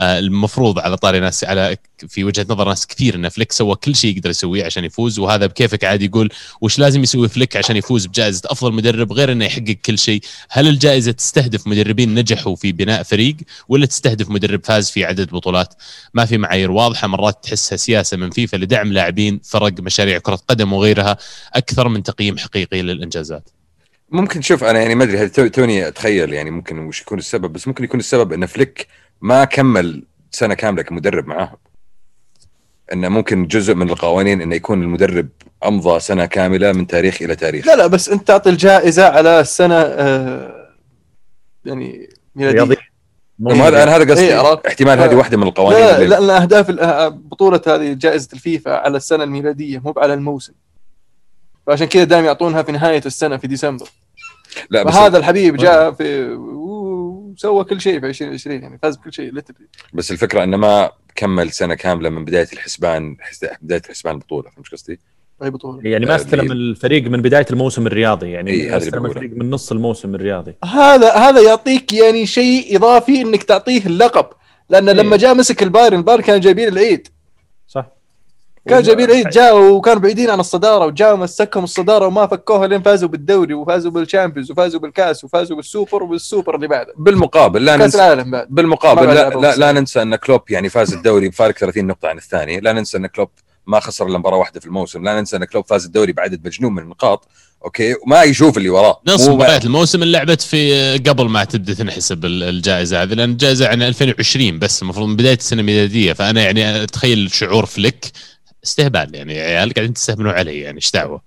المفروض على طاري ناس على في وجهة نظر ناس كثير إن فليك سوى كل شيء يقدر يسويه عشان يفوز وهذا بكيفك عادي يقول وش لازم يسوي فليك عشان يفوز بجائزة أفضل مدرب غير إنه يحقق كل شيء؟ هل الجائزة تستهدف مدربين نجحوا في بناء فريق ولا تستهدف مدرب فاز في عدد بطولات؟ ما في معايير واضحة مرات تحسها سياسة من فيفا لدعم لاعبين فرق مشاريع كرة قدم وغيرها أكثر من تقييم حقيقي للإنجازات. ممكن شوف أنا يعني ما تو- توني أتخيل يعني ممكن وش يكون السبب بس ممكن يكون السبب أن فليك ما كمل سنة كاملة كمدرب معاهم. إنه ممكن جزء من القوانين إنه يكون المدرب أمضى سنة كاملة من تاريخ إلى تاريخ. لا لا بس أنت تعطي الجائزة على السنة آه، يعني ميلادية. هذا أنا هذا قصدي. إيه،. احتمال هذه لا. واحدة من القوانين لا لا لأن أهداف ال- بطولة هذه جائزة الفيفا على السنة الميلادية مو على الموسم. فعشان كذا دائما يعطونها في نهاية السنة في ديسمبر. لا بس فهذا الحبيب جاء في وسوى كل شيء في 2020 يعني فاز بكل شيء literally. بس الفكرة إنه ما كمل سنة كاملة من بداية الحسبان حس- بداية الحسبان البطوله فهمت إيش قصدي؟ أي بطولة يعني ما آه، استلم الفريق من بداية الموسم الرياضي يعني إيه، استلم. الفريق من نص الموسم الرياضي هذا هذا يعطيك يعني شيء إضافي إنك تعطيه اللقب لأن لما إيه. جاء مسك البايرن البايرن كانوا جايبين العيد كانوا جايبين العيد جاءوا وكانوا بعيدين عن الصدارة وجاءوا مسكهم الصدارة وما فكوها لين فازوا بالدوري وفازوا بال Champions وفازوا بالكاس وفازوا بالسوبر وبالسوبر اللي بعده. بالمقابل لا كأس ننسى العالم بعد. بالمقابل لا, لا. لا ننسى أن كلوب يعني فاز الدوري بفارق 30 نقطة عن الثاني لا ننسى أن كلوب ما خسر إلا مباراة واحدة في الموسم لا ننسى أن كلوب فاز الدوري بعدد مجنون من النقاط أوكي؟ وما يشوف اللي وراه. نص مو- مباريات الموسم اللي لعبت في قبل ما تبدأ تنحسب ال- الجائزة هذه لأن الجائزة عن 2020 بس المفروض من بداية السنة الميلادية فأنا يعني أتخيل شعور فليك استهبال يعني يا عيال قاعدين تستهبلون علي يعني إيش دعوة؟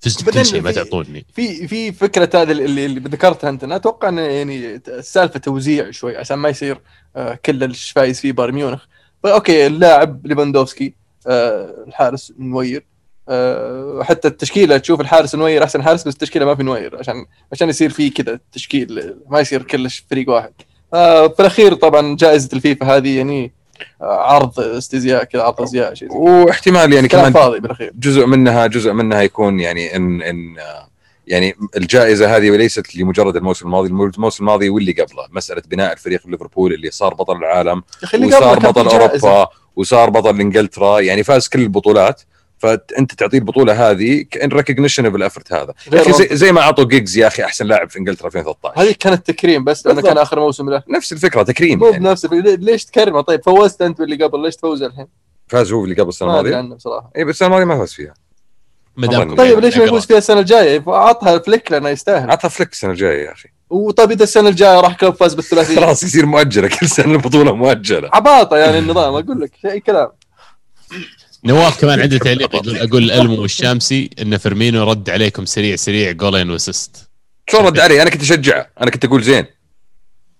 فزت بكل شيء ما في- تعطوني. في في فكرة هذه اللي, اللي ذكرتها أنت أنا أتوقع انه يعني السالفة توزيع شوي عشان ما يصير آه، كل الش فايز فيه بايرن ميونخ. okay اللاعب ليفاندوفسكي آه، الحارس نوير. آه، حتى التشكيلة تشوف الحارس نوير أحسن حارس بس التشكيلة ما في نوير عشان عشان يصير في كذا تشكيل ما يصير كلش فريق واحد. في الأخير طبعا جائزة الفيفا هذه يعني عرض استزياء كذا عرض أزياء شيء. واحتمال يعني كمان فاضي بالأخير جزء منها جزء منها يكون يعني إن إن آه، يعني الجائزة هذه ليست لمجرد الموسم الماضي الموسم الماضي واللي قبله مسألة بناء الفريق ليفربول اللي صار بطل العالم وصار في بطل. أوروبا وصار بطل إنجلترا يعني فاز كل البطولات فأنت تعطيه البطولة هذه كان recognition بال effort هذا. يا غير أخي زي, زي ما اعطوا جيجز يا أخي أحسن لاعب في إنجلترا 2013 هذه كانت تكريم بس لأنه. كان آخر موسم له. نفس الفكرة تكريم مو يعني. بنفس. ليش تكرمه؟ طيب فوزت أنت باللي قبل ليش تفوز الحين؟ فاز هو اللي قبل السنة ما أدري الماضيه عنه بصراحة. اي بس السنة الماضية ما فاز فيها. طبعاً. دامكم طيب يعني. ليش ما. يفوز فيها السنة الجاية؟ عطها فليك لأنه يستاهل. عطها فليك السنة الجاية يا أخي. وطيب إذا السنة الجاية راح كلوب فاز بالثلاثية. خلاص يصير مؤجلة. كل سنة البطولة مؤجلة. عباطة يعني النظام أقول لك اي كلام. نواف كمان عنده تعليق يقول أقول الالمو والشامسي إن فيرمينو رد عليكم سريع سريع جولين و assist شلون رد علي؟ أنا كنت اشجعه أنا كنت أقول زين.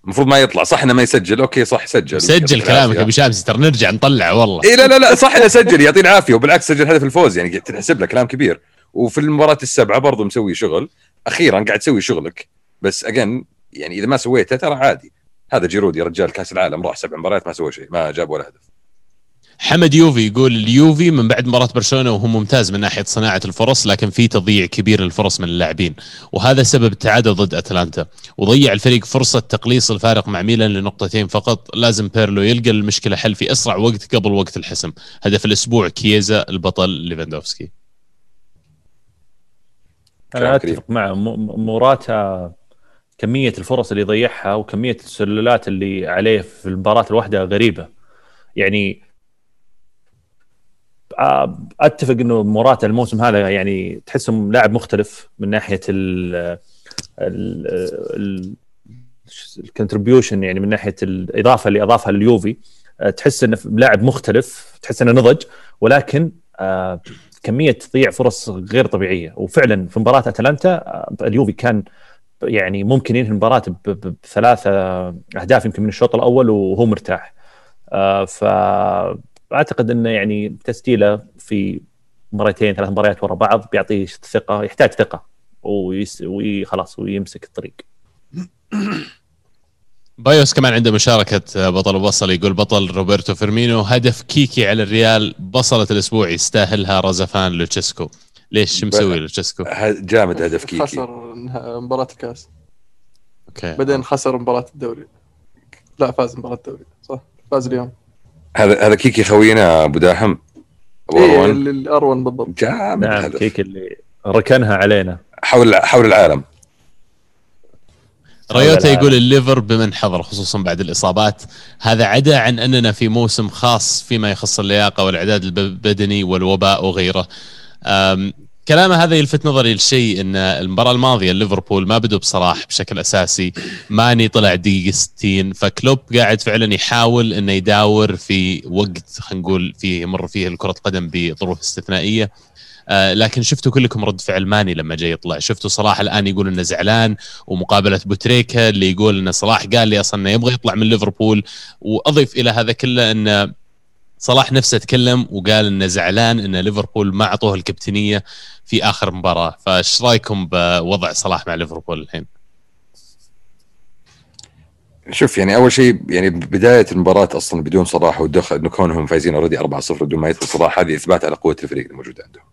المفروض ما يطلع. صح إنه ما يسجل. okay صح سجل. سجل كلامك. أبو شامسي. ترى نرجع نطلع والله. اي لا لا لا صح إنه سجل. يعطيه العافيه وبالعكس سجل هدف الفوز. يعني تنحسب له كلام كبير. وفي المباراة السبعة برضو مسوي شغل. أخيرا قاعد تسوي شغلك. بس اجن يعني إذا ما سويته ترى عادي. هذا جيرود يا رجال كأس العالم راح سبع مباريات ما سوى شيء ما جاب ولا هدف. حمد يوفي يقول اليوفي من بعد مباراة برشلونة وهو ممتاز من ناحية صناعة الفرص لكن في تضييع كبير للفرص من اللاعبين. وهذا سبب التعادل ضد أتلانتا. وضيع الفريق فرصة تقليص الفارق مع ميلان لنقطتين فقط. لازم بيرلو يلقى المشكلة حل في أسرع وقت قبل وقت الحسم. هدف الأسبوع كييزا البطل ليفاندوفسكي. أنا أتفق مع موراتا كمية الفرص اللي يضيعها وكمية السلولات اللي عليه في المباراة الواحدة غريبة. يعني أتفق إنه موراتا الموسم هذا يعني تحسه لاعب مختلف من ناحية ال ال contribution يعني من ناحية الإضافة اللي أضافها اليوفي آه، تحس إنه لاعب مختلف تحس إنه نضج ولكن كمية تضييع فرص غير طبيعية. وفعلا في مباراة أتلانتا اليوفي كان يعني ممكن ينهي المباراة بثلاثة أهداف يمكن من الشوط الأول وهو مرتاح. ف اعتقد إنه يعني تسجيله في مباراتين ثلاث مباريات ورا بعض بيعطيه ثقة يحتاج ثقة ويس وخلاص ويمسك الطريق. بايوس كمان عنده مشاركة بطل وبصل يقول بطل روبرتو فيرمينو هدف كيكي على الريال بصلة الأسبوع يستاهلها رزفان لوتشيسكو. ليش؟ شو مسوي لوتشيسكو؟ جامد هدف كيكي. خسر مباراة الكاس. okay. بعدين خسر مباراة الدوري. لا فاز مباراة الدوري صح؟ فاز اليوم. هذا هذا كيكي خوينا أبو داحم. أبو إيه أروان. الاروان بالضبط. جامد نعم هدف. كيكي اللي ركنها علينا. حول حول العالم. ريوتا يقول الليفر بمن حضر خصوصا بعد الإصابات. هذا عدا عن أننا في موسم خاص فيما يخص اللياقة والإعداد البدني والوباء وغيره. كلامه هذا يلفت نظري لشيء إن المباراة الماضية ليفربول ما بدوا بصلاح بشكل أساسي. ماني طلع دقيقة 60 فكلوب قاعد فعلا يحاول إنه يداور في وقت خلينا نقول فيه يمر فيه كره القدم بظروف استثنائية. آه لكن شفتوا كلكم رد فعل ماني لما جاي يطلع. شفتوا صلاح الآن يقول إنه زعلان ومقابلة بوتريكا اللي يقول إن صلاح قال لي أصلا إنه يبغى يطلع من ليفربول. وأضيف إلى هذا كله انه صلاح نفسه تكلم وقال إنه زعلان إن ليفربول ما أعطوه الكابتنية. في آخر مباراة فايش رأيكم بوضع صلاح مع ليفربول الحين؟ شوف يعني أول شيء يعني بداية المباراة أصلا بدون صلاح ودخل إنه كونهم فايزين already 4-0 بدون ما يدخل صلاح هذه إثبات على قوة الفريق الموجود عندهم.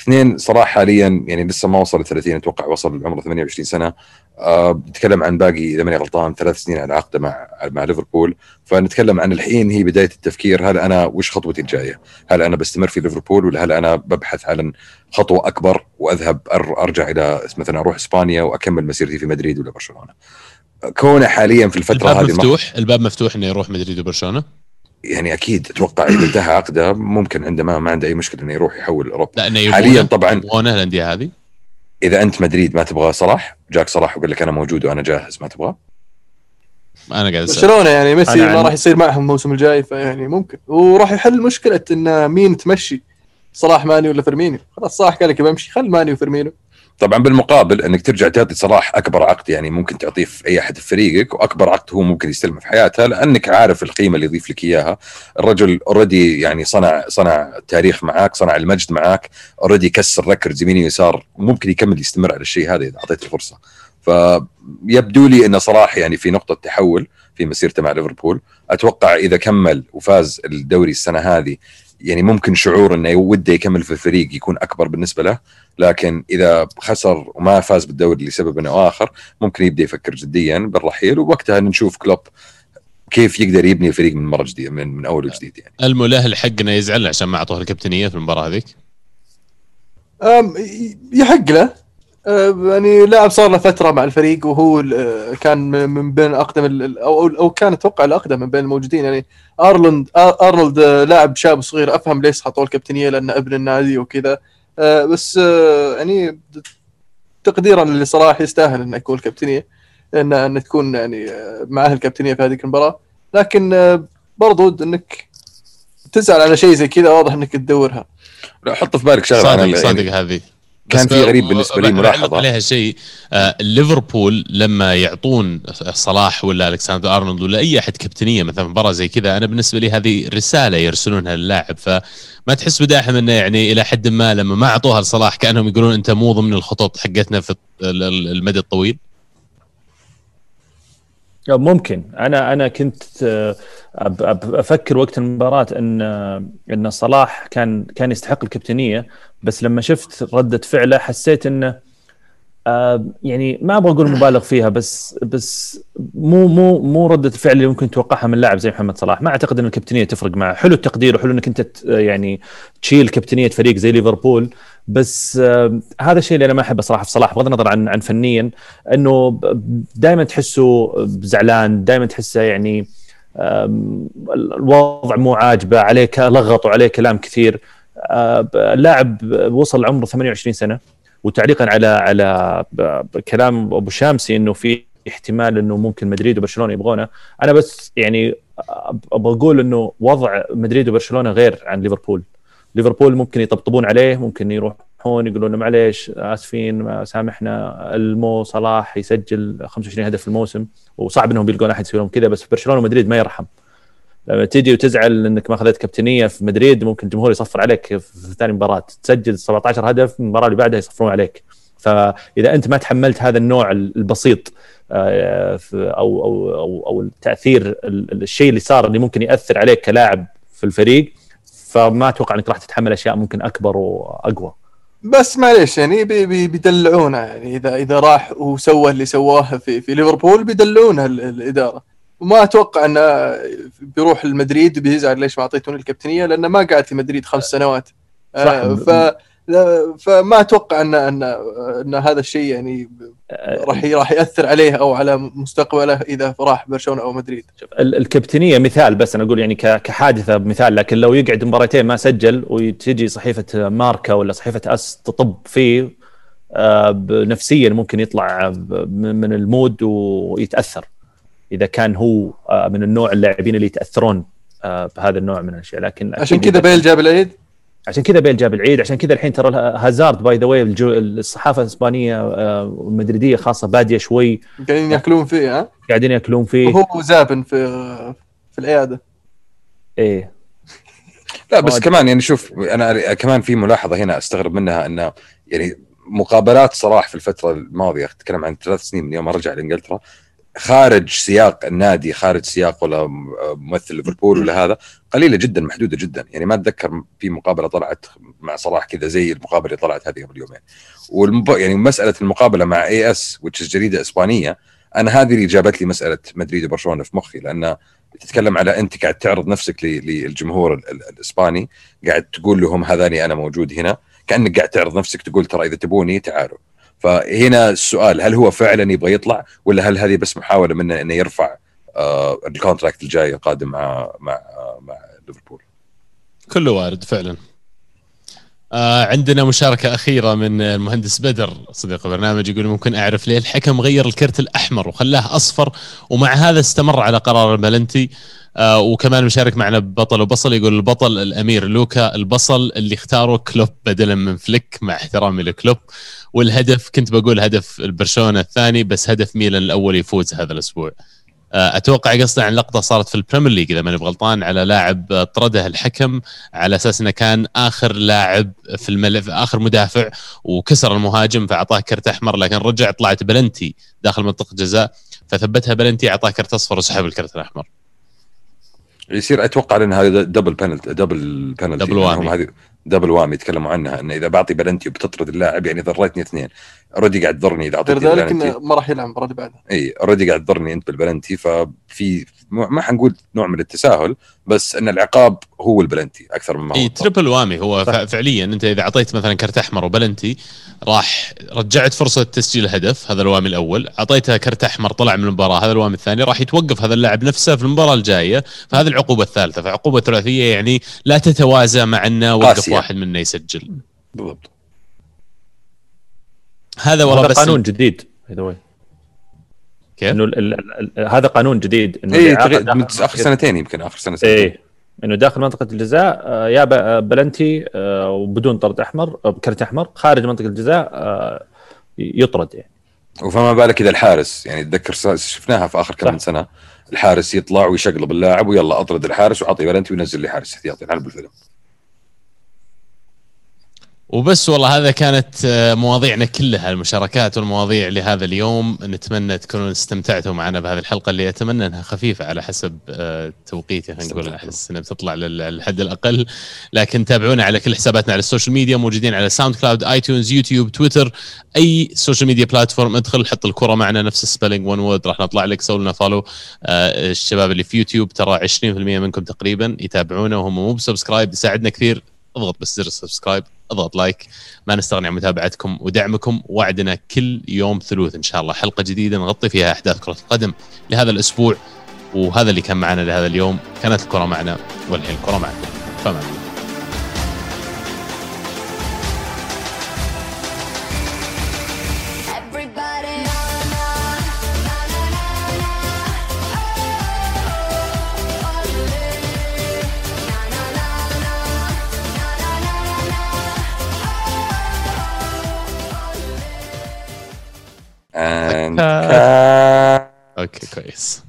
اثنين صلاح حاليا يعني لسه ما وصل 30 أتوقع وصل عمره 28 سنة آه بتكلم عن باقي إذا ماني غلطان ثلاث سنين على عقده مع مع ليفربول فنتكلم عن الحين هي بداية التفكير هل أنا وش خطوتي الجاية؟ هل أنا بستمر في ليفربول ولا هل أنا ببحث عن خطوة أكبر وأذهب أرجع إلى مثلا أروح إسبانيا وأكمل مسيرتي في مدريد ولا برشلونة؟ كونه حاليا في الفترة الباب هذه مفتوح الباب مفتوح إنه يروح مدريد وبرشلونة؟ يعني أكيد أتوقع إذا انتهى عقده ممكن عندما ما عنده أي مشكلة إنه يروح يحول أوروبا. حاليا طبعا يبغونه الانديه هذه. إذا أنت مدريد ما تبغى صلاح جاك صلاح وقال لك أنا موجود وأنا جاهز ما تبغاه؟ أنا قاعد برشلونة يعني ميسي ما راح يصير معهم الموسم الجاي فيعني ممكن. وراح يحل مشكلة إن مين تمشي صلاح ماني ولا فيرمينيو. خلاص صلاح قال لك بمشي خل ماني وفيرمينيو. طبعا بالمقابل إنك ترجع تعطي صلاح أكبر عقد يعني ممكن تعطيه في أي أحد في فريقك وأكبر عقد هو ممكن يستلمه في حياته لأنك عارف القيمة اللي يضيف لك إياها. الرجل already يعني صنع صنع تاريخ معاك صنع المجد معاك already كسر records يمين ويسار ممكن يكمل يستمر على الشيء هذا إذا أعطيته الفرصه فيبدو لي إن صلاح يعني في نقطة تحول في مسيرته مع ليفربول. أتوقع إذا كمل وفاز الدوري السنة هذه يعني ممكن شعور إنه وده يكمل في الفريق يكون أكبر بالنسبة له لكن إذا خسر وما فاز بالدوري لسبب أو آخر ممكن يبدأ يفكر جديا بالرحيل ووقتها نشوف كلوب كيف يقدر يبني الفريق من مرة جديدة من, من أول وجديد يعني. الملاهل حقنا يزعل عشان ما أعطوه الكابتنية في المباراة هذيك؟ يحق له. يعني لاعب صار له فترة مع الفريق وهو كان من بين اقدم أو أو كان أتوقع الأقدم من بين الموجودين. يعني ارلند أرنولد لاعب شاب صغير أفهم ليش حطوه الكابتنية لأنه ابن النادي وكذا. بس يعني تقديرا لصلاح يستاهل إنه يكون الكابتنية ان إن تكون يعني معاه الكابتنية في هذه المباراة. لكن برضو إنك تزعل على شيء زي كذا واضح إنك تدورها. حط في بالك شغلة صادق صادق هذه. كان في غريب بالنسبة لي ملاحظة. عليها شيء آه ليفربول لما يعطون صلاح ولا ألكسندر أرنولد ولا أي أحد كابتنية مثلا مباراة زي كذا أنا بالنسبة لي هذه رسالة يرسلونها للاعب فما تحس بداحم انه يعني إلى حد ما لما ما أعطوها لصلاح كأنهم يقولون أنت مو ضمن الخطط حقتنا في المدى الطويل؟ ممكن. أنا أنا كنت آه، أفكر وقت المباراة إن آه، إن صلاح كان كان يستحق الكابتنية بس لما شفت ردة فعله حسيت إنه يعني ما أبغى أقول مبالغ فيها بس بس مو مو مو ردة الفعل اللي ممكن تتوقعها من لاعب زي محمد صلاح. ما أعتقد إن الكابتنية تفرق معه. حلو التقدير وحلو إنك أنت يعني تشيل كابتنية فريق زي ليفربول بس آه، هذا الشيء اللي أنا ما أحبه صراحة في صلاح بغض النظر عن عن فنيا إنه دائما تحسه زعلان دائما تحسه يعني الوضع مو عاجبه عليك لغط وعليه كلام كثير. آه، اللاعب وصل عمره 28 سنة. وتعليقا على على كلام أبو شامسي إنه في احتمال إنه ممكن مدريد وبرشلونة يبغونه. أنا بس يعني أبغى أقول إنه وضع مدريد وبرشلونة غير عن ليفربول. ليفربول ممكن يطبطبون عليه ممكن يروحون يقولون معليش آسفين سامحنا المو صلاح يسجل 25 هدف في الموسم وصعب إنهم بيلقون أحد يسوي لهم كذا بس برشلونة ومدريد ما يرحم. لما تجي وتزعل إنك ما أخذت كابتنية في مدريد ممكن الجمهور يصفر عليك في ثاني مباراة. تسجل 17 هدف المباراة اللي بعدها يصفرون عليك. فإذا أنت ما تحملت هذا النوع البسيط آه، أو أو أو, أو التأثير ال- الشيء اللي صار اللي ممكن يأثر عليك كلاعب في الفريق فما أتوقع إنك راح تتحمل أشياء ممكن أكبر وأقوى. بس معليش يعني بي بي بيدلعونه يعني اذا إذا راح وسوى اللي سواه في في ليفربول بيدلعونه ال- الإدارة. وما أتوقع انه بيروح المدريد وبيزعل ليش ما أعطيتوني الكابتنية لأنه ما قعد في مدريد خمس سنوات. صح. آه، ف لا- فما أتوقع ان ان أن هذا الشيء يعني راح راح يأثر عليه أو على مستقبله إذا راح برشلونة أو مدريد. ال- الكابتنية مثال بس أنا أقول يعني كحادثة بمثال لكن لو يقعد مباراتين ما سجل وتجي صحيفة ماركا ولا صحيفة أس تطب فيه آه، نفسيا ممكن يطلع من ال mood ويتأثر. إذا كان هو آه، من النوع اللاعبين اللي يتأثرون آه، بهذا النوع من الأشياء. لكن عشان كذا بيل جاب العيد؟ عشان كذا بيل جاب العيد. عشان كذا الحين ترى هازارد by the way الصحافة الإسبانية آه، والمدريديه خاصة بادية شوي. قاعدين يأكلون فيه ها؟ قاعدين يأكلون فيه. وهو زابن في في العيادة. إيه. لا بس. كمان يعني شوف أنا كمان في ملاحظة هنا أستغرب منها إنه يعني مقابلات صلاح في الفترة الماضية أتكلم عن ثلاث سنين من يوم ما رجع لإنجلترا خارج سياق النادي خارج سياق ولا ممثل ليفربول ولا هذا قليلة جدا محدودة جدا. يعني ما أتذكر في مقابلة طلعت مع صلاح كذا زي المقابلة اللي طلعت هذه قبل يومين. والمب... يعني مسألة المقابلة مع اي اس which is جريدة إسبانية أنا هذه اللي جابت لي مسألة مدريد وبرشلونة في مخي لأن تتكلم على أنت قاعد تعرض نفسك للجمهور ال- ال- الإسباني قاعد تقول لهم هذاني أنا موجود هنا كأنك قاعد تعرض نفسك تقول ترى إذا تبوني تعالوا. فهنا السؤال هل هو فعلا يبغى يطلع ولا هل هذه بس محاولة منه إنه يرفع آه ال contract الجاي القادم مع مع آه مع ليفربول؟ كله وارد فعلا. آه عندنا مشاركة أخيرة من المهندس بدر صديق البرنامج يقول ممكن أعرف ليه الحكم غير الكرت الأحمر وخلاه أصفر ومع هذا استمر على قرار البلنتي آه وكمان مشارك معنا بطل وبصل يقول البطل الأمير لوكا البصل اللي اختاره كلوب بدلا من فليك مع احترامي لكلوب. والهدف كنت بقول هدف البرشلونة الثاني بس هدف ميلان الأول يفوز هذا الأسبوع. أتوقع قصده عن لقطة صارت في البريمير ليج إذا ماني بغلطان على لاعب آه، طرده الحكم على أساس إنه كان آخر لاعب في الملف آخر مدافع وكسر المهاجم فأعطاه كرت أحمر لكن رجع طلعت بلنتي داخل منطقة جزاء فثبتها بلنتي أعطاه كرت أصفر وسحب الكرت الأحمر. يصير أتوقع ان هذا double penalty double penalty double whammy. هذه double whammy يتكلموا عنها انه إذا بعطي بلنتي وبتطرد اللاعب يعني ضريتني اثنين. already قاعد تضرني إذا غير اعطيتني ذلك بلنتي إنه ما راح يلعب المباراه اللي بعدها إي already قاعد تضرني أنت بالبلنتي ففي ما حنقول نوع من التساهل بس إن العقاب هو البلنتي أكثر مما هو إي. triple whammy هو ف- فعليا أنت إذا أعطيت مثلا كرت أحمر وبلنتي راح رجعت فرصة تسجيل الهدف هذا الوامي الأول أعطيته كرت أحمر طلع من المباراة هذا الوامي الثاني راح يتوقف هذا اللاعب نفسه في المباراة الجاية فهذه العقوبة الثالثة فعقوبة ثلاثية يعني لا تتوازى مع أنه وقف قاسية. واحد منا يسجل بالضبط هذا والله هذا بس قانون جديد way. كيف؟ إنه ال- ال- ال- هذا قانون جديد إنه اي داخل من آخر سنتين يمكن آخر سنتين إيه إنه داخل منطقة الجزاء آه، يا ب- بلنتي آه، وبدون طرد أحمر آه، بكرت أحمر خارج منطقة الجزاء آه، يطرد يعني وفما بالك إذا الحارس يعني اتذكر شفناها في آخر كم. من سنة الحارس يطلع ويشقلب اللاعب ويلا أطرد الحارس وعطي بلنتي وينزل لي حارس احتياطي الحين بالفيلم وبس والله هذا كانت آه، مواضيعنا كلها المشاركات والمواضيع لهذا اليوم. نتمنى تكونوا استمتعتوا معنا بهذه الحلقة اللي أتمنى أنها خفيفة على حسب آه، توقيتي خلينا نقول. احس انها بتطلع للحد الأقل. لكن تابعونا على كل حساباتنا على ال social media موجودين على SoundCloud iTunes يوتيوب تويتر أي social media platform. ادخل حط الكرة معنا نفس ال spelling one word راح نطلع لك سووا لنا follow آه، الشباب اللي في يوتيوب ترى 20% منكم تقريبا يتابعونا وهم مو ب subscribe يساعدنا كثير. اضغط بس زر ال subscribe اضغط like ما نستغني عن متابعتكم ودعمكم وعدنا كل يوم ثلوث إن شاء الله. حلقة جديدة نغطي فيها أحداث كرة القدم لهذا الأسبوع وهذا اللي كان معنا لهذا اليوم. كانت الكرة معنا والحين الكرة معكم. فما and أوكي كويس